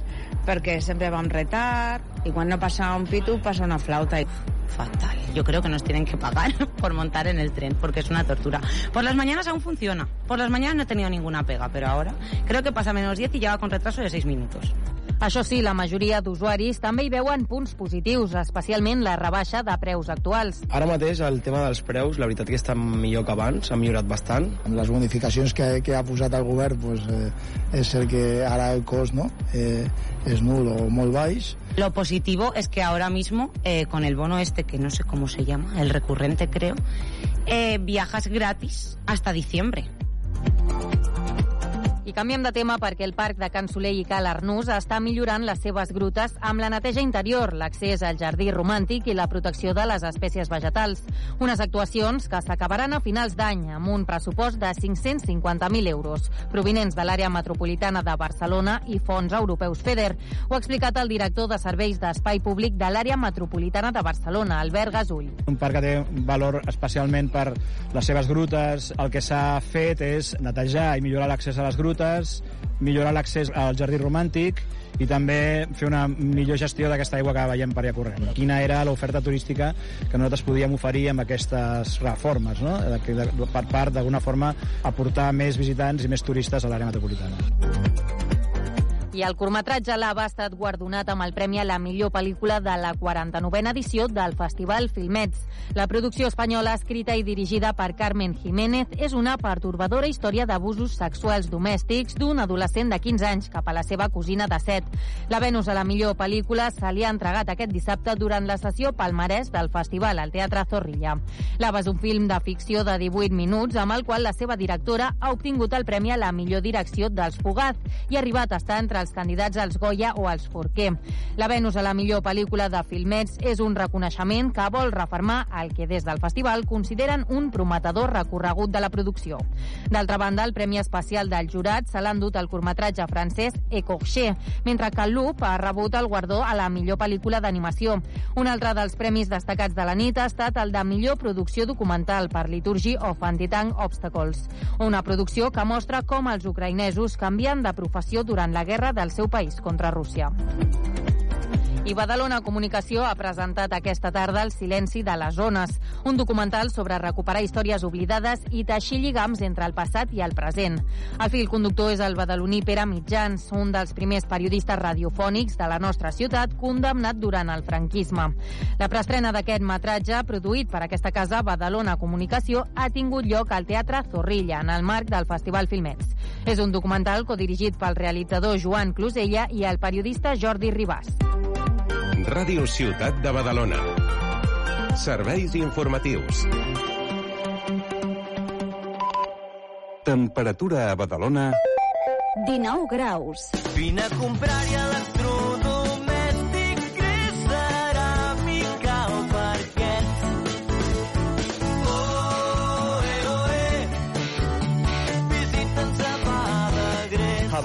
perquè sempre va amb retard i quan no passa un pitu passa una flauta. Fatal. Yo creo que nos tienen que pagar por montar en el tren, porque es una tortura. Por las mañanas aún funciona. Por las mañanas no he tenido ninguna pega, pero ahora creo que pasa menos 10 y ya va con retraso de 6 minutos. Això sí, la majoria d'usuaris també hi veuen punts positius, especialment la rebaixa de preus actuals. Ara mateix el tema dels preus, la veritat que està millor que abans, ha millorat bastant. Amb les bonificacions que, que ha posat el govern, pues, eh, és cert que ara el cost no? eh, és nul o molt baix. Lo positivo es que ahora mismo, eh, con el bono este, que no sé cómo se llama, el recurrente creo, eh, viajas gratis hasta diciembre. I canviem de tema perquè el Parc de Can Soler i Cal Arnús està millorant les seves grutes amb la neteja interior, l'accés al jardí romàntic i la protecció de les espècies vegetals. Unes actuacions que s'acabaran a finals d'any amb un pressupost de 550.000 euros, provinents de l'àrea metropolitana de Barcelona i fons europeus FEDER. Ho ha explicat el director de Serveis d'Espai Públic de l'àrea metropolitana de Barcelona, Albert Gasull. Un parc que té valor especialment per les seves grutes. El que s'ha fet és netejar i millorar l'accés a les grutes, millorar l'accés al jardí romàntic i també fer una millor gestió d'aquesta aigua que veiem per allà corrent. Quina era l'oferta turística que nosaltres podíem oferir amb aquestes reformes, no? Per part, d'alguna forma, aportar més visitants i més turistes a l'àrea metropolitana. I el curtmetratge Lava ha estat guardonat amb el Premi a la millor pel·lícula de la 49a edició del Festival Filmets. La producció espanyola, escrita i dirigida per Carmen Jiménez, és una pertorbadora història d'abusos sexuals domèstics d'un adolescent de 15 anys cap a la seva cosina de 7. La Venus a la millor pel·lícula se li ha entregat aquest dissabte durant la sessió palmarès del festival al Teatre Zorrilla. Lava és un film de ficció de 18 minuts amb el qual la seva directora ha obtingut el Premi a la millor direcció dels Fugaz i ha arribat a estar entre els candidats als Goya o als Forquer. La Venus a la millor pel·lícula de Filmets és un reconeixement que vol reformar el que des del festival consideren un prometedor recorregut de la producció. D'altra banda, el Premi Especial del Jurat se l'ha endut el curtmetratge francès Ecorché, mentre que Loop ha rebut el guardó a la millor pel·lícula d'animació. Un altre dels premis destacats de la nit ha estat el de millor producció documental per Liturgy of Anti-Tank Obstacles, una producció que mostra com els ucraïnesos canvien de professió durant la guerra del seu país contra Rússia. I Badalona Comunicació ha presentat aquesta tarda El silenci de les zones, un documental sobre recuperar històries oblidades i teixir lligams entre el passat i el present. El fil conductor és el badaloní Pere Mitjans, un dels primers periodistes radiofònics de la nostra ciutat, condemnat durant el franquisme. La preestrena d'aquest metratge, produït per aquesta casa Badalona Comunicació, ha tingut lloc al Teatre Zorrilla, en el marc del Festival Filmets. És un documental codirigit pel realitzador Joan Clusella i el periodista Jordi Ribàs. Ràdio Ciutat de Badalona. Serveis informatius. Temperatura a Badalona... 19 graus. Vine a comprar-hi electrodomèstic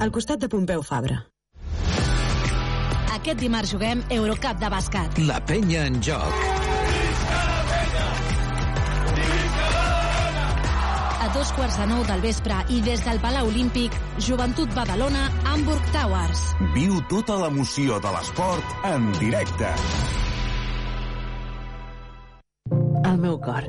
Al costat de Pompeu Fabra. Aquest dimarts juguem Eurocup de bàsquet. La penya en joc. A dos quarts de nou del vespre i des del Palau Olímpic, Joventut Badalona, Hamburg Towers. Viu tota l'emoció de l'esport en directe. El meu cor,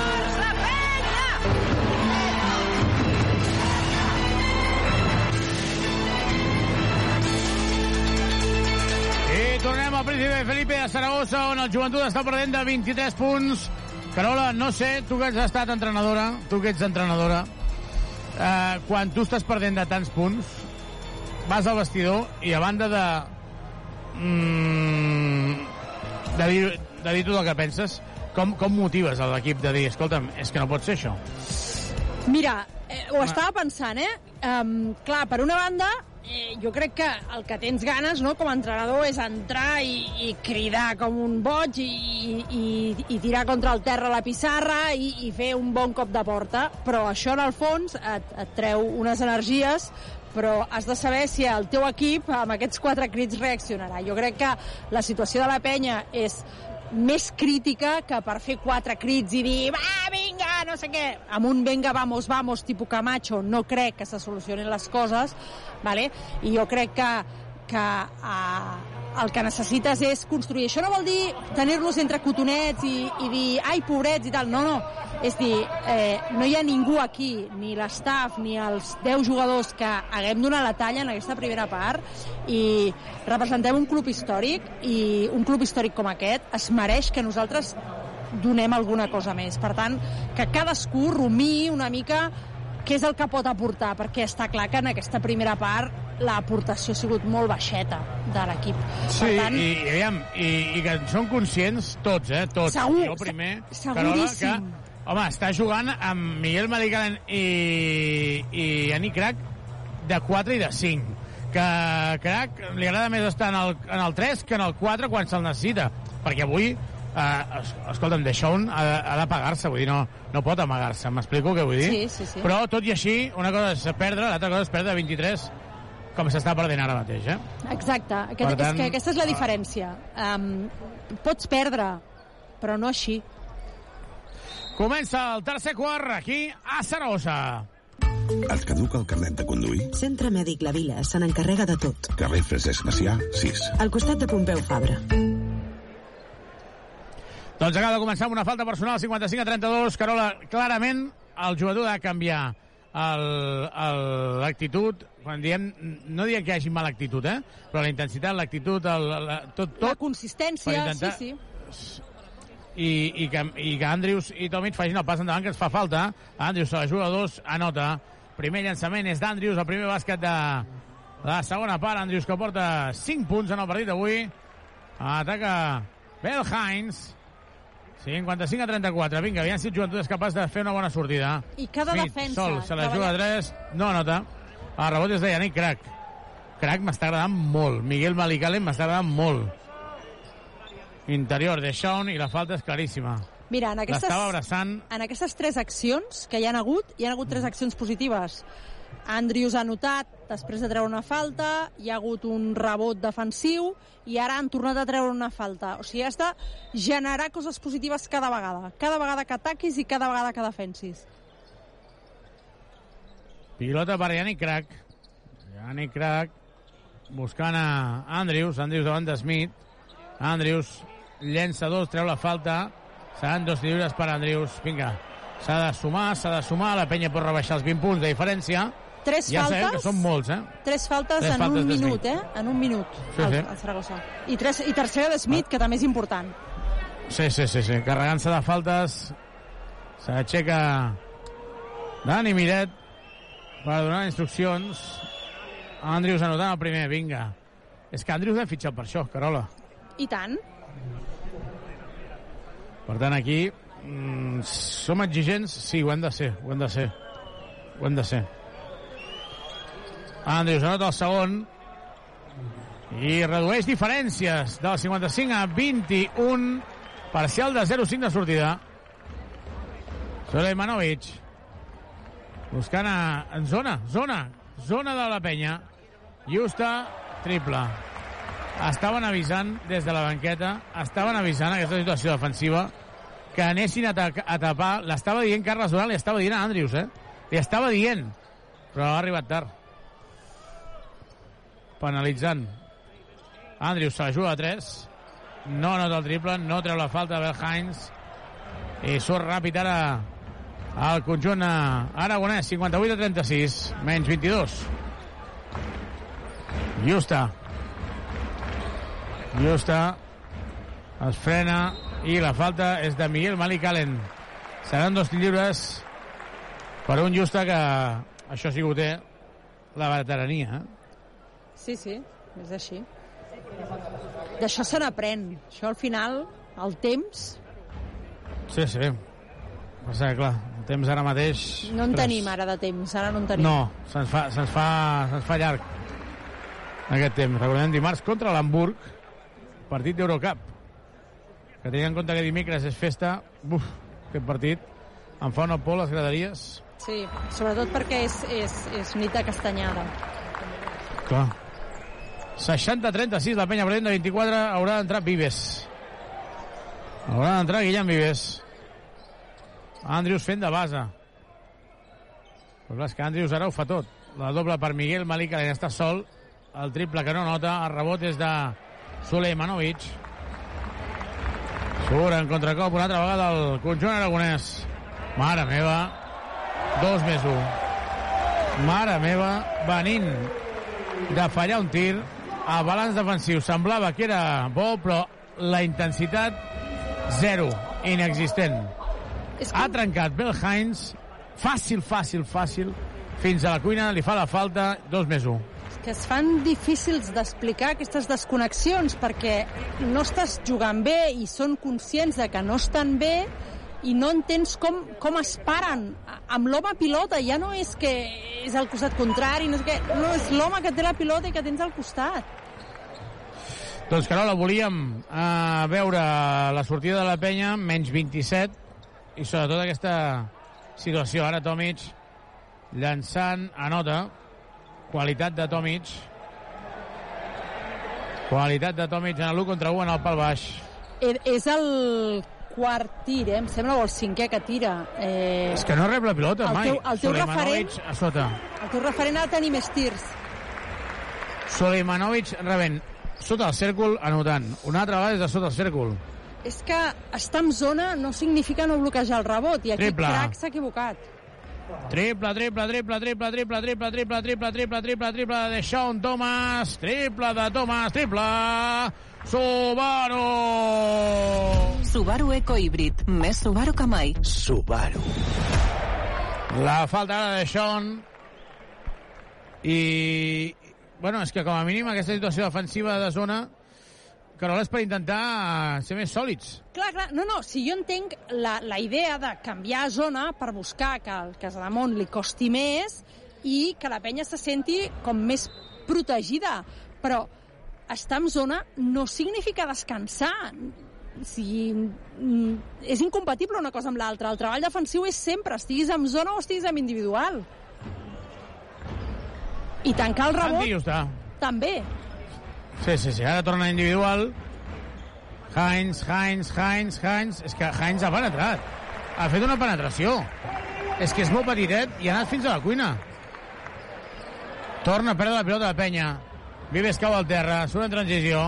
Tornem al Príncipe Felipe de Saragossa, on el joventut està perdent de 23 punts. Carola, no sé, tu que has estat entrenadora, tu que ets entrenadora, eh, quan tu estàs perdent de tants punts, vas al vestidor i a banda de... Mm, de, dir, de dir tot el que penses, com, com motives a l'equip de dir, escolta'm, és que no pot ser això? Mira, eh, ho estava pensant, eh? Um, clar, per una banda, eh, jo crec que el que tens ganes no, com a entrenador és entrar i, i cridar com un boig i, i, i tirar contra el terra la pissarra i, i fer un bon cop de porta, però això en el fons et, et treu unes energies però has de saber si el teu equip amb aquests quatre crits reaccionarà. Jo crec que la situació de la penya és més crítica que per fer quatre crits i dir va, vinga, no sé què. Amb un venga, vamos, vamos, tipus Camacho, no crec que se solucionin les coses, vale? i jo crec que, que uh, el que necessites és construir. Això no vol dir tenir-los entre cotonets i, i dir, ai, pobrets i tal. No, no. És dir, eh, no hi ha ningú aquí, ni l'estaf, ni els 10 jugadors que haguem donat la talla en aquesta primera part i representem un club històric i un club històric com aquest es mereix que nosaltres donem alguna cosa més. Per tant, que cadascú rumiï una mica què és el que pot aportar, perquè està clar que en aquesta primera part l'aportació ha sigut molt baixeta de l'equip. Sí, per tant, i, i, aviam, i, i que són conscients tots, eh? Tots. Segur, jo primer, seguríssim. Carola, que, home, està jugant amb Miguel Maricalen i, i Ani Crac de 4 i de 5 que Crac li agrada més estar en el, en el 3 que en el 4 quan se'l necessita perquè avui eh, es, escolta'm, Deixón ha, ha de pagar-se, vull dir, no, no pot amagar-se, m'explico què vull dir? Sí, sí, sí. Però tot i així, una cosa és perdre, l'altra cosa és perdre 23 com s'està perdent ara mateix, eh? Exacte, Aquest, Per tant, és que aquesta és la diferència. Um, pots perdre, però no així. Comença el tercer quart aquí a Saragossa. Et caduca el carnet de conduir? Centre Mèdic La Vila se n'encarrega de tot. Carrer Francesc Macià, 6. Al costat de Pompeu Fabra. Doncs acaba de començar amb una falta personal 55 a 32. Carola, clarament el jugador ha de canviar l'actitud. Quan diem, no diem que hi hagi mala actitud, eh? però la intensitat, l'actitud, el- la, tot, tot... La consistència, intentar- sí, sí. i, i, que, i que Andrius i Tomic facin el pas endavant que ens fa falta. Andrius se la juga dos, anota. Primer llançament és d'Andrius, el primer bàsquet de la segona part. Andrius que porta 5 punts en el partit d'avui. Ataca Bel Hines. 55 a 34. Vinga, aviam si el joventut és capaç de fer una bona sortida. I cada Smith, defensa... Sol, se la juga a 3. No anota. El rebot és de Yannick Crac. Crac m'està agradant molt. Miguel Malicalen m'està agradant molt. Interior de Sean i la falta és claríssima. Mira, en aquestes, abraçant. en aquestes tres accions que hi han hagut, hi han hagut tres accions positives. Andrius ha notat, després de treure una falta, hi ha hagut un rebot defensiu i ara han tornat a treure una falta. O sigui, has de generar coses positives cada vegada. Cada vegada que ataquis i cada vegada que defensis. Pilota per Yannick Crac. Yannick Crac buscant a Andrius. Andrius davant de Smith. Andrius llença dos, treu la falta. Seran dos lliures per Andrius. Vinga, s'ha de sumar, s'ha de sumar. La penya pot rebaixar els 20 punts de diferència. Tres ja sabem faltes. que són molts, eh? Tres faltes Tres en faltes un minut, eh? En un minut, Sí, al, sí. al Saragossa. I, tres, I tercera de Smith, que també és important. Sí, sí, sí, sí. carregant-se de faltes. S'aixeca Dani Miret per donar instruccions. Andrius anotant el primer, vinga. És que Andrius l'hem fitxat per això, Carola. I tant. Per tant, aquí mm, som exigents? Sí, ho hem de ser, ho hem de ser. Ho hem de ser. Andrius anota el segon i redueix diferències del 55 a 21 parcial de 0-5 de sortida Soleimanovic buscant a, en zona zona, zona de la penya. Justa, triple. Estaven avisant des de la banqueta estaven avisant aquesta situació defensiva que anessin a, a tapar. L'estava dient Carles Durant, li estava dient a Andrius eh? li estava dient. Però ha arribat tard. Penalitzant. Andrius se la juga a 3 no nota el triple, no treu la falta de Bel Hines. I surt ràpid ara al conjunt eh, aragonès 58 a 36 menys 22 Justa Justa es frena i la falta és de Miguel Malik Allen seran dos lliures per un Justa que això sí que ho té la veterania eh? Sí, sí, és així. D'això se n'aprèn. Això al final, el temps, Sí, sí. Passa que, clar, temps ara mateix... no en tenim ara de temps, ara no en tenim. No, se'ns fa, se'ns fa, se'ns fa llarg aquest temps. Recordem dimarts contra l'Hamburg, partit d'Eurocup. Que tenint en compte que dimecres és festa, buf, aquest partit em fa una por les graderies. Sí, sobretot perquè és, és, és nit de castanyada. Clar. 60-36, la penya de 24, haurà d'entrar Vives. Haurà d'entrar Guillem Vives. Andrius fent de base. Però és que Andrius ara ho fa tot. La doble per Miguel Malik, que està sol. El triple que no nota, el rebot és de Suleimanovic. Surt en contracop una altra vegada el conjunt aragonès. Mare meva, dos més un. Mare meva, venint de fallar un tir a balanç defensiu. Semblava que era bo, però la intensitat zero, inexistent. És Ha trencat Bel Hines, fàcil, fàcil, fàcil, fins a la cuina, li fa la falta, dos més un. que es fan difícils d'explicar aquestes desconnexions perquè no estàs jugant bé i són conscients de que no estan bé i no entens com, com es paren amb l'home pilota, ja no és que és al costat contrari, no és, que, no és l'home que té la pilota i que tens al costat. Doncs, Carola, volíem eh, veure la sortida de la penya, menys 27, i sobretot aquesta situació. Ara Tomic llançant, anota, qualitat de Tomic, qualitat de Tomic en l'1 contra 1 en el pal baix. Eh, És el quart tir, eh? em sembla, o el cinquè que tira. Eh, És que no rep la pilota el mai. teu, el teu referent, a sota. el teu referent ha de tenir més tirs. Suleimanovic rebent sota el cèrcol, anotant. Una altra vegada des de sota el cèrcol. És que estar en zona no significa no bloquejar el rebot, i aquí Triple. Crac s'ha equivocat. Triple, triple, triple, triple, triple, triple, triple, triple, triple, triple, triple de Sean Thomas. Triple de Thomas, triple. Subaru. Subaru Eco Híbrid. Més Subaru que mai. Subaru. La falta ara de Sean. I, bueno, és que com a mínim aquesta situació defensiva de zona Carola és per intentar ser més sòlids. Clar, clar, no, no, si jo entenc la, la idea de canviar zona per buscar que el Casademont li costi més i que la penya se senti com més protegida, però estar en zona no significa descansar. O sigui, mm, és incompatible una cosa amb l'altra. El treball defensiu és sempre, estiguis en zona o estiguis en individual. I tancar el rebot també. Sí, sí, sí. Ara torna individual. Heinz, Heinz, Heinz, Heinz... És que Heinz ha penetrat. Ha fet una penetració. És que és molt petitet i ha anat fins a la cuina. Torna a perdre la pilota de penya. Vives cau al terra, surt en transició.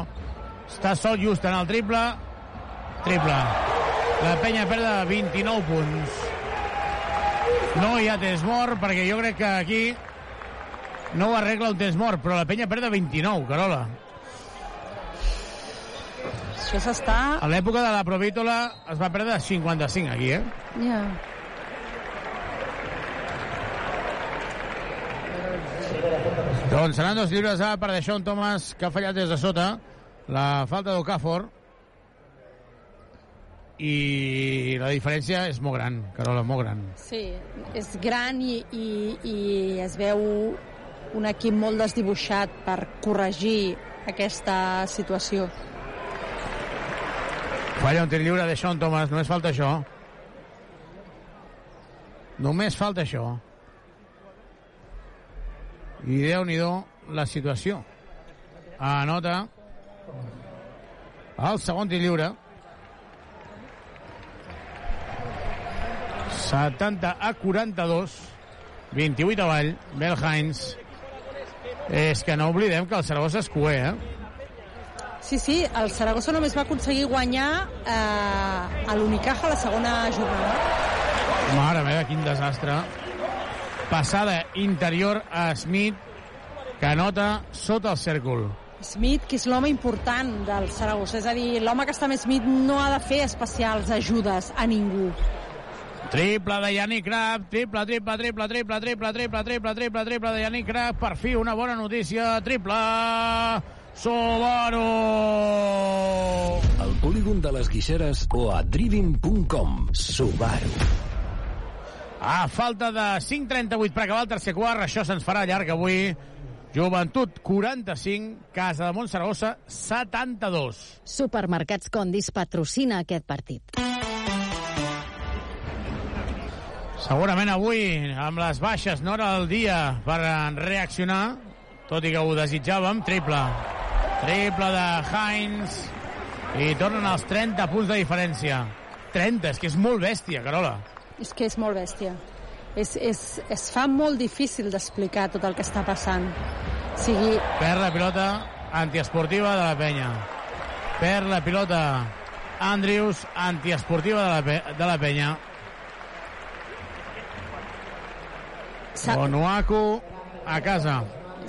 Està sol just en el triple. Triple. La penya perd 29 punts. No hi ha temps mort perquè jo crec que aquí no ho arregla un temps mort, però la penya perd de 29, Carola. Això s'està... A l'època de la Provítola es va perdre de 55 aquí, eh? Ja. Doncs seran dos lliures ara per deixar un Thomas que ha fallat des de sota. La falta d'Ocafor. I la diferència és molt gran, Carola, molt gran. Sí, és gran i, i, i es veu un equip molt desdibuixat per corregir aquesta situació. Falla un tir lliure de Sean Thomas, només falta això. Només falta això. I déu nhi la situació. Anota el segon tir lliure. 70 a 42. 28 avall. Bel Heinz. És que no oblidem que el Saragossa és cué, eh? Sí, sí, el Saragossa només va aconseguir guanyar eh, a l'Unicaja la segona jornada. Mare meva, quin desastre. Passada interior a Smith, que anota sota el cèrcol. Smith, que és l'home important del Saragossa, és a dir, l'home que està amb Smith no ha de fer especials ajudes a ningú. Triple de Yannick Krab, triple, triple, triple, triple, triple, triple, triple, triple, triple de Yannick Krab, per fi una bona notícia, triple, Subaru! Al polígon de les Guixeres o a driving.com. Subaru. A falta de 5.38 per acabar el tercer quart, això se'ns farà llarg avui. Joventut 45, Casa de Montsaragossa 72. Supermercats Condis patrocina aquest partit. Segurament avui, amb les baixes, no era el dia per reaccionar, tot i que ho desitjàvem, triple. Triple de Heinz, i tornen als 30 punts de diferència. 30, és que és molt bèstia, Carola. És que és molt bèstia. És, és, es fa molt difícil d'explicar tot el que està passant. O sigui... Per la pilota antiesportiva de la penya. Per la pilota Andrews, antiesportiva de la, pe de la penya. Onuaku a casa.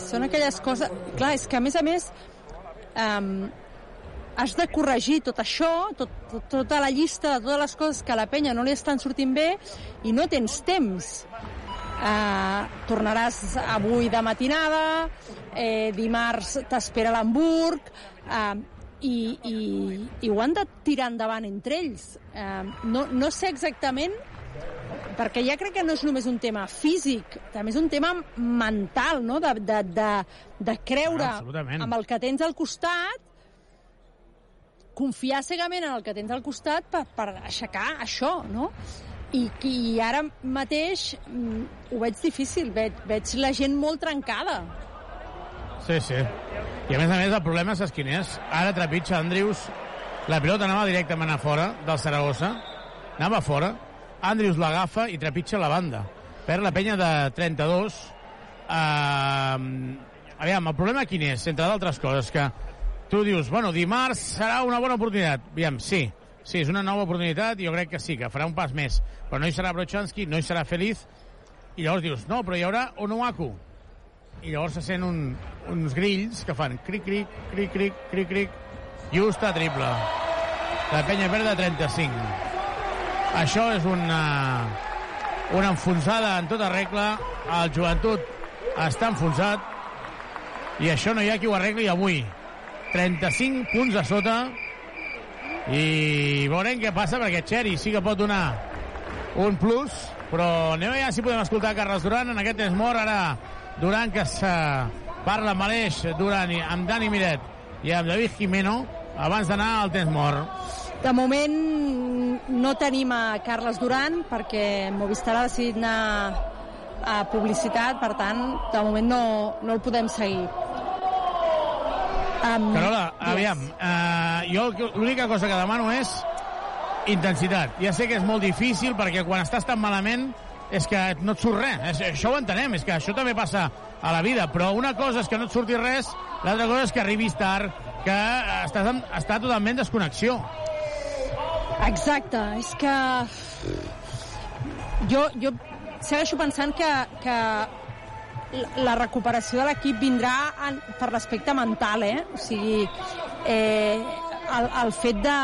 Són aquelles coses... Clar, és que a més a més um, has de corregir tot això, tot, tot, tota la llista de totes les coses que a la penya no li estan sortint bé i no tens temps. Uh, tornaràs avui de matinada, eh, dimarts t'espera l'Hamburg, uh, i, i, i ho han de tirar endavant entre ells. Uh, no, no sé exactament perquè ja crec que no és només un tema físic, també és un tema mental, no? de, de, de, de creure Ah, amb el que tens al costat, confiar cegament en el que tens al costat per, per aixecar això, no? I, i ara mateix mm, ho veig difícil, veig, veig la gent molt trencada. Sí, sí. I a més a més el problema és quin és. Ara trepitja Andrius. La pilota anava directament a fora del Saragossa. Anava a fora. Andrius l'agafa i trepitja la banda. Per la penya de 32. Uh, aviam, el problema quin és? Entre d'altres coses, que tu dius, bueno, dimarts serà una bona oportunitat. Aviam, sí, sí, és una nova oportunitat i jo crec que sí, que farà un pas més. Però no hi serà Brochanski, no hi serà Feliz, i llavors dius, no, però hi haurà Onuaku. I llavors se sent un, uns grills que fan cric, cric, cric, cric, cric, cric, just a triple. La penya verda 35. Això és una, una enfonsada en tota regla. El joventut està enfonsat i això no hi ha qui ho arregli avui. 35 punts a sota i veurem què passa perquè Xeri sí que pot donar un plus però anem a veure si podem escoltar Carles Duran en aquest temps mort ara Duran que se parla amb Aleix Duran i amb Dani Miret i amb David Jimeno abans d'anar al temps mort De moment no tenim a Carles Duran perquè Movistar ha decidit anar a publicitat, per tant, de moment no, no el podem seguir. Um, Carola, aviam, uh, jo l'única cosa que demano és intensitat. Ja sé que és molt difícil perquè quan estàs tan malament és que no et surt res. És, això ho entenem, és que això també passa a la vida, però una cosa és que no et surti res, l'altra cosa és que arribis tard, que estàs en, està totalment desconnexió. Exacte, és que jo, jo segueixo pensant que, que la- recuperació de l'equip vindrà en, per l'aspecte mental, eh? O sigui, eh, el, el fet de,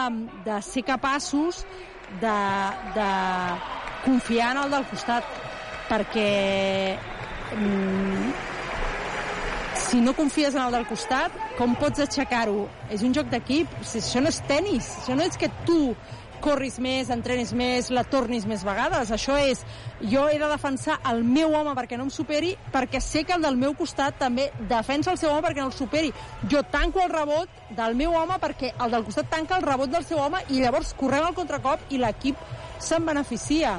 de ser capaços de, de confiar en el del costat, perquè mm, si no confies en el del costat, com pots aixecar-ho? És un joc d'equip, si això no és tennis, això no és que tu corris més, entrenis més, la tornis més vegades. Això és, jo he de defensar el meu home perquè no em superi, perquè sé que el del meu costat també defensa el seu home perquè no el superi. Jo tanco el rebot del meu home perquè el del costat tanca el rebot del seu home i llavors correm al contracop i l'equip se'n beneficia.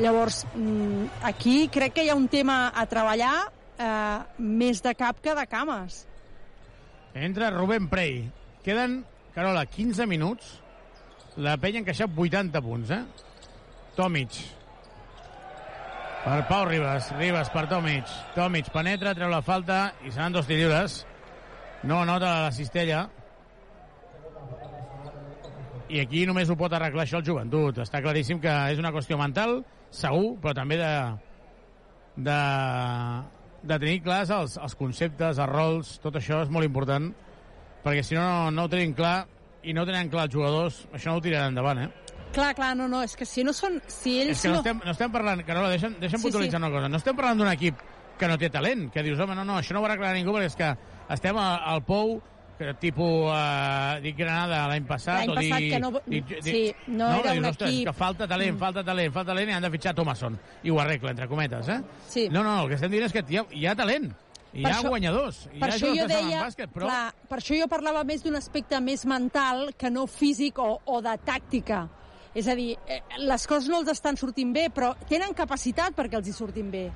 Llavors, mm, aquí crec que hi ha un tema a treballar eh, més de cap que de cames. Entra Rubén Prey. Queden, Carola, 15 minuts. La penya ha encaixat 80 punts, eh? Tomic. Per Pau Ribas. Ribas per Tomic. Tomic penetra, treu la falta i seran dos tirs lliures. No nota la cistella. I aquí només ho pot arreglar això el joventut. Està claríssim que és una qüestió mental, segur, però també de, de, de tenir clars els, els conceptes, els rols, tot això és molt important, perquè si no, no, no ho tenim clar i no tenen clar els jugadors, això no ho tiraran endavant, eh? Clar, clar, no, no, és que si no són... Si ells És que no estem, no estem parlant, Carola, deixa'm, deixa'm Sí, puntualitzar sí. una cosa. No estem parlant d'un equip que no té talent, que dius, home, no, no, això no ho arreglarà ningú perquè és que estem a- al Pou, que tipus, eh, dic Granada l'any passat, L'any o passat dir, que no- dic, sí, no que era dius, un ostres, equip- que falta talent, Mm. falta talent, falta talent i han de fitxar Thomason. I ho arregla, entre cometes, eh? Sí. No, no, el que estem dient és que hi ha, hi ha talent. Hi ha això- guanyadors. Hi per ha això jo deia, bàsquet, però... clar, per això jo parlava més d'un aspecte més mental que no físic o, o de tàctica. És a dir, eh, les coses no els estan sortint bé, però tenen capacitat perquè els hi surtin bé.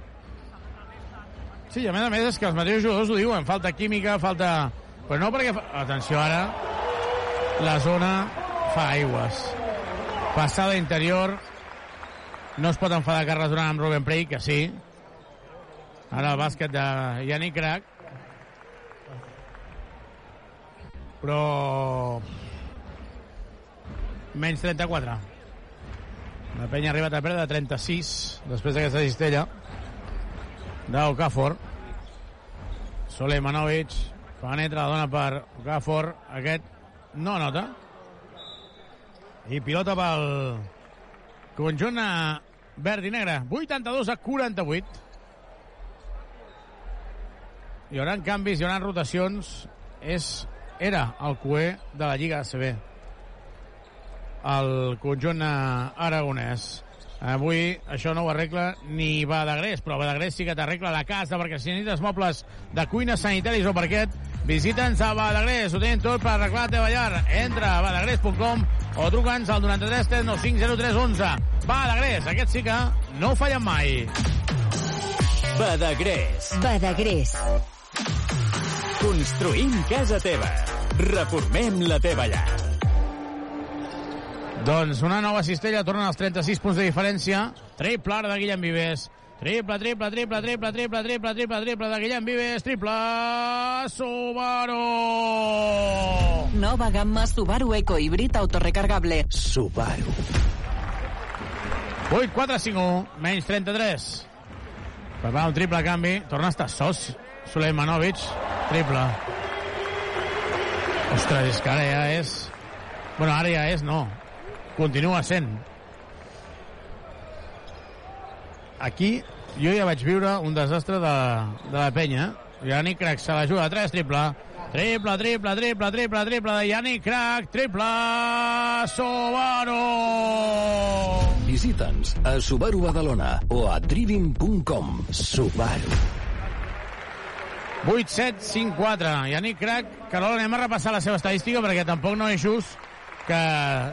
Sí, a més a més és que els mateixos jugadors ho diuen, falta química, falta... Però no perquè... Atenció ara, la zona fa aigües. Passada interior, no es pot enfadar Carles Duran amb Ruben Prey, que sí. Ara el bàsquet de Yannick Crac. Però... Menys 34. La penya ha arribat a perdre de 36 després d'aquesta cistella d'Ocafor. Soleimanovic penetra la dona per Okafor. Aquest no nota. I pilota pel conjunt verd i negre. 82 a 48. Hi haurà canvis, hi haurà rotacions. És, era el cué de la Lliga ACB. El conjunt eh, aragonès. Avui això no ho arregla ni Badagrés, però Badagrés sí que t'arregla la casa perquè si necessites mobles de cuina, sanitaris o parquet, visita'ns a Badagrés. Ho tenen tot per arreglar la teva llar. Entra a badagrés.com o truca'ns al 93 395 0311. Badagrés, aquest sí que no ho fallen mai. Badagrés. Badagrés. Construïm casa teva. Reformem la teva llar. Doncs una nova cistella, tornen als 36 punts de diferència. Triple ara de Guillem Vives. Triple, triple, triple, triple, triple, triple, triple, triple de Guillem Vives. Triple Subaru. Nova gamma Subaru Eco híbrid autorecargable. Subaru. 8, 4, 5, 1, menys 33. Prepara un triple canvi. Torna a estar sos. Suleimanovic. Triple. Ostres, és que ara ja és... Bueno, ara ja és, no. Continua sent. Aquí jo ja vaig viure un desastre de, de la penya. Yannick Crac se la juga a 3, triple. Triple, triple, triple, triple, triple de Yannick Crac, triple Subaru! Visita'ns a Subaru Badalona o a driving.com. Subaru. 8, 7, 5, 4. Yannick Crac, Carola, anem a repassar la seva estadística perquè tampoc no és just que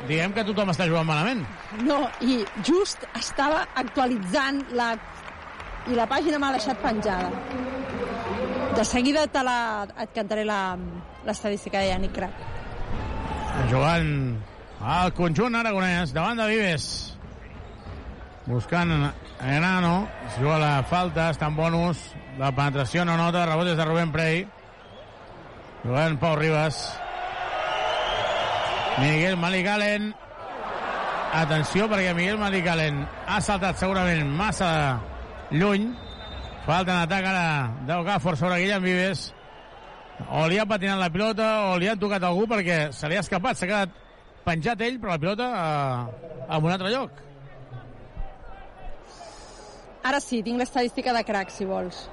diguem que tothom està jugant malament. No, i just estava actualitzant la... i la pàgina m'ha deixat penjada. De seguida te la, et cantaré la- l'estadística de Yannick Crac. Jugant al conjunt aragonès, davant de Vives. Buscant Enano, es juga la falta, està en bonus, la penetració no nota, rebotes de Rubén Prey. Jugant Pau Ribas. Miguel Malicalen. Atenció, perquè Miguel Malicalen ha saltat segurament massa lluny Falta en atac ara d'Ocafor sobre Guillem Vives. O li ha patinat la pilota o li han tocat algú perquè se li ha escapat. S'ha quedat penjat ell, però la pilota eh, a un altre lloc. Ara sí, tinc l'estadística de crack, si vols.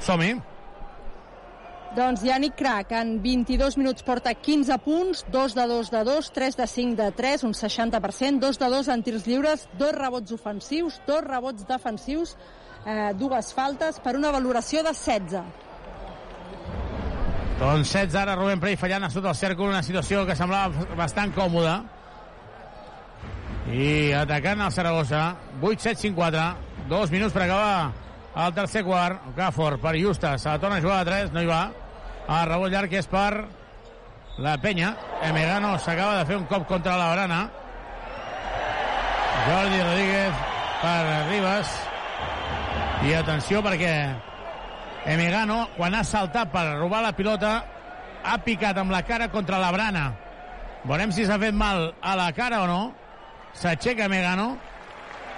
Som-hi. Doncs Yannick Crac en 22 minuts porta 15 punts, 2 de 2 de 2, 3 de 5 de 3, un 60%, 2 de 2 en tirs lliures, 2 rebots ofensius, 2 rebots defensius, eh, dues faltes per una valoració de 16. Doncs 16 ara Rubén Prey fallant a sota el cèrcol, una situació que semblava bastant còmoda. I atacant el Saragossa, 8-7-5-4, dos minuts per acabar el tercer quart. Okafor per Justas, se la torna a jugar a 3, no hi va. El rebot llarg és per la penya. Emegano s'acaba de fer un cop contra la barana. Jordi Rodríguez per Ribas. I atenció perquè Emegano, quan ha saltat per robar la pilota, ha picat amb la cara contra la brana. Veurem si s'ha fet mal a la cara o no. S'aixeca Megano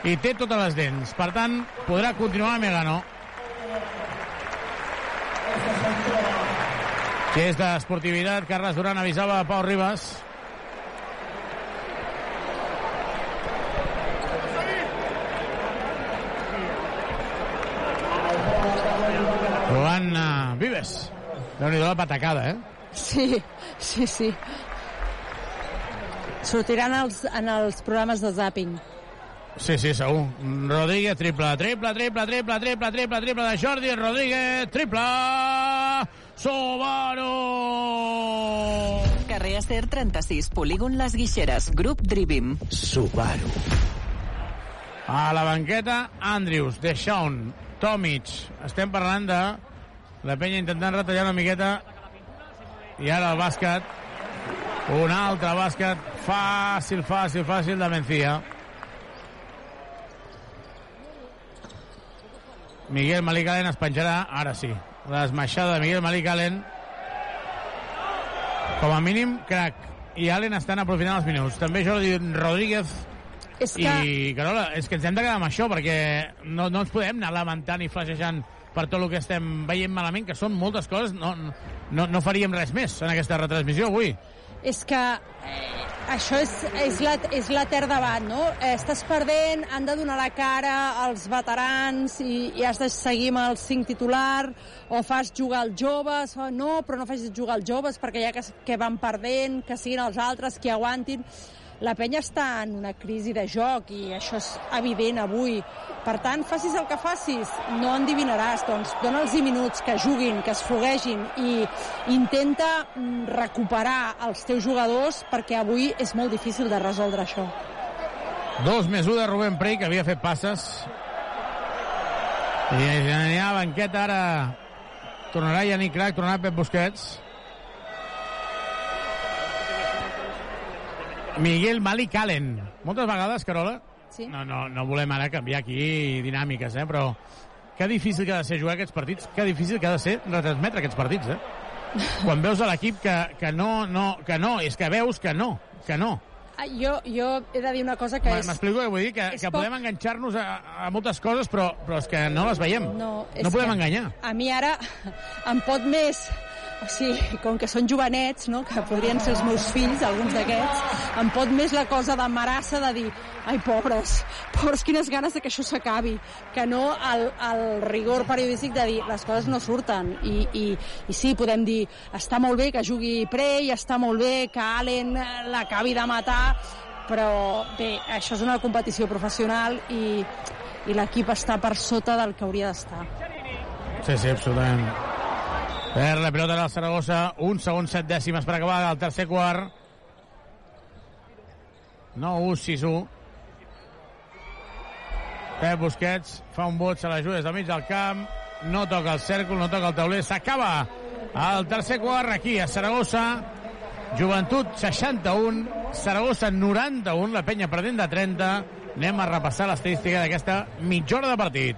i té totes les dents. Per tant, podrà continuar Megano. Si és d'esportivitat, Carles Duran avisava a Pau Ribas. Joan uh, Vives. Déu-n'hi-do la patacada, eh? Sí, sí, sí. Sortiran els, en els programes de zapping. Sí, sí, segur. Rodríguez, triple, triple, triple, triple, triple, triple, triple de Jordi Rodríguez, triple! Subaru! Carrer Acer 36, polígon Les Guixeres, grup Drivim. Subaru. A la banqueta, Andrews, Deshaun, Tomic. Estem parlant de la penya intentant retallar una miqueta i ara el bàsquet un altre bàsquet fàcil, fàcil, fàcil de Mencía Miguel Malik Allen es penjarà ara sí, l'esmaixada de Miguel Malik Allen. Com a mínim crack. I Allen estan aprofitant els minuts. També Jordi Rodríguez és que... i Carola, és que ens hem de quedar amb això perquè no, no ens podem anar lamentant i flashejant per tot el que estem veient malament, que són moltes coses, no, no, no faríem res més en aquesta retransmissió avui. És que eh, això és, és, la, és l'etern no? Eh, estàs perdent, han de donar la cara als veterans i, i has de seguir amb el cinc titular, o fas jugar els joves, o no, però no facis jugar els joves perquè ja que, que van perdent, que siguin els altres qui aguantin la penya està en una crisi de joc i això és evident avui. Per tant, facis el que facis, no endivinaràs. Doncs dona'ls minuts, que juguin, que es foguegin i intenta mm, recuperar els teus jugadors perquè avui és molt difícil de resoldre això. Dos més un de Rubén Prey, que havia fet passes. I anirà a banqueta ara. Tornarà Yannick Crac, tornarà Pep Busquets. Miguel Malik Allen. Moltes vegades, Carola, sí. no, no, no volem ara canviar aquí dinàmiques, eh? però que difícil que ha de ser jugar aquests partits, que difícil que ha de ser retransmetre aquests partits, eh? Quan veus a l'equip que, que no, no, que no, és que veus que no, que no. Ah, Jo, jo he de dir una cosa que és... M'explico què vull dir? Que, que poc- podem enganxar-nos a, a moltes coses, però, però és que no les veiem. No, no podem que enganyar. A mi ara em pot més... Sigui, com que són jovenets, no? que podrien ser els meus fills, alguns d'aquests, em pot més la cosa de marassa de dir ai, pobres, pobres, quines ganes de que això s'acabi, que no el, el rigor periodístic de dir les coses no surten. I, i, I sí, podem dir, està molt bé que jugui Prey, està molt bé que Allen l'acabi de matar, però bé, això és una competició professional i, i l'equip està per sota del que hauria d'estar. Sí, sí, absolutament. Per la pilota del Saragossa, un segon set dècimes per acabar el tercer quart. 9-1, 6-1. Pep Busquets fa un vot, se la juga des del mig del camp, no toca el cèrcol, no toca el tauler, s'acaba el tercer quart aquí a Saragossa. Joventut 61, Saragossa 91, la penya perdent de 30. Anem a repassar l'estadística d'aquesta mitja hora de partit.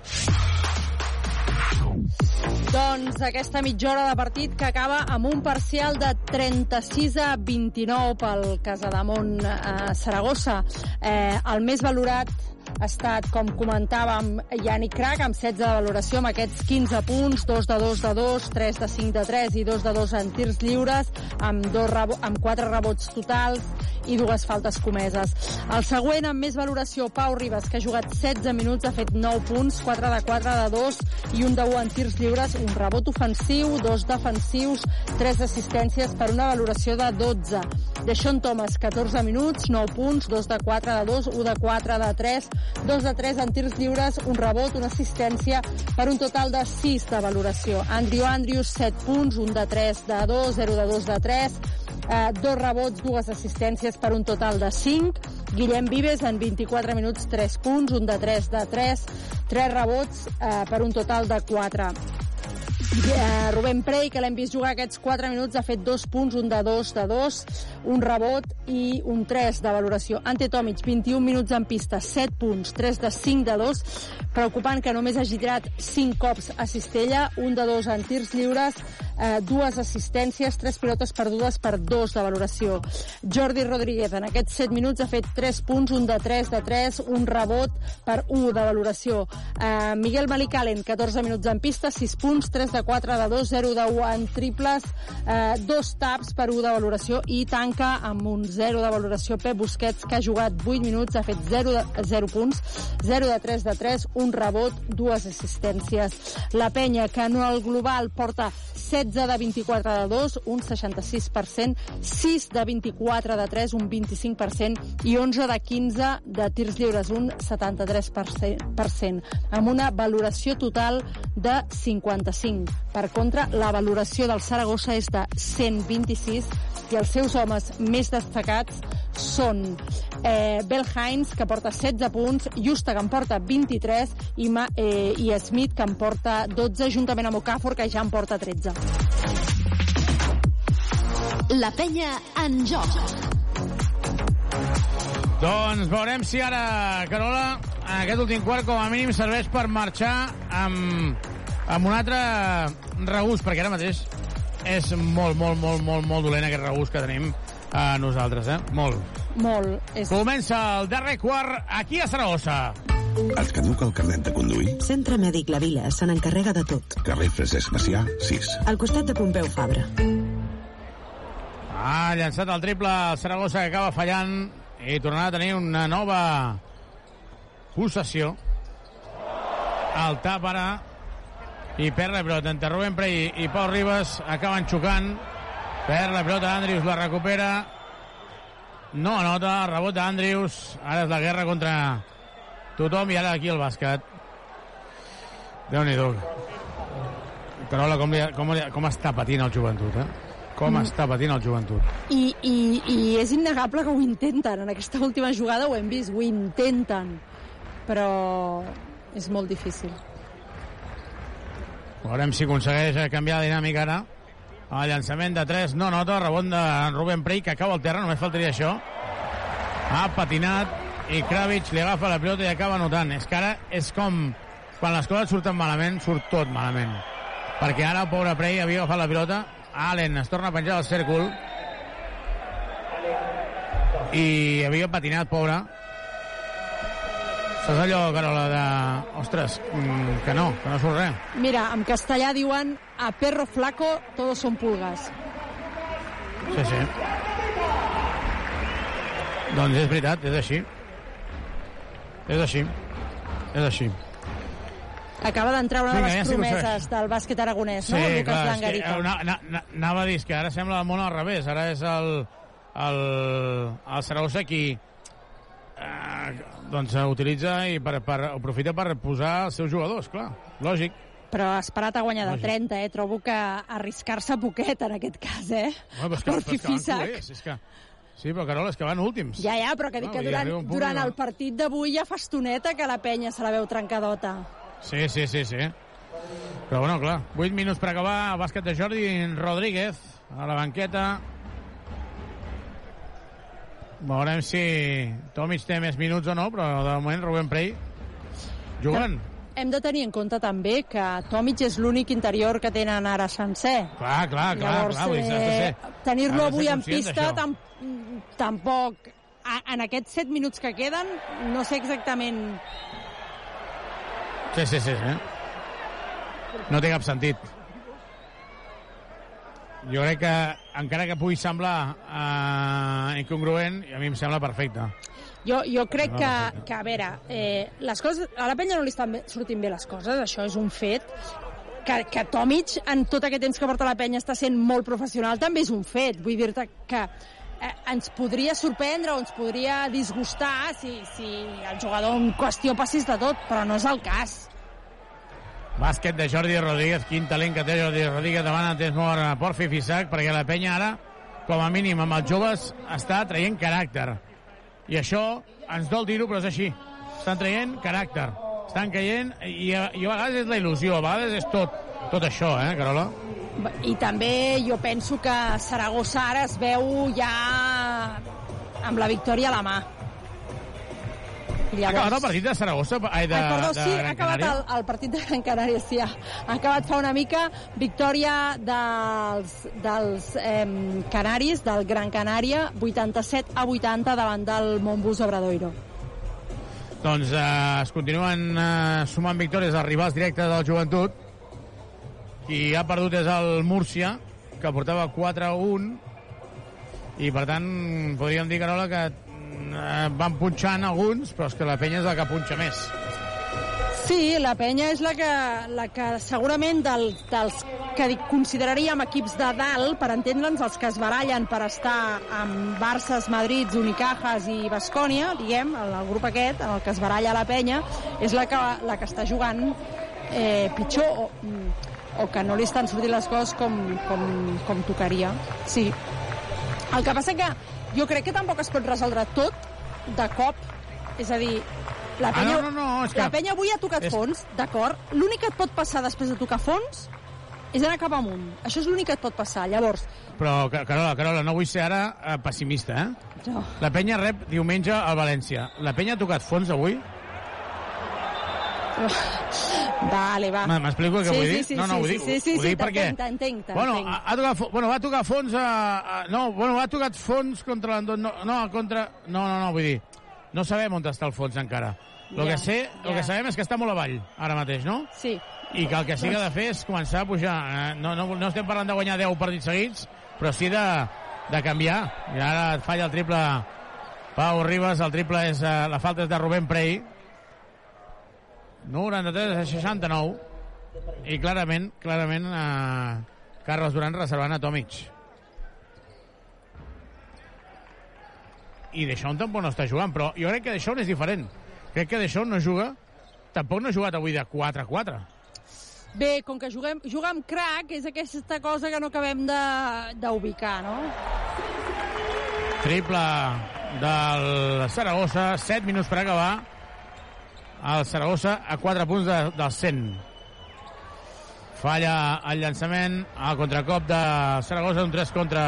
Doncs aquesta mitja hora de partit que acaba amb un parcial de 36 a 29 pel Casademont a Saragossa. Eh, el més valorat ha estat, com comentàvem, Yannick Crac, amb 16 de valoració, amb aquests 15 punts, 2 de 2 de 2, 3 de 5 de 3 i 2 de 2 en tirs lliures, amb, dos rebo amb 4 rebots totals i dues faltes comeses. El següent, amb més valoració, Pau Ribas, que ha jugat 16 minuts, ha fet 9 punts, 4 de 4 de 2 i un de 1 en tirs lliures, un rebot ofensiu, dos defensius, 3 assistències per una valoració de 12. Deixón Thomas, 14 minuts, 9 punts, 2 de 4 de 2, 1 de 4 de 3, 2 de 3 en tirs lliures, un rebot, una assistència, per un total de 6 de valoració. Andrew Andrews, 7 punts, 1 de 3 de 2, 0 de 2 de 3, eh, dos rebots, dues assistències per un total de 5. Guillem Vives en 24 minuts, 3 punts, un de 3 de 3, 3 rebots eh, per un total de 4. Eh, Rubén Prey, que l'hem vist jugar aquests 4 minuts, ha fet 2 punts, un de 2 de 2, un rebot i un 3 de valoració. Ante Tomic, 21 minuts en pista, 7 punts, 3 de 5 de 2. Preocupant que només hagi tirat 5 cops a cistella, un de 2 en tirs lliures, eh, dues assistències, 3 pilotes perdudes per 2 de valoració. Jordi Rodríguez, en aquests 7 minuts, ha fet 3 punts, un de 3 de 3, un rebot per 1 de valoració. Eh, Miguel Malicalen, 14 minuts en pista, 6 punts, 3 de 4 de 2, 0 de 1 en triples, eh, dos taps per 1 de valoració i tanca amb un 0 de valoració Pep Busquets, que ha jugat 8 minuts, ha fet 0, de, 0 punts, 0 de 3 de 3, un rebot, dues assistències. La penya, que no al global porta 16 de 24 de 2, un 66%, 6 de 24 de 3, un 25%, i 11 de 15 de tirs lliures, un 73%, amb una valoració total de 55. Per contra, la valoració del Saragossa és de 126 i els seus homes més destacats són eh, Bell Hines, que porta 16 punts, Justa, que en porta 23, i, Ma, eh, i Smith, que en porta 12, juntament amb Okafor, que ja en porta 13. La penya en joc. Doncs veurem si ara, Carola, aquest últim quart com a mínim serveix per marxar amb, amb un altre regús, perquè ara mateix és molt, molt, molt, molt, molt dolent aquest regús que tenim a nosaltres, eh? Molt. Molt. És... Comença el darrer quart aquí a Saragossa. Et caduca el carnet de conduir? Centre Mèdic La Vila se n'encarrega de tot. Carrer Francesc Macià, 6. Al costat de Pompeu Fabra. Ha llançat el triple el Saragossa que acaba fallant i tornarà a tenir una nova possessió. El tap ara i perd la pilota entre Rubén Prey i Pau Ribas acaben xocant perd la pilota Andrius la recupera no anota, rebot d'Andrius ara és la guerra contra tothom i ara aquí el bàsquet déu nhi Carola, com, li, com, li, com està patint el joventut, eh? Com mm. està patint el joventut. I, i, I és innegable que ho intenten. En aquesta última jugada ho hem vist, ho intenten. Però és molt difícil. Veurem si aconsegueix canviar la dinàmica ara. El llançament de 3 no nota, rebot de Rubén Prey, que cau al terra, només faltaria això. Ha patinat i Kravitz li agafa la pilota i acaba notant. És que ara és com quan les coses surten malament, surt tot malament. Perquè ara el pobre Prey havia agafat la pilota, Allen es torna a penjar del cèrcol i havia patinat, pobre. Saps allò, Carola, de... Ostres, mm, que no, que no surt res. Mira, en castellà diuen a perro flaco todos son pulgas. Sí, sí. Doncs és veritat, és així. És així. És així. Acaba d'entrar una de Vinga, les ja sí que ho promeses del bàsquet aragonès, Sí, no? Lucas clar, és que, eh, na, na, na, anava a dir és que ara sembla el món al revés. Ara és el, el, el Saragossa qui eh, doncs utilitza i per, per, aprofita per posar els seus jugadors, clar. Lògic. Però ha esperat a guanyar de Lògic. 30, eh? Trobo que arriscar-se poquet en aquest cas, eh? Però és que, Per però és que van Fifisac. culers, és que... Sí, però Carola, és que van últims. Ja, ja, però que dic No, que durant, punt durant el partit d'avui ja fa estoneta que la penya se la veu trencadota. Sí, sí, sí, sí. Però bueno, clar, 8 minuts per acabar, bàsquet de Jordi Rodríguez a la banqueta. Veurem si Tomic té més minuts o no, però de moment Rubén Prey jugant. Hem de tenir en compte també que Tomic és l'únic interior que tenen ara sencer. Clar, clar, clar, Llavors, clar, eh, tenir-lo avui en pista tam tampoc a, en aquests 7 minuts que queden, no sé exactament... Sí, sí, sí. Eh? No té cap sentit. Jo crec que, encara que pugui semblar eh, incongruent, a mi em sembla perfecte. Jo, jo crec que, que, a veure, eh, les coses, a la penya no li estan sortint bé les coses, això és un fet. Que, que Tomic, en tot aquest temps que porta la penya, està sent molt professional, també és un fet. Vull dir-te que eh, ens podria sorprendre o ens podria disgustar si, si el jugador en qüestió passés de tot, però no és el cas. Bàsquet de Jordi Rodríguez, quin talent que té Jordi Rodríguez davant el temps mort a Porfi Fisac, perquè la penya ara, com a mínim amb els joves, està traient caràcter. I això ens dol dir-ho, però és així. Estan traient caràcter. Estan caient, i i a vegades és la il·lusió, a vegades és tot, tot això, eh, Carola? I també jo penso que Saragossa ara es veu ja amb la victòria a la mà. Ha acabat el partit de Saragossa? Ai, de, Ai, perdó, de sí, ha acabat el, el partit de Gran Canària, sí, ha, ha acabat fa una mica victòria dels, dels eh, Canaris, del Gran Canària, 87 a 80 davant del Montbus Obradoiro. Doncs eh, es continuen eh, sumant victòries als rivals directes del joventut. Qui ha perdut és el Múrcia, que portava 4 a 1. I, per tant, podríem dir, Carola, que eh, van punxant alguns, però és que la penya és la que punxa més. Sí, la penya és la que, la que segurament del, dels que consideraríem equips de dalt, per entendre'ns, els que es barallen per estar amb Barces, Madrid, Unicajas i Bascònia, diguem, el, el grup aquest, en el que es baralla la penya, és la que, la que està jugant eh, pitjor o, o que no li estan sortint les coses com, com, com tocaria. Sí. El que passa que jo crec que tampoc es pot resoldre tot de cop. És a dir, la Ah, penya, no, no, no, és que- la penya avui ha tocat és- fons, d'acord? L'únic que et pot passar després de tocar fons és anar cap amunt. Això és l'únic que et pot passar. Llavors, Però, Ca- Carola, Carola, no vull ser ara eh, pessimista, eh? No. La penya rep diumenge al València. La penya ha tocat fons avui? vale, va. M'explico el que sí, vull sí, dir? Sí, no, no, sí, ho sí, dic, sí, sí, ho sí, dic perquè... t'entenc, t'entenc, t'entenc. Bueno, ha, ha tocat, bueno, va tocar fons a, a, no, bueno, ha tocat fons contra l'Andorra, no, no, contra, no, no, no, vull dir, no sabem on està el fons encara. El Ja, que sé, el ja. que sabem és que està molt avall, ara mateix, no? Sí. I que el que sí que ha de fer és començar a pujar. Eh, No, no, no estem parlant de guanyar 10 partits seguits, però sí de, de canviar. I ara falla el triple Pau Ribas, el triple és, eh, la falta és de Rubén Prey. 93 a 69. I clarament, clarament, eh, Carles Duran reservant a Tomic. I Deixón tampoc no està jugant, però jo crec que Deixón és diferent. Crec que Deixón no juga, tampoc no ha jugat avui de 4 a 4. Bé, com que juguem, jugar amb crack és aquesta cosa que no acabem de- d'ubicar, no? Triple del Saragossa, 7 minuts per acabar. El Saragossa a 4 punts de, del 100. Falla el llançament, el contracop de Saragossa, un 3 contra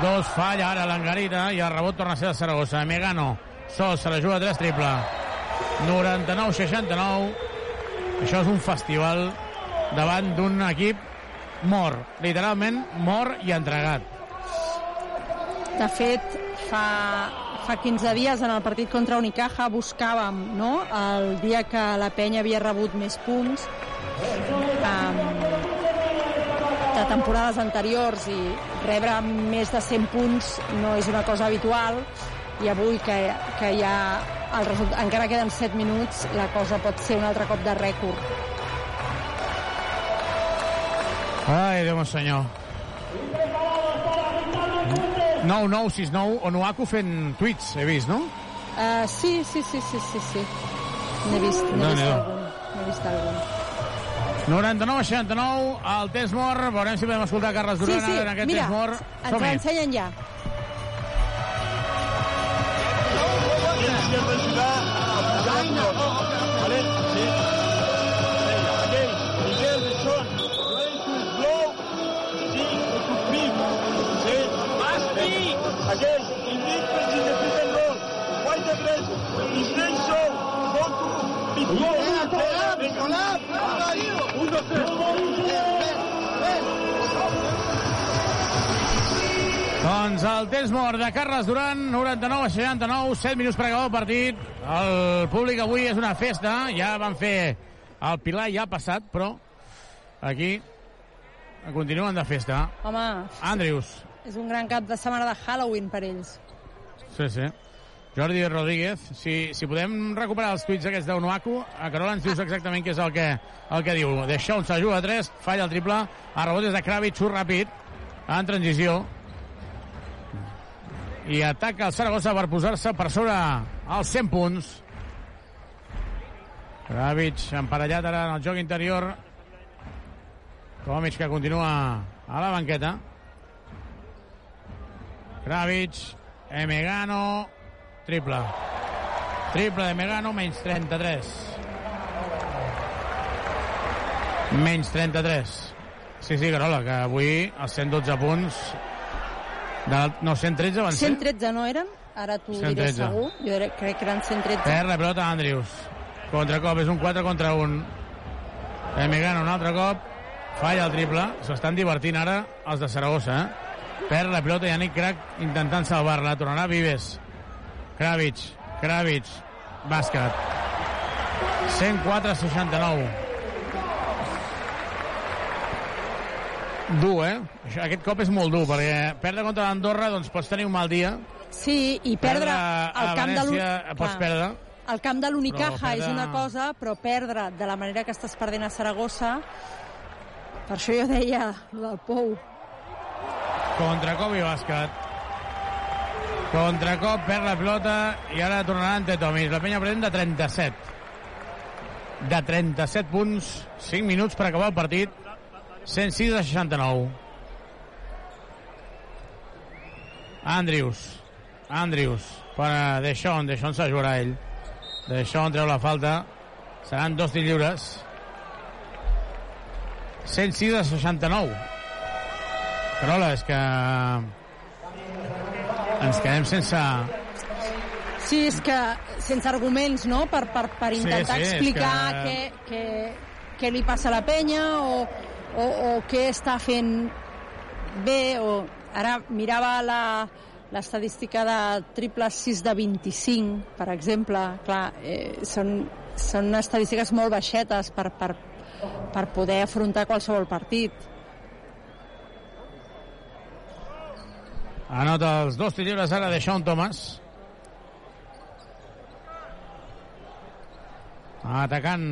2, falla ara l'Angarita i el rebot torna a ser de Saragossa. Megano, sol, se la juga 3 triple. 99-69. Això és un festival davant d'un equip mort, literalment mort i entregat. De fet, fa, fa 15 dies en el partit contra Unicaja buscàvem no? el dia que la penya havia rebut més punts um, de temporades anteriors i rebre més de 100 punts no és una cosa habitual i avui que, que ha el result... encara queden 7 minuts la cosa pot ser un altre cop de rècord Ai, Déu meu senyor. 9969, Onuaku fent tuits, he vist, no? uh, sí, sí, sí, sí, sí, sí. n'he vist, n'he vist Déu-n'hi-do. algun n'he vist algun 99 69, el temps mort. Veurem si podem escoltar Carles Sí, Duran sí, ara en aquest mira, temps mort. ens Som-hi. l'ensenyen ja. Doncs el temps mort de Carles Duran, 99 a 69, 7 minuts per acabar el partit. El públic avui és una festa, ja van fer el Pilar, ja ha passat, però aquí continuen de festa. Home, Andrius, és un gran cap de setmana de Halloween per ells. sí, sí. Jordi Rodríguez, si, si podem recuperar els tuits aquests d'Onuaku, a Carola ens dius exactament què és el que, el que diu. Deixa un s'ajuda a 3, falla el triple, a rebot des de Kravitz, surt ràpid, en transició, i ataca el Saragossa per posar-se per sobre els 100 punts. Kravitz emparellat ara en el joc interior. Tomic que continua a la banqueta. Kravitz, Emegano, triple. Triple de Megano, menys 33. Menys 33. Sí, sí, Carola, que avui els 112 punts... De, no, 113 van ser? 113 no eren? Ara t'ho diré 113. segur. Jo crec que eren 113. Perd la pelota Andrius. Contracop, és un 4 contra 1. Emegano un altre cop. Falla el triple. S'estan divertint ara els de Saragossa, eh? Perd la pilota Yannick Crac intentant salvar-la. Tornarà Vives. Kravitz. Kravitz. Bàsquet. 104-69. Dur, eh? Aquest cop és molt dur, perquè perdre contra l'Andorra, doncs pots tenir un mal dia. Sí, i perdre a el camp de Venècia l'U- pots perdre. El camp de l'Unicaja perdre- és una cosa, però perdre de la manera que estàs perdent a Saragossa... Per això jo deia del Pou. Contracop i bàsquet. Contracop, perd la pilota i ara tornarà ante Tomis. La penya present de 37. De 37 punts, 5 minuts per acabar el partit. 106 a 69. Andrius. Andrius. Per a Deixón. Deixón s'ajudarà ell. Deixón treu la falta. Seran dos tirs lliures. 106 a 69. Carola, és que ens quedem sense... Sí, és que sense arguments, no?, per, per, per Sí, intentar sí, és explicar que- què, què, què li passa a la penya o, o, o què està fent bé o... Ara mirava la l'estadística de triples 6 de 25, per exemple. Clar, eh, són, són estadístiques molt baixetes per, per, per poder afrontar qualsevol partit. Anota els dos lliures ara de Sean Thomas. Atacant.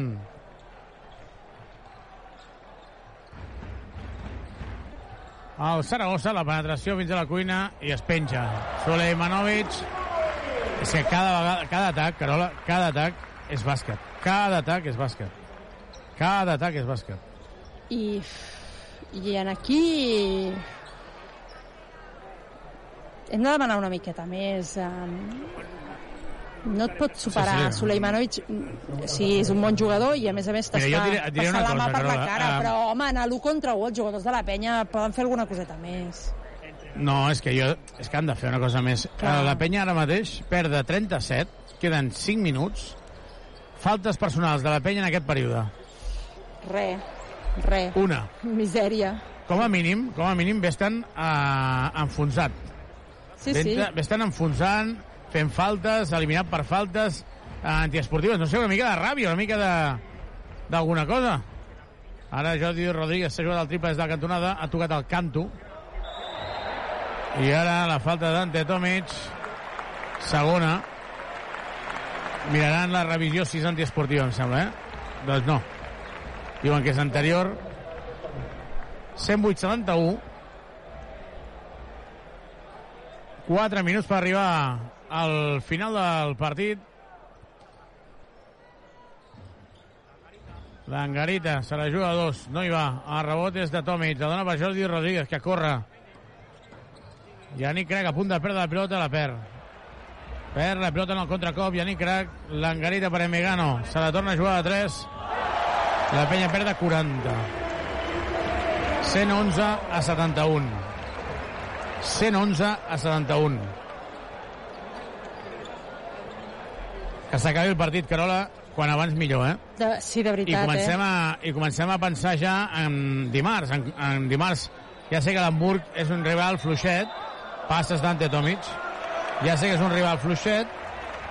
El Saragossa, la penetració fins a la cuina i es penja. Suleimanovic. És que cada vegada, cada atac, Carola, cada atac és bàsquet. Cada atac és bàsquet. Cada atac és bàsquet. I, i en aquí hem de demanar una miqueta més. Um, no et pot superar. Sí, Sí. Suleimanovic sí, és un bon jugador i a més a més t'està passant la mà per la cara, um, però home, anar l'1 contra 1, els jugadors de la penya poden fer alguna coseta més. No, és que jo... És que han de fer una cosa més. Clar. Eh, La penya ara mateix perd de 37, queden 5 minuts. Faltes personals de la penya en aquest període. Re, re. Una. Misèria. Com a mínim, com a mínim, ve estan eh, enfonsat. Sí, sí. ve estan enfonsant, fent faltes, eliminat per faltes eh, antiesportives. No sé, una mica de ràbia, una mica d'alguna cosa. Ara Jordi Rodríguez s'ha jugat al triple des de la cantonada, ha tocat el canto. I ara la falta d'Ante Tomic. Segona. Miraran la revisió si és antiesportiva, em sembla, eh? Doncs no. Diuen que és anterior. 108-71. 4 minuts per arribar al final del partit. L'Angarita se la juga a dos, no hi va. El rebot és de Tomic, la dona per Jordi Rodríguez, que corre. Yannick Crac a punt de perdre la pilota, la perd. Perd la pilota en el contracop, Yannick Crac, l'Angarita per Emegano, se la torna a jugar a 3. La penya perd de 40. 111 a 71. 111 a 71. Que s'acabi el partit, Carola, quan abans millor, eh? De, sí, de I veritat, comencem, eh? a, I comencem a pensar ja en dimarts. En, en dimarts ja sé que l'Hamburg és un rival fluixet, Passes Dante Tomic. Ja sé que és un rival fluixet,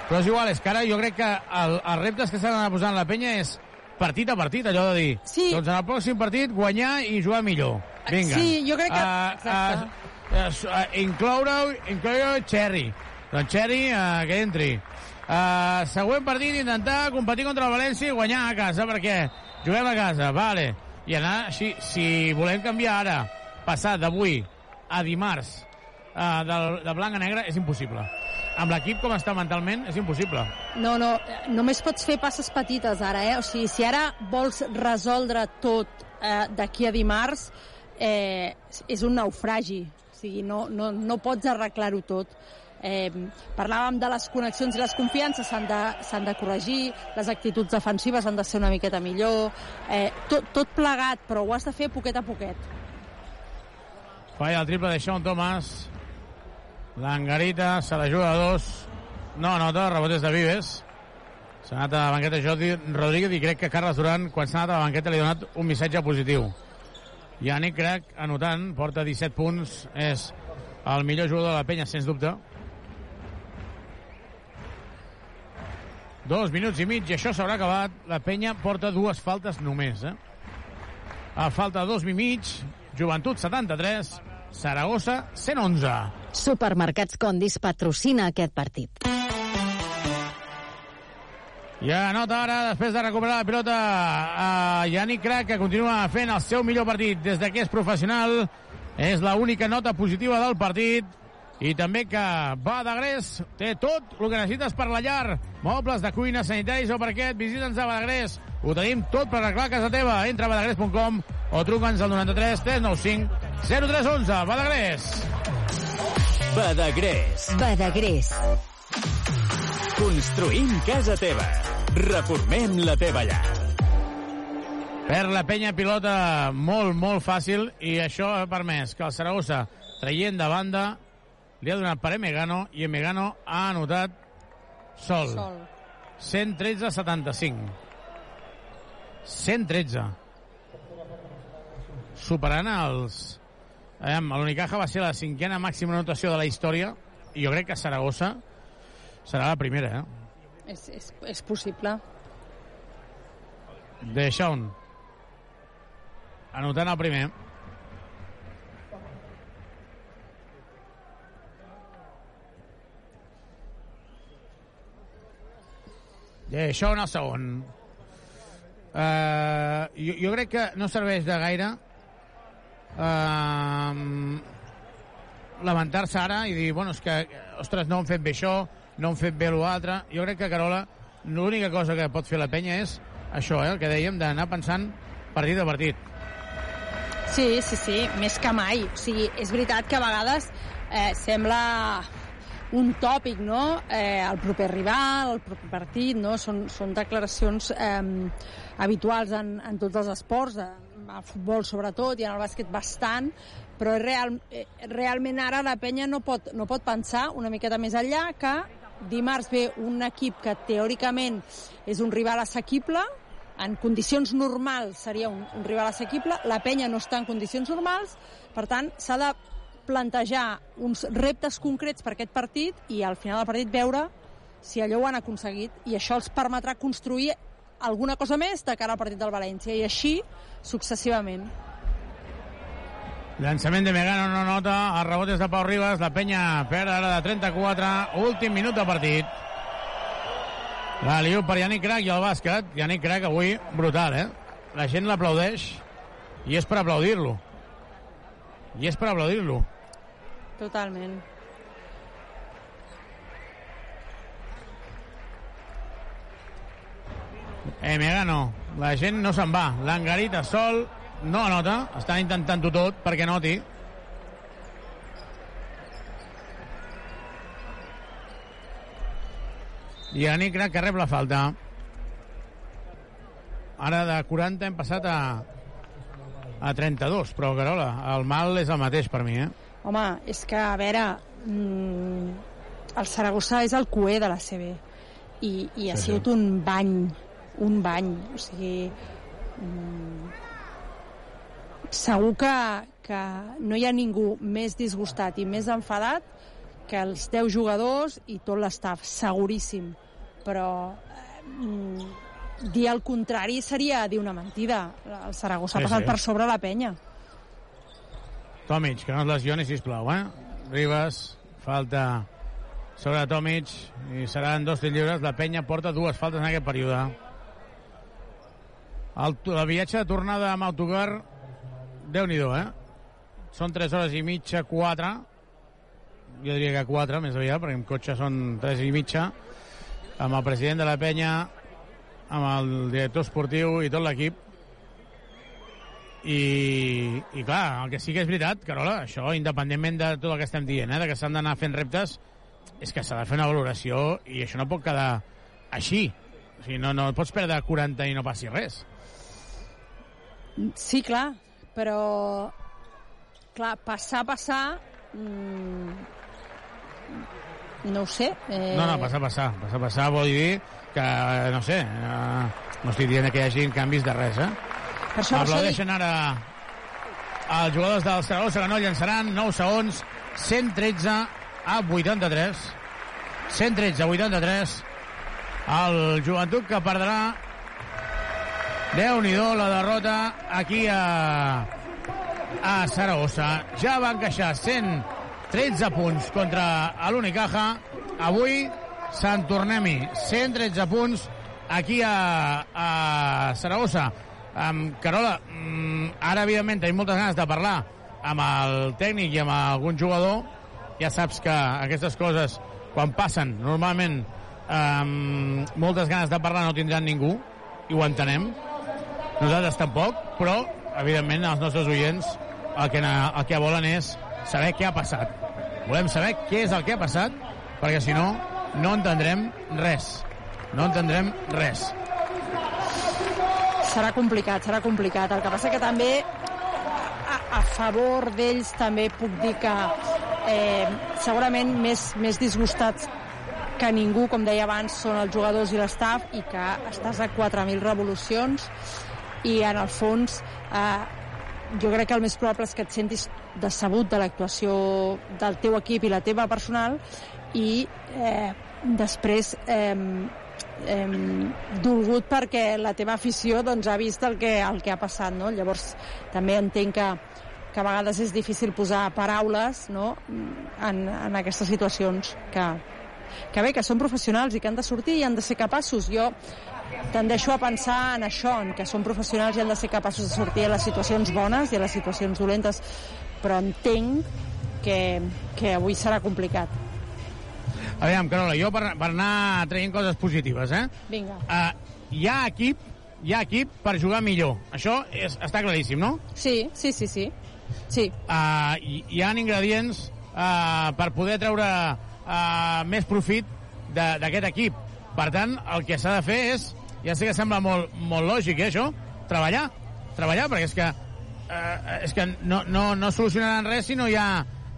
però és igual, és que ara jo crec que el, els reptes que s'han d'anar posant la penya és partit a partit, allò de dir, sí. doncs en el pròxim partit guanyar i jugar millor. Vinga. Sí, jo crec que... Uh, exacte. uh, uh, incloure, incloure Cherry. Doncs Cherry, uh, que entri. Uh, següent partit, intentar competir contra el València i guanyar a casa, perquè juguem a casa, vale. I anar així, si volem canviar ara, passar d'avui a dimarts uh, de, de blanc a negre, és impossible. Amb l'equip com està mentalment, és impossible. No, no, eh, només pots fer passes petites ara, eh? O sigui, si ara vols resoldre tot eh, d'aquí a dimarts, eh, és un naufragi. O sigui, no, no, no pots arreglar-ho tot. Eh, parlàvem de les connexions i les confiances s'han de, de corregir, les actituds defensives han de ser una miqueta millor, eh, tot, tot plegat, però ho has de fer poquet a poquet. Falla el triple de Sean Thomas. L'Angarita se la juga a dos. No anota, rebotes de Vives. S'ha anat a la banqueta Jordi Rodríguez i crec que Carles Duran, quan s'ha anat a la banqueta, li ha donat un missatge positiu. Yannick Crac, anotant, porta 17 punts, és el millor jugador de la penya, sens dubte. Dos minuts i mig i això s'haurà acabat. La penya porta dues faltes només, eh? A falta de dos i mig, Joventut 73, Saragossa 111. Supermercats Condis patrocina aquest partit. Ja nota ara, després de recuperar la pilota, a Yannick Crac, que continua fent el seu millor partit des de que és professional. És l'única nota positiva del partit. I també que Badagrés té tot el que necessites per la llar. Mobles de cuina, sanitaris o parquet. Visita'ns a Badagrés. Ho tenim tot per arreglar a casa teva. Entra a badagrés.com o truca'ns al 93 395 0311. Badagrés. Badagrés. Badagrés. Construïm casa teva. Reformem la teva llar. Per la penya pilota molt, molt fàcil i això ha permès que el Saragossa, traient de banda, li ha donat per Emegano i Emegano ha anotat sol. Sol. 113-75. 113. Superant els... L'Unicaja va ser la cinquena màxima anotació de la història i jo crec que Saragossa serà la primera, eh? És, és, és possible. De Shaun. Anotant el primer. De Shaun el segon. Uh, jo, jo crec que no serveix de gaire uh, lamentar-se ara i dir, bueno, és que, ostres, no han fet bé això, no han fet bé l'altre. Jo crec que Carola, l'única cosa que pot fer la penya és això, eh, el que dèiem, d'anar pensant partit a partit. Sí, sí, sí, més que mai. O sigui, és veritat que a vegades eh, sembla un tòpic, no? Eh, el proper rival, el proper partit, no? Són, són declaracions eh, habituals en, en tots els esports, al futbol sobretot i en el bàsquet bastant, però real, eh, realment ara la penya no pot, no pot pensar una miqueta més enllà que dimarts ve un equip que teòricament és un rival assequible, en condicions normals seria un, un rival assequible, la penya no està en condicions normals, per tant s'ha de plantejar uns reptes concrets per aquest partit i al final del partit veure si allò ho han aconseguit i això els permetrà construir alguna cosa més de cara al partit del València i així successivament. Llançament de Megano no nota, el rebot és de Pau Ribas, la penya perd ara de 34, últim minut de partit. La liu per Yannick Crac i el bàsquet. Yannick Crac avui brutal, eh? La gent l'aplaudeix i és per aplaudir-lo. I és per aplaudir-lo. Totalment. Eh, Megano, la gent no se'n va. L'Angarita sol no anota, estan intentant-ho tot perquè noti. I Yannick Crac que rep la falta. Ara de 40 hem passat a, a 32, però Carola, el mal és el mateix per mi, eh? Home, és que, a veure, mmm, el Saragossa és el cué de la CB i, i ha Sí, sí. sigut un bany, un bany. O sigui, mm, segur que, que no hi ha ningú més disgustat i més enfadat que els 10 jugadors i tot l'estaf, seguríssim. Però eh, dir el contrari seria dir una mentida. El Saragossa Sí, ha passat sí. per sobre la penya. Tomic, que no es lesioni, sisplau, eh? Ribas, falta sobre Tomic, i seran dos tirs lliures. La penya porta dues faltes en aquest període. El, el viatge de tornada amb autocar, déu nhi eh? Són 3 hores i mitja, 4. Jo diria que 4, més aviat, perquè amb cotxe són 3 i mitja. Amb el president de la penya, amb el director esportiu i tot l'equip. I, i clar, el que sí que és veritat, Carola, això, independentment de tot el que estem dient, eh, de que s'han d'anar fent reptes, és que s'ha de fer una valoració i això no pot quedar així. O sigui, no, no pots perdre 40 i no passi res. Sí, clar, però clar, passar, passar mm, no ho sé eh, No, no, passar, passar. Passar, passar vol dir que, no sé, eh, no estic dient que hi hagi canvis de res, eh? Per això, Aplaudeixen ara els jugadors del Saragossa que no llançaran 9 segons. 113 a 83 113 a 83 el joventut que perdrà. Déu nhi la derrota aquí a a Saragossa. Ja va encaixar 113 punts contra l'Unicaja. Avui Sant Tornem-hi 113 punts aquí a, a Saragossa Um, Carola, um, ara evidentment tenim moltes ganes de parlar amb el tècnic i amb algun jugador. Ja saps que aquestes coses, quan passen, normalment um, moltes ganes de parlar no tindran ningú, i ho entenem. Nosaltres tampoc, però, evidentment, els nostres oients el que, el que volen és saber què ha passat. Volem saber què és el que ha passat, perquè si no, no entendrem res. No entendrem res serà complicat, serà complicat. El que passa que també a, a favor d'ells també puc dir que eh, segurament més, més disgustats que ningú, com deia abans, són els jugadors i l'estaf i que estàs a 4.000 revolucions i en el fons eh, jo crec que el més probable és que et sentis decebut de l'actuació del teu equip i la teva personal i eh, després eh, eh, dolgut perquè la teva afició doncs, ha vist el que, el que ha passat. No? Llavors, també entenc que, que a vegades és difícil posar paraules no? en, en aquestes situacions que, que bé, que són professionals i que han de sortir i han de ser capaços. Jo tendeixo a pensar en això, en que són professionals i han de ser capaços de sortir a les situacions bones i a les situacions dolentes, però entenc que, que avui serà complicat. Aviam, Carola, jo per, per anar traient coses positives, eh? Vinga. Uh, hi ha equip hi ha equip per jugar millor. Això és, està claríssim, no? Sí, sí, sí, sí. sí. Uh, hi, hi ha ingredients uh, per poder treure uh, més profit d'aquest equip. Per tant, el que s'ha de fer és, ja sé que sembla molt, molt lògic, eh, això, treballar. Treballar, perquè és que, uh, és que no, no, no solucionaran res si no hi ha...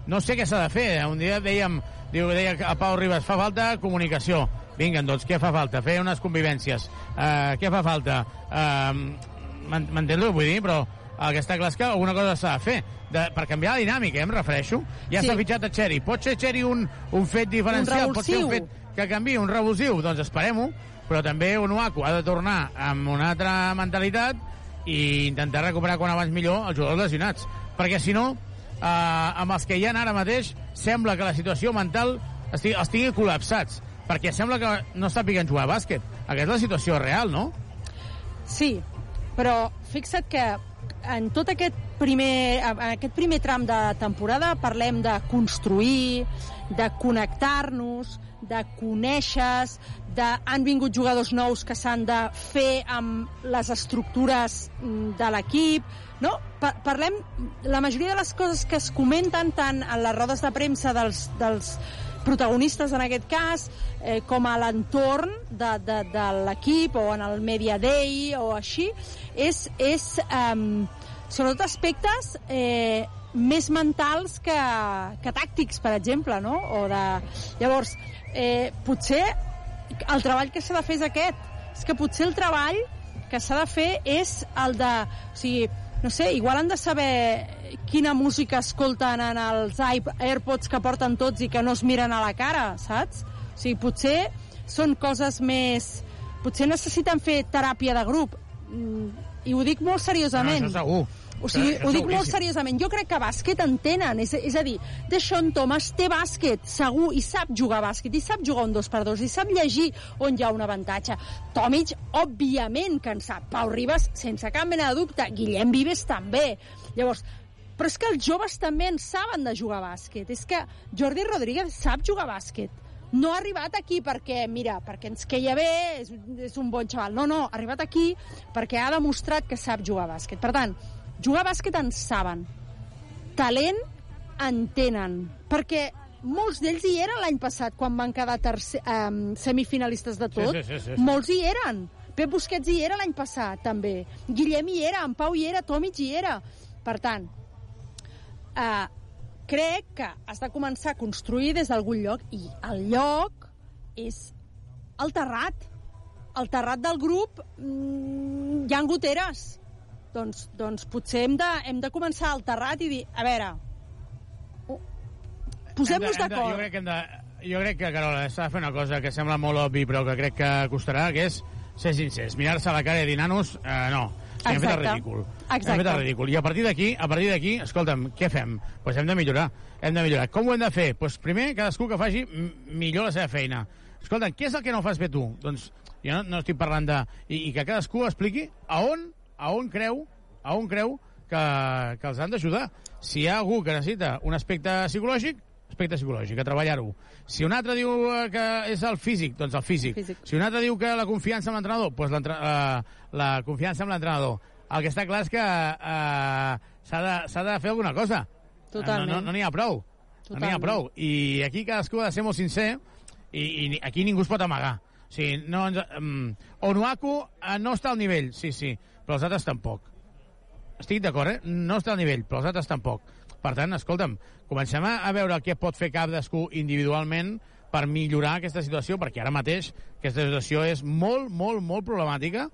No sé què s'ha de fer. Un dia dèiem, diu, deia a Pau Ribas, fa falta comunicació. Vinga, doncs, què fa falta? Fer unes convivències. Uh, què fa falta? Uh, M'entens el que vull dir? Però el que està clar és que alguna cosa s'ha de fer. De, per canviar la dinàmica, eh, em refereixo. Ja Sí. s'ha fitxat a Xeri. Pot ser Xeri un, un fet diferencial? pot ser un revulsiu. fet que canvi, un revulsiu? Doncs esperem-ho. Però també Onuaku ha de tornar amb una altra mentalitat i intentar recuperar quan abans millor els jugadors lesionats. Perquè si no, eh, amb els que hi ha ara mateix, sembla que la situació mental estigui, els tingui col·lapsats. Perquè sembla que no sàpiguen jugar a bàsquet. Aquesta és la situació real, no? Sí, però fixa't que en tot aquest primer, en aquest primer tram de temporada parlem de construir, de connectar-nos, de conèixer, de, han vingut jugadors nous que s'han de fer amb les estructures mm, de l'equip, no? Pa parlem, la majoria de les coses que es comenten tant en les rodes de premsa dels, dels protagonistes en aquest cas, eh, com a l'entorn de, de, de l'equip o en el Media Day o així, és, és um, sobretot aspectes eh, més mentals que, que tàctics, per exemple, no? O de... Llavors, eh, potser el treball que s'ha de fer és aquest. És que potser el treball que s'ha de fer és el de... O sigui, no sé, igual han de saber quina música escolten en els AirPods que porten tots i que no es miren a la cara, saps? O sigui, potser són coses més... Potser necessiten fer teràpia de grup. Mm, I ho dic molt seriosament. No, això segur. O sigui, ho dic molt seriosament. Jo crec que bàsquet en tenen. És, és a dir, Deshaun Thomas té bàsquet, segur, i sap jugar a bàsquet, i sap jugar un dos per dos, i sap llegir on hi ha un avantatge. Tomic, òbviament que en sap. Pau Ribas, sense cap mena de dubte. Guillem Vives també. Llavors, però és que els joves també en saben de jugar a bàsquet. És que Jordi Rodríguez sap jugar a bàsquet. No ha arribat aquí perquè, mira, perquè ens queia bé, és, és un bon xaval. No, no, ha arribat aquí perquè ha demostrat que sap jugar a bàsquet. Per tant, jugar a bàsquet en saben. Talent en tenen. Perquè molts d'ells hi eren l'any passat, quan van quedar tercer, um, semifinalistes de tot. Sí, sí, sí, sí. Molts hi eren. Pep Busquets hi era l'any passat, també. Guillem hi era, en Pau hi era, Tomic hi era. Per tant, eh, crec que has de començar a construir des d'algun lloc i el lloc és el terrat. El terrat del grup mm, hi ha goteres. Doncs, doncs potser hem de, hem de començar al terrat i dir, a veure, posem-nos de- Jo d'acord. crec que hem de... Jo crec que, Carola, s'ha de fer una cosa que sembla molt obvi, però que crec que costarà, que és ser sincers, mirar-se a la cara i dir, nanos, eh, no, hem fet el Exacte. ridícul. Exacte. Hem fet el ridícul. I a partir d'aquí, a partir d'aquí, escolta'm, què fem? Doncs pues hem de millorar, hem de millorar. Com ho hem de fer? Doncs pues primer, cadascú que faci millor la seva feina. Escolta'm, què és el que no fas bé tu? Doncs jo no, no estic parlant de... I, I que cadascú expliqui a on, a on creu, a on creu que, que els han d'ajudar. Si hi ha algú que necessita un aspecte psicològic, aspecte psicològic, a treballar-ho. Si un altre diu eh, que és el físic, doncs el físic. Físic. Si un altre diu que la confiança amb l'entrenador, doncs l'entre- eh, la confiança amb l'entrenador. El que està clar és que eh, s'ha de, de fer alguna cosa. Totalment. No, no, no n'hi ha prou. No n'hi ha Totalment. prou. I aquí cadascú ha de ser molt sincer i, i aquí ningú es pot amagar. O sigui, no ens, um, Onuaku eh, no està al nivell, sí, sí, però els altres tampoc. Estic d'acord, eh? No està al nivell, però els altres tampoc. Per tant, escolta'm, comencem a veure què pot fer cadascú individualment per millorar aquesta situació, perquè ara mateix aquesta situació és molt, molt, molt problemàtica.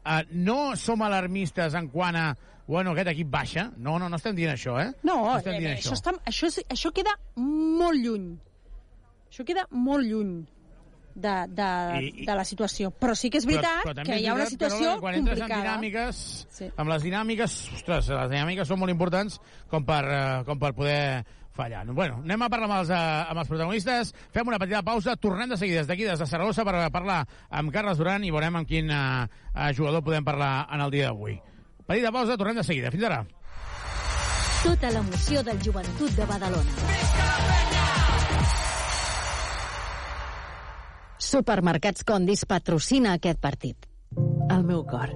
Uh, no som alarmistes en quant a bueno, aquest equip baixa. No, no, no estem dient això, eh? No, estem eh, dient això, està, això, això queda molt lluny. Això queda molt lluny de, de, I- i- de la situació. Però sí que és veritat però, però que és hi ha una situació Carola, que quan complicada. dinàmiques, Sí. amb les dinàmiques, ostres, les dinàmiques són molt importants com per, eh, com per poder fallar. Bueno, anem a parlar amb els, eh, amb els protagonistes, fem una petita pausa, tornem de seguida des d'aquí, des de Saragossa, per parlar amb Carles Duran i veurem amb quin eh, jugador podem parlar en el dia d'avui. Petita pausa, tornem de seguida. Fins ara. Tota l'emoció del joventut de Badalona. Supermercats Condis patrocina aquest partit. El meu cor,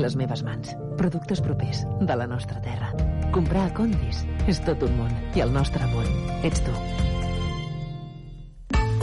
les meves mans, productes propers de la nostra terra. Comprar a Condis és tot un món i el nostre món ets tu.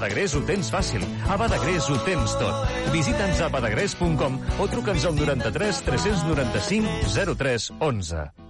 Badagrés. Ho tens fàcil. A Badagrés ho tens tot. Visita'ns a badagrés.com o truca'ns al 93 395 03 11.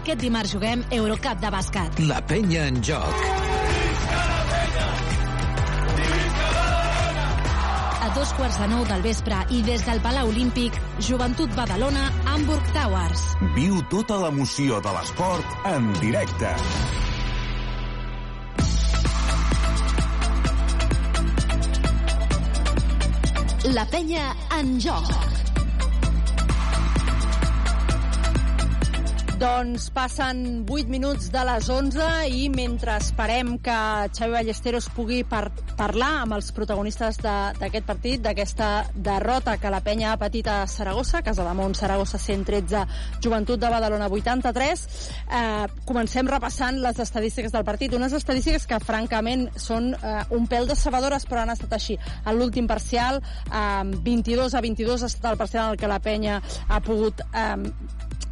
Aquest dimarts juguem Eurocup de bàsquet. La penya en joc. A dos quarts de nou del vespre i des del Palau Olímpic, Joventut Badalona, Hamburg Towers. Viu tota l'emoció de l'esport en directe. La penya en joc. Doncs passen 8 minuts de les 11 i mentre esperem que Xavi Ballesteros pugui par parlar amb els protagonistes d'aquest partit, d'aquesta derrota que la penya ha patit a Saragossa, Casa de Mont, Saragossa 113, Joventut de Badalona 83, eh, comencem repassant les estadístiques del partit. Unes estadístiques que, francament, són eh, un pèl decebedores, però han estat així. En l'últim parcial, eh, 22 a 22 ha estat el parcial en el que la penya ha pogut eh,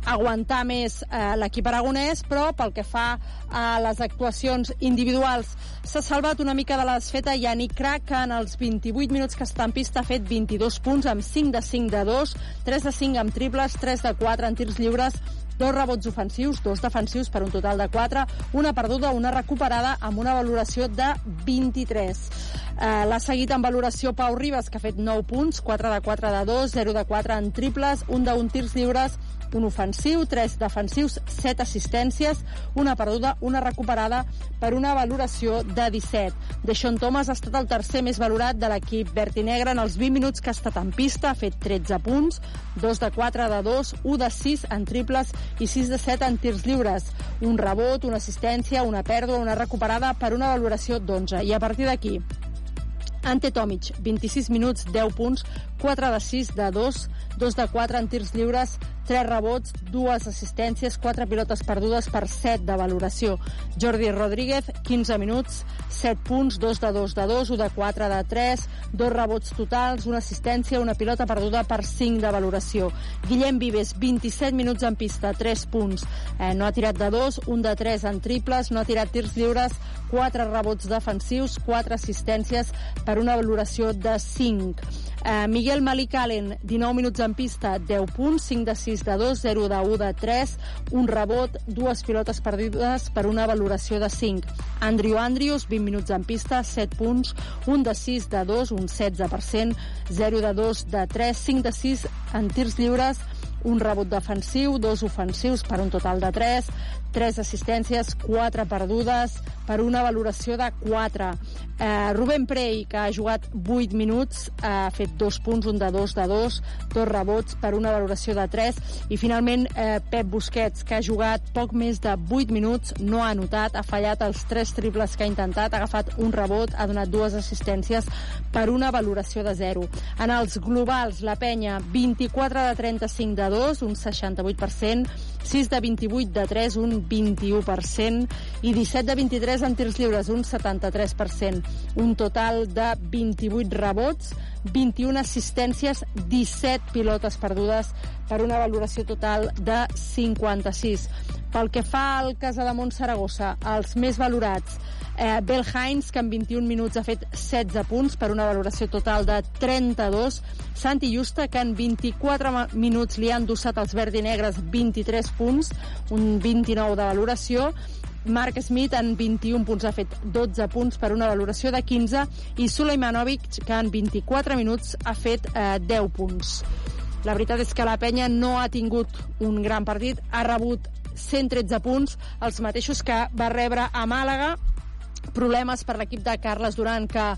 aguantar més eh, l'equip aragonès, però pel que fa a les actuacions individuals s'ha salvat una mica de la desfeta Yannick Crac, que en els 28 minuts que està en pista ha fet 22 punts amb 5 de 5 de 2, 3 de 5 amb triples, 3 de 4 en tirs lliures, dos rebots ofensius, dos defensius per un total de 4, una perduda, una recuperada amb una valoració de 23. Eh, L'ha seguit en valoració Pau Ribas, que ha fet 9 punts, 4 de 4 de 2, 0 de 4 en triples, un de un tirs lliures, un ofensiu, tres defensius, set assistències, una perduda, una recuperada per una valoració de 17. Deixón Thomas ha estat el tercer més valorat de l'equip verd i negre en els 20 minuts que ha estat en pista, ha fet 13 punts, 2 de 4 de 2, 1 de 6 en triples i 6 de 7 en tirs lliures. Un rebot, una assistència, una pèrdua, una recuperada per una valoració d'11. I a partir d'aquí, Ante Tomic, 26 minuts, 10 punts, 4 de 6 de 2, 2 de 4 en tirs lliures, 3 rebots, 2 assistències, 4 pilotes perdudes per 7 de valoració. Jordi Rodríguez, 15 minuts, 7 punts, 2 de 2 de 2, 1 de 4 de 3, 2 rebots totals, una assistència, una pilota perduda per 5 de valoració. Guillem Vives, 27 minuts en pista, 3 punts. Eh, no ha tirat de 2, 1 de 3 en triples, no ha tirat tirs lliures, 4 rebots defensius, 4 assistències per una valoració de 5. Eh, Miguel Malik Allen, 19 minuts en pista, 10 punts, 5 de 6 de 2, 0 de 1 de 3, un rebot, dues pilotes perdides per una valoració de 5. Andrew Andrews, 20 minuts en pista, 7 punts, 1 de 6 de 2, un 16%, 0 de 2 de 3, 5 de 6 en tirs lliures, un rebot defensiu, dos ofensius per un total de 3, 3 assistències, 4 perdudes per una valoració de 4. Eh, Rubén Prey, que ha jugat 8 minuts, ha fet 2 punts, un de 2 de 2, dos rebots per una valoració de 3, i finalment eh, Pep Busquets, que ha jugat poc més de 8 minuts, no ha anotat, ha fallat els 3 triples que ha intentat, ha agafat un rebot, ha donat dues assistències per una valoració de 0. En els globals, la penya, 24 de 35 de 2, un 68%, 6 de 28 de 3, un 21%, i 17 de 23 en tirs lliures, un 73%. Un total de 28 rebots, 21 assistències, 17 pilotes perdudes per una valoració total de 56. Pel que fa al Casa de Montsaragossa, els més valorats, eh, Bel Heinz, que en 21 minuts ha fet 16 punts per una valoració total de 32. Santi Justa, que en 24 ma- minuts li han endossat els verd i negres 23 punts, un 29 de valoració. Mark Smith en 21 punts ha fet 12 punts per una valoració de 15 i Sulejmanovic, que en 24 minuts ha fet eh, 10 punts. La veritat és que la penya no ha tingut un gran partit, ha rebut 113 punts, els mateixos que va rebre a Màlaga, problemes per l'equip de Carles Duran que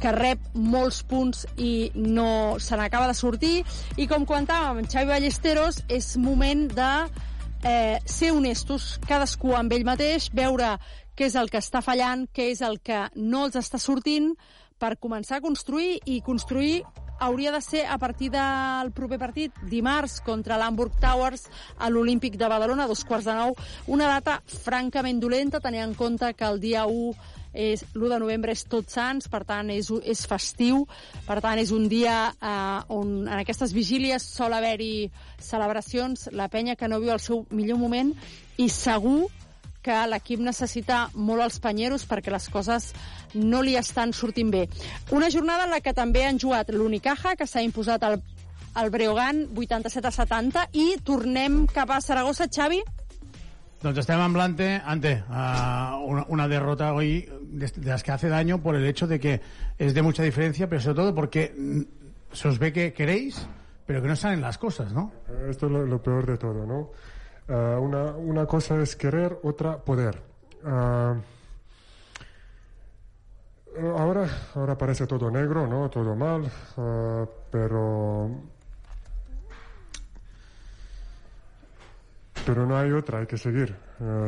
que rep molts punts i no se n'acaba de sortir. I com comentàvem Xavi Ballesteros és moment de eh, ser honestos cadascú amb ell mateix veure què és el que està fallant què és el que no els està sortint per començar a construir i construir hauria de ser a partir del proper partit, dimarts, contra l'Hamburg Towers a l'Olímpic de Badalona, dos quarts de nou. Una data francament dolenta, tenint en compte que el dia 1 és l'1 de novembre és Tots Sants, per tant és, és festiu, per tant és un dia eh, on en aquestes vigílies sol haver-hi celebracions, la penya que no viu el seu millor moment i segur que l'equip necessita molt els panyeros perquè les coses no li estan sortint bé. Una jornada en la que també han jugat l'Unicaja, que s'ha imposat al, al Breogán 87 a 70, i tornem cap a Saragossa, Xavi? Doncs estem amb l'Ante, Ante, uh, una, una derrota hoy de, de las que hace daño por el hecho de que es de mucha diferencia, pero sobre todo porque se os ve que queréis, pero que no salen las cosas, ¿no? Esto es lo, lo peor de todo, ¿no? Ah, una, una cosa es querer, otra poder. Ah, Ahora, ahora parece todo negro, ¿no? Todo mal, eh, pero... Pero no hay otra, hay que seguir.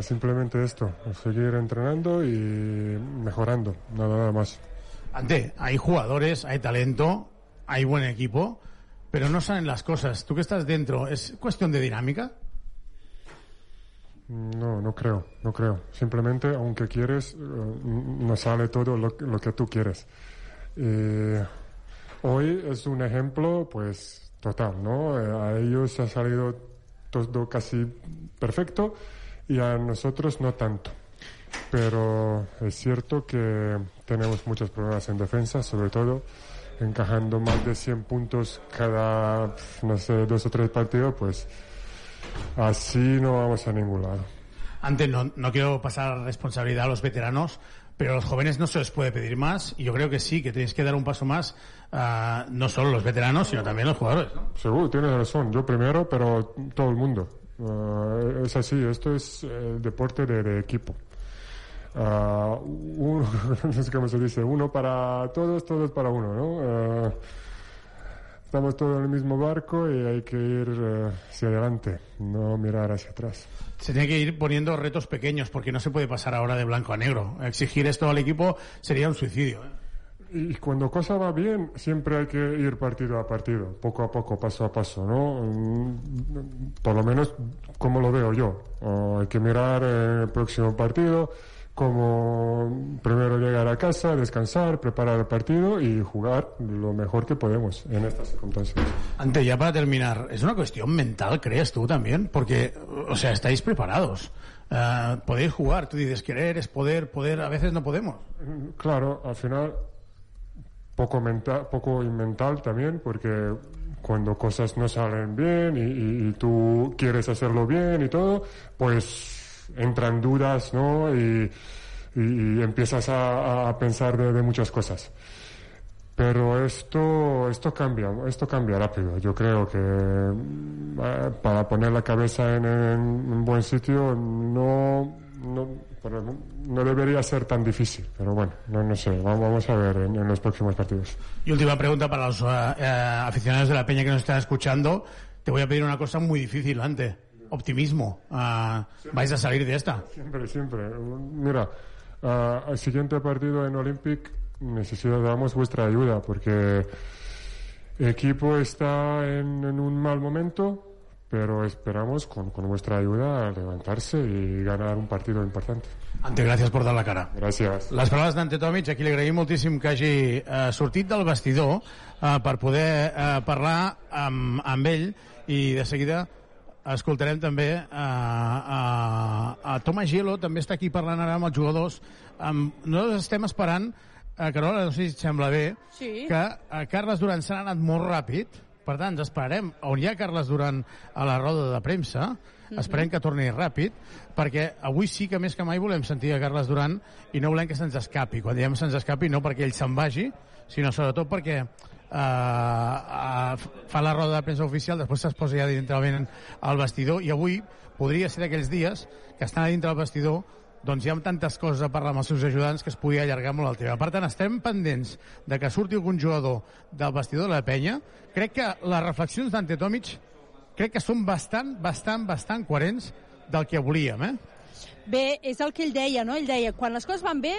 Simplemente esto, seguir entrenando y mejorando, nada, nada más. Ante, hay jugadores, hay talento, hay buen equipo, pero no salen las cosas. Tú que estás dentro, ¿es cuestión de dinámica? No, no creo, no creo. Simplemente, aunque quieres, eh, no sale todo lo, lo que tú quieres. Eh, hoy es un ejemplo, pues, total, ¿no? Eh, a ellos ha salido todo casi perfecto y a nosotros no tanto. Pero es cierto que tenemos muchos problemas en defensa, sobre todo encajando más de 100 puntos cada, no sé, dos o tres partidos, pues así no vamos a ningún lado. Antes, no, no quiero pasar responsabilidad a los veteranos, pero a los jóvenes no se les puede pedir más y yo creo que sí, que tenéis que dar un paso más, ah, no solo los veteranos, sino también los jugadores. ¿no? Seguro, tienes razón. Yo primero, pero todo el mundo. Uh, es así, esto es eh, deporte de, de equipo. Uh, uno, no sé cómo se dice, uno para todos, todos para uno, ¿no? Estamos todos en el mismo barco y hay que ir eh, hacia adelante, no mirar hacia atrás. Se tiene que ir poniendo retos pequeños porque no se puede pasar ahora de blanco a negro. Exigir esto al equipo sería un suicidio. ¿eh? Y cuando cosa va bien, siempre hay que ir partido a partido, poco a poco, paso a paso, ¿no? Mm, Por lo menos como lo veo yo. Uh, hay que mirar eh, el próximo partido, como primero llegar a casa, descansar, preparar el partido y jugar lo mejor que podemos en estas circunstancias. Ante, ya para terminar, ¿es una cuestión mental, crees tú también? Porque, o sea, estáis preparados. Eh, podéis jugar, tú dices querer es poder, poder, a veces no podemos. Claro, al final poco mental, poco mental también, porque cuando cosas no salen bien y, y- y tú quieres hacerlo bien y todo, pues entran dudas, ¿no? Y, empiezas a, pensar de, muchas cosas. Pero esto, esto cambia, esto cambia rápido. Yo creo que mm, eh, para poner la cabeza en, un buen sitio no, no, no- debería ser tan difícil. Pero bueno, no, no sé, vamos, a ver en, los próximos partidos. Y última pregunta para los eh, eh, aficionados de la Peña que nos están escuchando. Te voy a pedir una cosa muy difícil, Ante. Optimismo. Ah, vais a salir de esta. Siempre, siempre. Mira, ah, al siguiente partido en Olympic necesitamos vuestra ayuda porque el equipo está en, en un mal momento, pero esperamos con, con vuestra ayuda levantarse y ganar un partido importante. Ante, gràcies per dar la cara. Gràcies. Les paraules d'Ante Tomic, a qui li agraïm moltíssim que hagi eh, sortit del vestidor eh, per poder eh, parlar amb, amb ell i de seguida escoltarem també eh, a, a Thomas Gielo, també està aquí parlant ara amb els jugadors. Um, nosaltres estem esperant, eh, Carola, no sé si et sembla bé, Sí. que eh, Carles Duran s'ha anat molt ràpid, per tant, esperarem on hi ha Carles Duran a la roda de premsa, Mhm. esperem que torni ràpid, perquè avui sí que més que mai volem sentir a Carles Duran i no volem que se'ns escapi. Quan diem se'ns escapi, no perquè ell se'n vagi, sinó sobretot perquè eh, eh, fa la roda de premsa oficial, després es posa ja dintrament al vestidor, i avui podria ser d'aquells dies que estan a dintre del vestidor doncs hi ha tantes coses a parlar amb els seus ajudants que es podia allargar molt el tema. Per tant, estem pendents de que surti algun jugador del vestidor de la penya. Crec que les reflexions d'Ante Tomic crec que són bastant, bastant, bastant coherents del que volíem, eh? Bé, és el que ell deia, no? Ell deia, quan les coses van bé,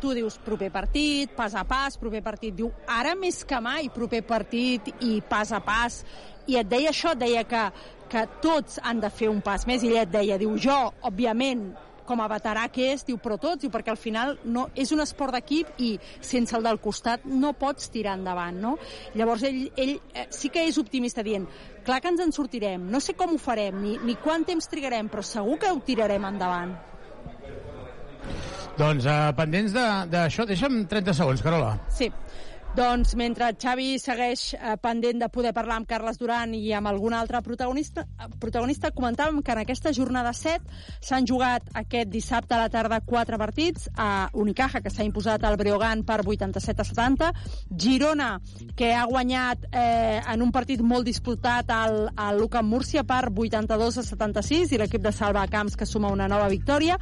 tu dius proper partit, pas a pas, proper partit. Diu, ara més que mai, proper partit i pas a pas. I et deia això, et deia que, que tots han de fer un pas més. I ell et deia, diu, jo, òbviament, com a veterà que és, diu, però tots, diu, perquè al final no, és un esport d'equip i sense el del costat no pots tirar endavant, no? Llavors ell, ell eh, sí que és optimista dient, clar que ens en sortirem, no sé com ho farem, ni, ni quant temps trigarem, però segur que ho tirarem endavant. Doncs eh, pendents de- d'això, deixa'm 30 segons, Carola. Sí. Doncs mentre Xavi segueix eh, pendent de poder parlar amb Carles Duran i amb algun altre protagonista, protagonista comentàvem que en aquesta jornada 7 s'han jugat aquest dissabte a la tarda quatre partits a Unicaja, que s'ha imposat al Breogán per 87 a 70, Girona, que ha guanyat eh, en un partit molt disputat al, al Lucan Múrcia per 82 a 76 i l'equip de Salva Camps que suma una nova victòria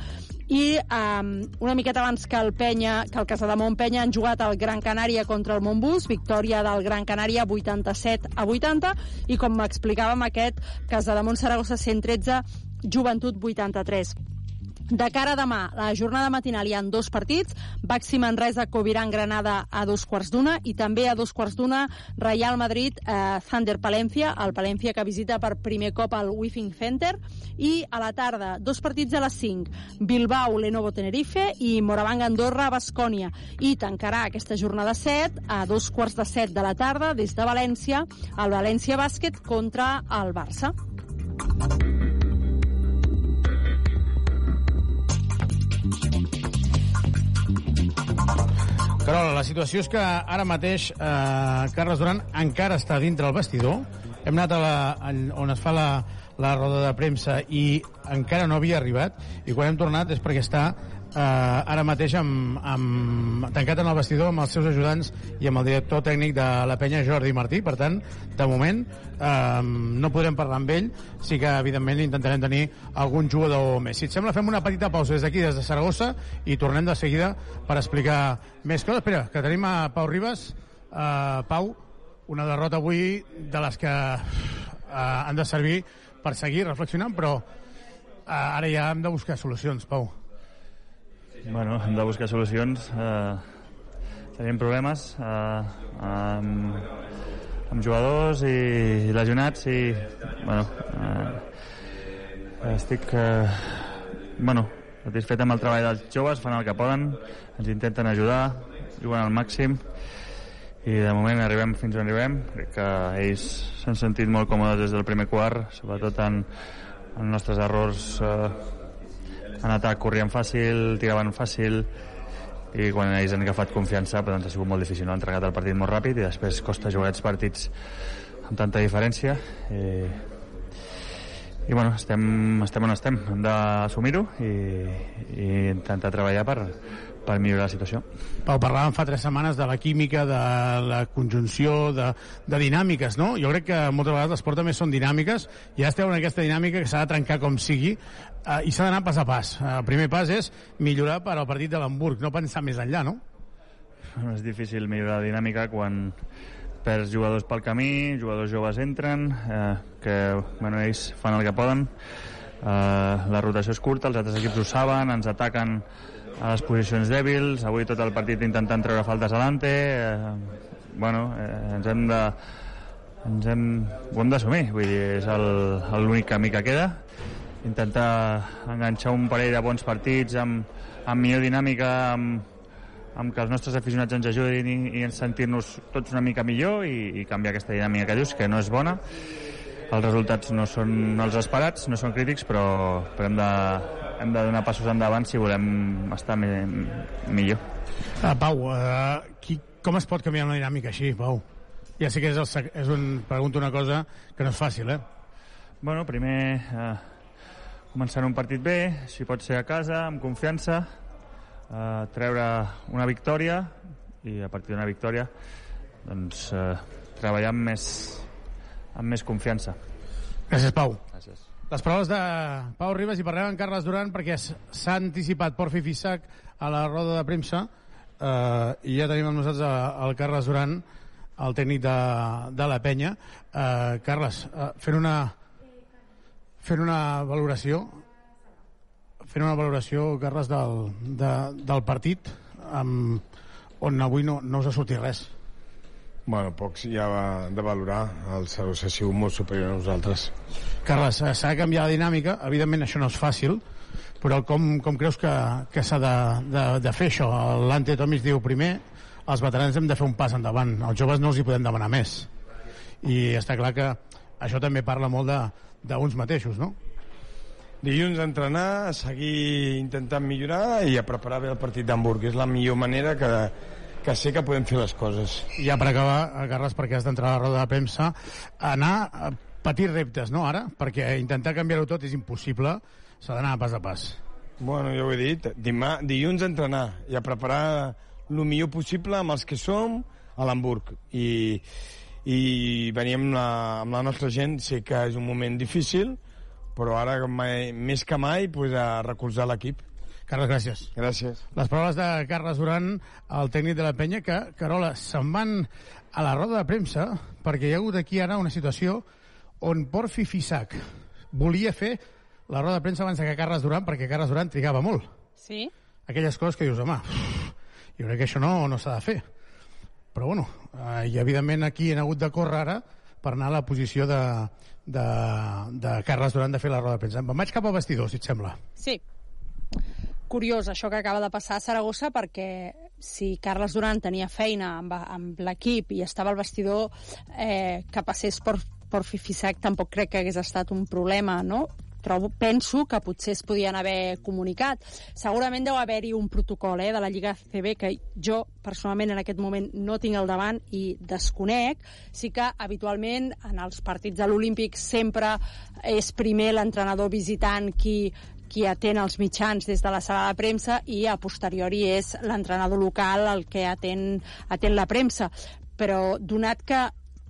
i um, una miqueta abans que el Penya, que el Casademont Penya han jugat el Gran Canària contra el Montbus, victòria del Gran Canària 87 a 80 i com m'explicàvem aquest Casademont Saragossa 113 Joventut 83. De cara a demà, la jornada matinal hi ha dos partits, Baxi Manresa, Coviran, Granada a dos quarts d'una i també a dos quarts d'una Real Madrid, eh, Thunder Palencia, el Palencia que visita per primer cop al Wifing Center. I a la tarda, dos partits a les 5, Bilbao, Lenovo Tenerife i Moravang Andorra, Bascònia. I tancarà aquesta jornada 7 a dos quarts de 7 de la tarda des de València, el València Bàsquet contra el Barça. Carola, la situació és que ara mateix eh, Carles Duran encara està dintre el vestidor. Hem anat a la, en, on es fa la, la roda de premsa i encara no havia arribat i quan hem tornat és perquè està eh, ara mateix amb, amb, tancat en el vestidor amb els seus ajudants i amb el director tècnic de la penya Jordi Martí. Per tant, de moment eh, no podrem parlar amb ell. Sí que evidentment intentarem tenir algun jugador més. Si et sembla fem una petita pausa des d'aquí des de Saragossa i tornem de seguida per explicar més coses. Espera, que tenim a Pau Ribas. Eh, Pau, una derrota avui de les que eh, han de servir per seguir reflexionant, però eh, ara ja hem de buscar solucions, Pau. Bueno, hem de buscar solucions. Eh, tenim problemes eh, amb, amb jugadors i, i lesionats i bueno, eh, estic eh, bueno, satisfet amb el treball dels joves, fan el que poden, ens intenten ajudar, juguen al màxim i de moment arribem fins on arribem. Crec que ells s'han sentit molt còmodes des del primer quart, sobretot en, en nostres errors eh, en atac corrien fàcil, tiraven fàcil i quan ells han agafat confiança doncs ha sigut molt difícil, no? han entregat el partit molt ràpid i després costa jugar aquests partits amb tanta diferència i, i bueno, estem, estem on estem hem d'assumir-ho i, i intentar treballar per, per millorar la situació. Pau, parlàvem fa tres setmanes de la química, de la conjunció, de, de dinàmiques, no? Jo crec que moltes vegades l'esport també són dinàmiques, i ja esteu en aquesta dinàmica que s'ha de trencar com sigui, eh, i s'ha d'anar pas a pas. Eh, el primer pas és millorar per al partit de l'Hamburg, no pensar més enllà, no? És difícil millorar la dinàmica quan perds jugadors pel camí, jugadors joves entren, eh, que bueno, ells fan el que poden, eh, la rotació és curta, els altres equips ho saben, ens ataquen a les posicions dèbils, avui tot el partit intentant treure faltes adelante, eh, bueno, eh, ens hem de ens hem, ho hem d'assumir, vull dir, és l'únic camí que queda, intentar enganxar un parell de bons partits amb, amb millor dinàmica, amb, amb que els nostres aficionats ens ajudin i, i sentir-nos tots una mica millor i, i canviar aquesta dinàmica que dius, que no és bona. Els resultats no són els esperats, no són crítics, però, però hem, de, hem de donar passos endavant si volem estar mi, millor. Uh, Pau, uh, qui, com es pot canviar una dinàmica així, Pau? Ja sé que és, el, és un, pregunto una cosa que no és fàcil, eh? Bueno, primer eh, començant un partit bé, si pot ser a casa, amb confiança, eh, treure una victòria i a partir d'una victòria doncs eh, treballar amb més, amb més confiança. Gràcies, Pau. Gràcies. Les paraules de Pau Ribas i parlem amb Carles Duran perquè s'ha anticipat Porfi Fissac a la roda de premsa eh, i ja tenim amb nosaltres el Carles Duran, el tècnic de, de la penya. Eh, Carles, eh, fent una fent una valoració fent una valoració, Carles, del, de, del partit amb, on avui no, no us ha sortit res. Bueno, pocs ja va de valorar. El Saragossa ha sigut molt superior a nosaltres. Carles, eh, s'ha de canviar la dinàmica, evidentment això no és fàcil, però com, com creus que, que s'ha de, de, de fer això? L'Ante Tomis diu primer, els veterans hem de fer un pas endavant, els joves no els hi podem demanar més. I està clar que això també parla molt de- d'uns mateixos, no? Dilluns entrenar, seguir intentant millorar i a preparar bé el partit d'Hamburg. És la millor manera que, que sé que podem fer les coses. I ja per acabar, eh, Carles, perquè has d'entrar a la roda de premsa, anar a patir reptes, no, ara? Perquè intentar canviar-ho tot és impossible, s'ha d'anar pas a pas. Bueno, ja ho he dit, Dimà, dilluns entrenar i a preparar el millor possible amb els que som a l'Hamburg. I, i venir amb la, amb la nostra gent, sé que és un moment difícil, però ara mai, més que mai pues, a recolzar l'equip. Carles, gràcies. Gràcies. Les paraules de Carles Duran, el tècnic de la penya, que, Carola, se'n van a la roda de premsa perquè hi ha hagut aquí ara una situació on Porfi Fisac volia fer la roda de premsa abans que Carles Duran, perquè Carles Duran trigava molt. Sí? Aquelles coses que dius, home, jo crec que això no, no s'ha de fer. Però bueno, eh, i evidentment aquí han hagut de córrer ara per anar a la posició de, de, de Carles Duran de fer la roda de premsa. Me'n vaig cap al vestidor, si et sembla. Sí. Curiós això que acaba de passar a Saragossa perquè si Carles Duran tenia feina amb, amb l'equip i estava al vestidor eh, que passés per, per Fifisac tampoc crec que hagués estat un problema, no? trobo, penso que potser es podien haver comunicat. Segurament deu haver-hi un protocol eh, de la Lliga CB que jo personalment en aquest moment no tinc al davant i desconec. Sí que habitualment en els partits de l'Olímpic sempre és primer l'entrenador visitant qui qui atén els mitjans des de la sala de premsa i a posteriori és l'entrenador local el que atén, atén la premsa. Però donat que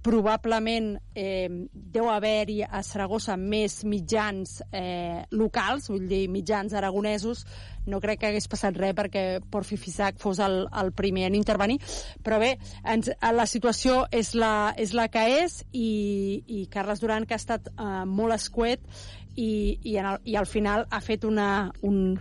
probablement eh, deu haver-hi a Saragossa més mitjans eh, locals, vull dir, mitjans aragonesos, no crec que hagués passat res perquè Porfi Fisac fos el, el primer en intervenir, però bé, ens, la situació és la, és la que és i, i Carles Duran, que ha estat eh, molt escuet i, i, en el, i al final ha fet una, un,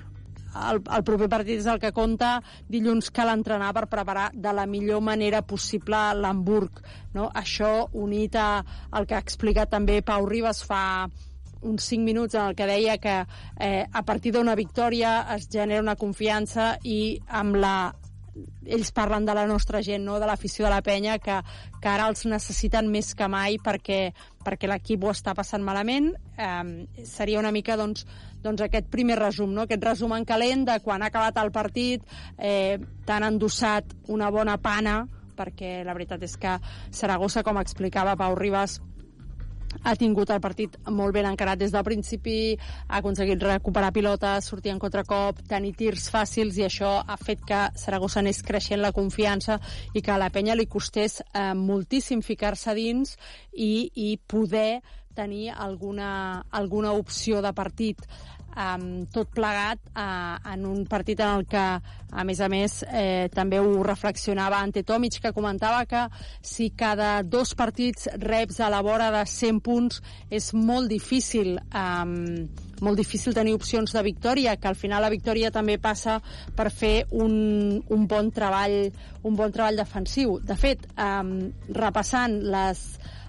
el, el proper partit és el que compta. Dilluns cal entrenar per preparar de la millor manera possible l'Hamburg. No? Això unit a el que ha explicat també Pau Ribas fa uns 5 minuts en el que deia que eh, a partir d'una victòria es genera una confiança i amb la ells parlen de la nostra gent, no? de l'afició de la penya, que, que ara els necessiten més que mai perquè, perquè l'equip ho està passant malament. Eh, seria una mica doncs, doncs aquest primer resum, no? aquest resum en calent de quan ha acabat el partit, eh, t'han endossat una bona pana, perquè la veritat és que Saragossa, com explicava Pau Ribas, ha tingut el partit molt ben encarat des del principi, ha aconseguit recuperar pilotes, sortir en contracop, tenir tirs fàcils i això ha fet que Saragossa anés creixent la confiança i que a la penya li costés eh, moltíssim ficar-se dins i, i poder tenir alguna, alguna opció de partit um, tot plegat uh, en un partit en el que, a més a més, eh, també ho reflexionava Ante Tomic, que comentava que si cada dos partits reps a la vora de 100 punts és molt difícil um, molt difícil tenir opcions de victòria, que al final la victòria també passa per fer un, un bon treball un bon treball defensiu. De fet, um, repassant les,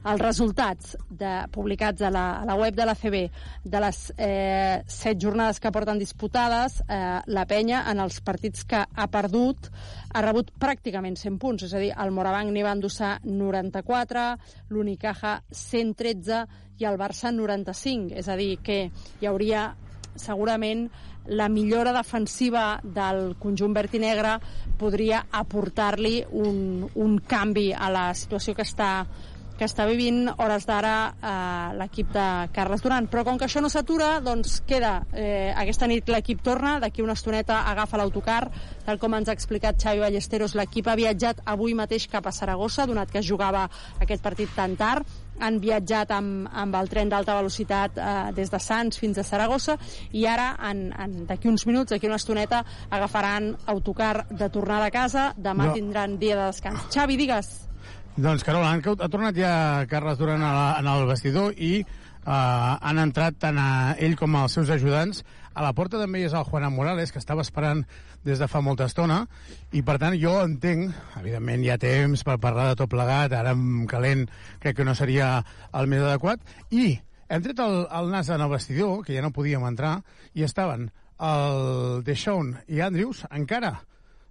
els resultats de, publicats a la, a la web de la CB de les eh, set jornades que porten disputades, eh, la penya en els partits que ha perdut ha rebut pràcticament 100 punts, és a dir, el Morabanc n'hi va endossar 94, l'Unicaja 113 i el Barça 95, és a dir, que hi hauria segurament la millora defensiva del conjunt verd i negre podria aportar-li un, un canvi a la situació que està que està vivint hores d'ara eh, l'equip de Carles Duran. Però com que això no s'atura, doncs queda. Eh, aquesta nit l'equip torna, d'aquí una estoneta agafa l'autocar. Tal com ens ha explicat Xavi Ballesteros, l'equip ha viatjat avui mateix cap a Saragossa, donat que es jugava aquest partit tan tard han viatjat amb, amb el tren d'alta velocitat eh, des de Sants fins a Saragossa i ara, en, en, d'aquí uns minuts, d'aquí una estoneta, agafaran autocar de tornada a casa. Demà No. tindran dia de descans. Xavi, digues. Doncs, Carola, han, ha tornat ja Carles Duran a la, en el vestidor i uh, han entrat tant a ell com als seus ajudants. A la porta també és el Juan Morales, que estava esperant des de fa molta estona, i per tant jo entenc, evidentment hi ha temps per parlar de tot plegat, ara en calent crec que no seria el més adequat, i hem tret el, el nas en el vestidor, que ja no podíem entrar, i estaven el Deshaun i Andrews encara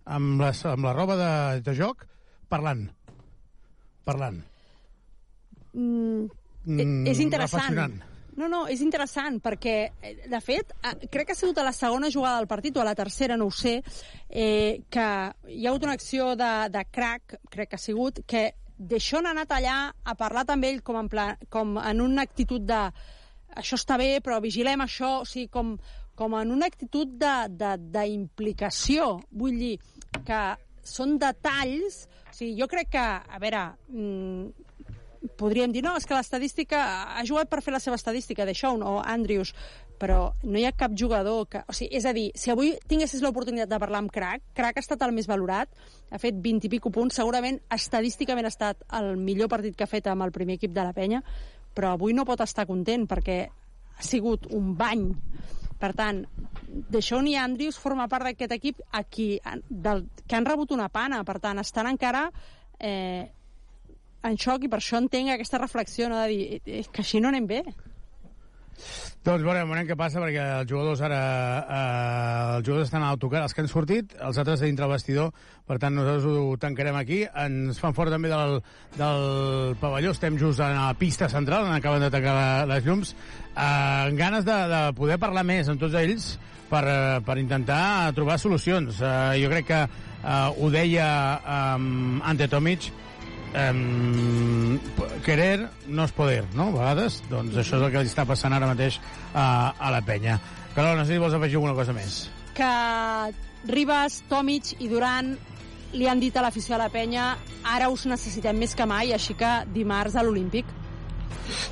amb, les, amb la roba de, de joc parlant parlant. Mm, Mm, és interessant. No, no, és interessant, perquè, eh, de fet, eh, crec que ha sigut a la segona jugada del partit, o a la tercera, no ho sé, eh, que hi ha hagut una acció de, de crack, crec que ha sigut, que Deixón ha anat allà a parlar també ell com en, plan, com en una actitud de això està bé, però vigilem això, o sigui, com, com en una actitud d'implicació. Vull dir que són detalls... O sigui, jo crec que, a veure, mm, podríem dir, no, és que l'estadística ha jugat per fer la seva estadística, d'això, o Andrews, però no hi ha cap jugador que... O sigui, és a dir, si avui tinguessis l'oportunitat de parlar amb Crac, Crac ha estat el més valorat, ha fet 20 i pico punts, segurament estadísticament ha estat el millor partit que ha fet amb el primer equip de la penya, però avui no pot estar content perquè ha sigut un bany. Per tant, Deixón i Andrews forma part d'aquest equip a qui, del, que han rebut una pana, per tant, estan encara eh, en xoc i per això entenc aquesta reflexió no, de dir "Eh, és que així no anem bé. Doncs veurem, veurem què passa, perquè els jugadors ara... Eh, els jugadors estan a l'autocar, els que han sortit, els altres a dintre el vestidor, per tant nosaltres ho tancarem aquí. Ens fan fora també del, del pavelló, estem just a la pista central, on acaben de tancar les llums, eh, amb ganes de, de poder parlar més amb tots ells per, eh, per intentar trobar solucions. Eh, jo crec que eh, ho deia eh, Ante Tomic, um, querer no és poder, no? A vegades, doncs això és el que li està passant ara mateix a, a la penya. Carola, no sé si vols afegir alguna cosa més. Que Ribas, Tomic i Duran li han dit a l'afició de la penya ara us necessitem més que mai, així que dimarts a l'Olímpic.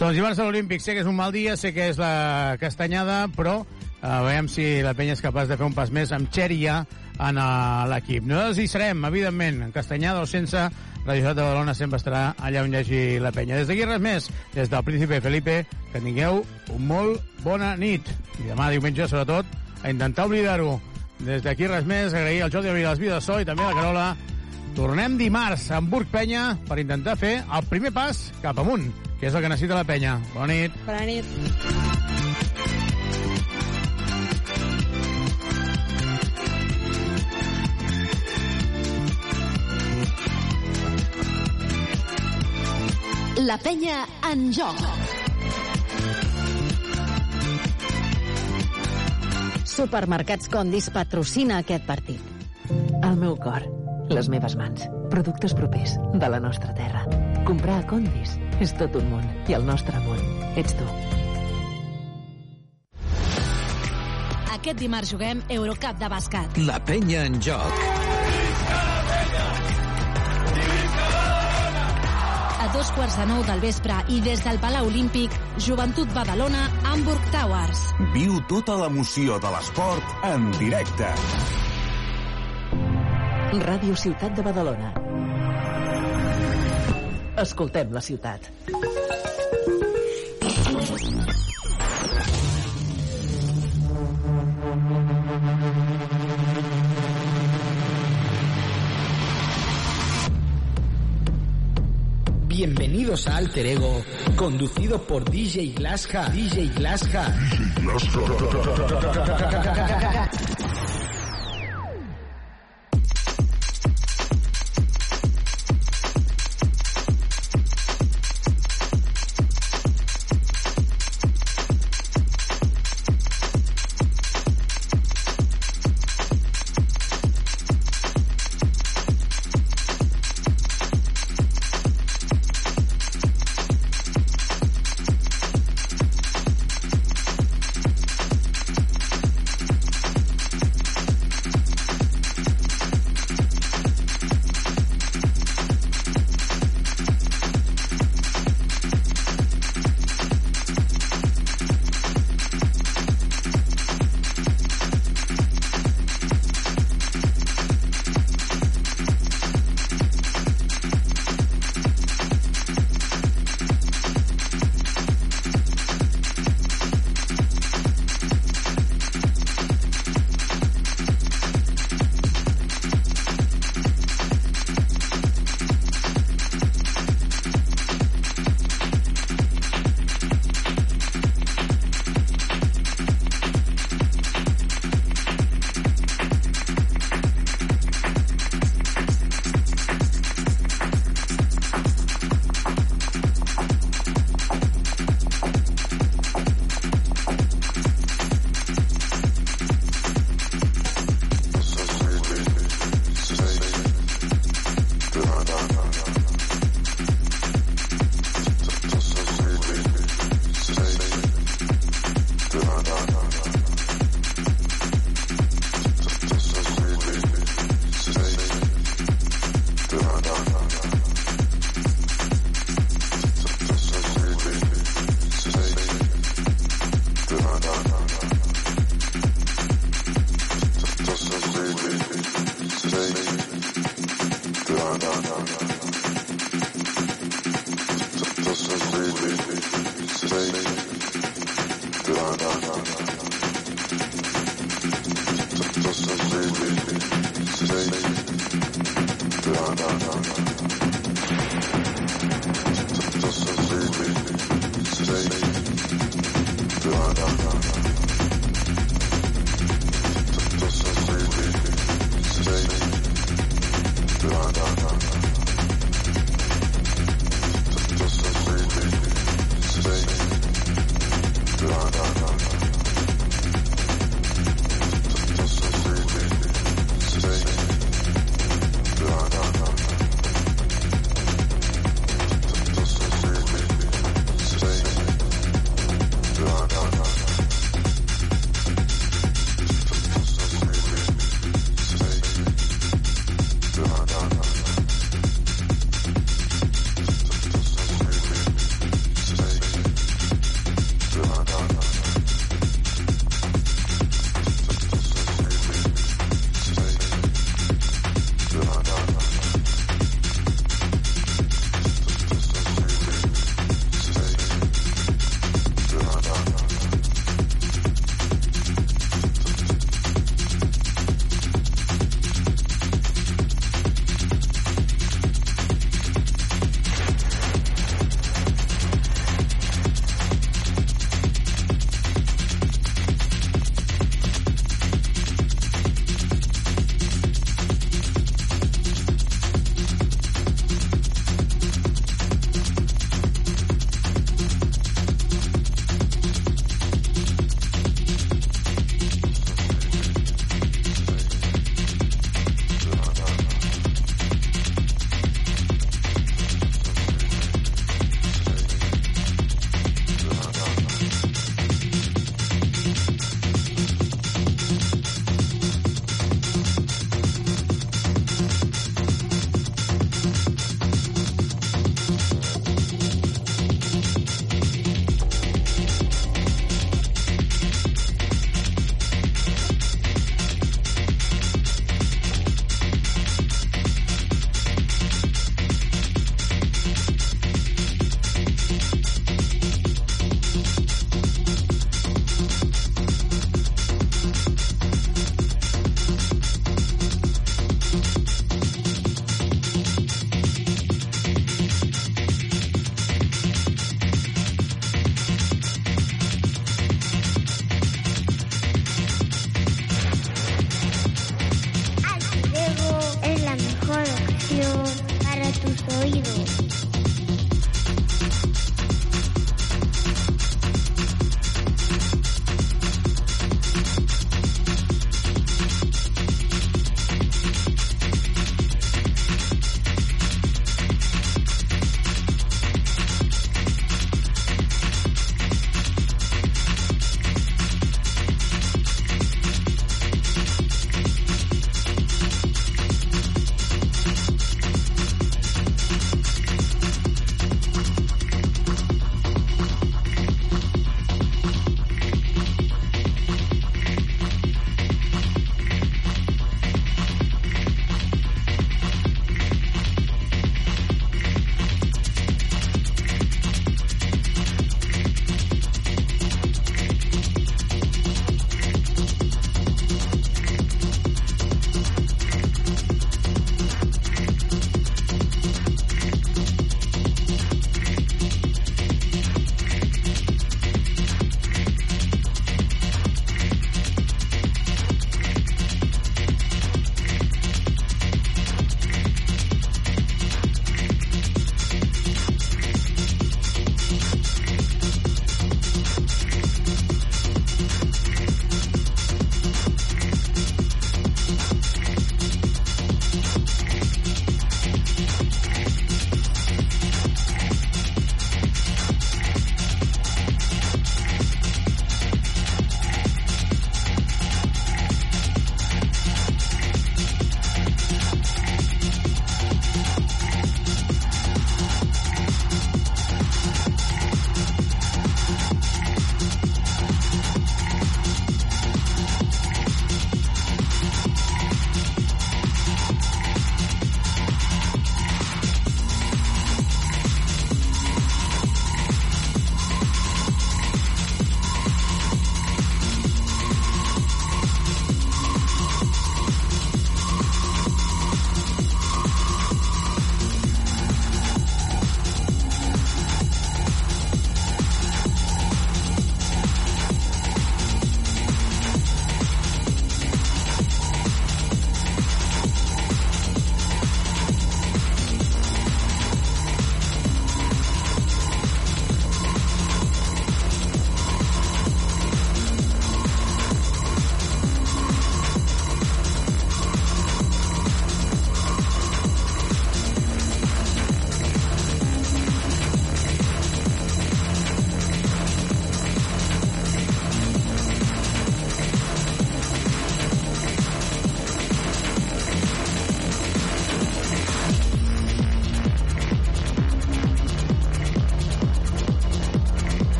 Doncs dimarts a l'Olímpic sé que és un mal dia, sé que és la castanyada, però uh, veiem si la penya és capaç de fer un pas més amb Xèria en uh, l'equip. Nosaltres hi serem, evidentment, en castanyada o sense, Radio Ciutat de Badalona sempre estarà allà on hi hagi la penya. Des d'aquí res més, des del Príncipe Felipe, que tingueu un molt bona nit. I demà, diumenge, sobretot, a intentar oblidar-ho. Des d'aquí res més, agrair al Jordi Vilas Vidassó i també a la Carola. Tornem dimarts a Hamburg Penya per intentar fer el primer pas cap amunt, que és el que necessita la penya. Bona nit. Bona nit. La penya en joc. Supermercats Condis patrocina aquest partit. El meu cor, les meves mans, productes propers de la nostra terra. Comprar a Condis és tot un món i el nostre món ets tu. Aquest dimarts juguem Eurocup de bàsquet. La penya en joc. Dos quarts de nou del vespre i des del Palau Olímpic, Joventut Badalona, Hamburg Towers. Viu tota l'emoció de l'esport en directe. Ràdio Ciutat de Badalona. Escoltem la ciutat. Bienvenidos a Alter Ego, conducido por DJ Glassha. DJ Glassha.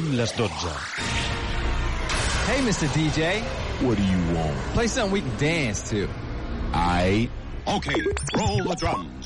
Són les 12. Hey, Mr. DJ. What do you want? Play something we can dance to. I. Okay, roll the drums.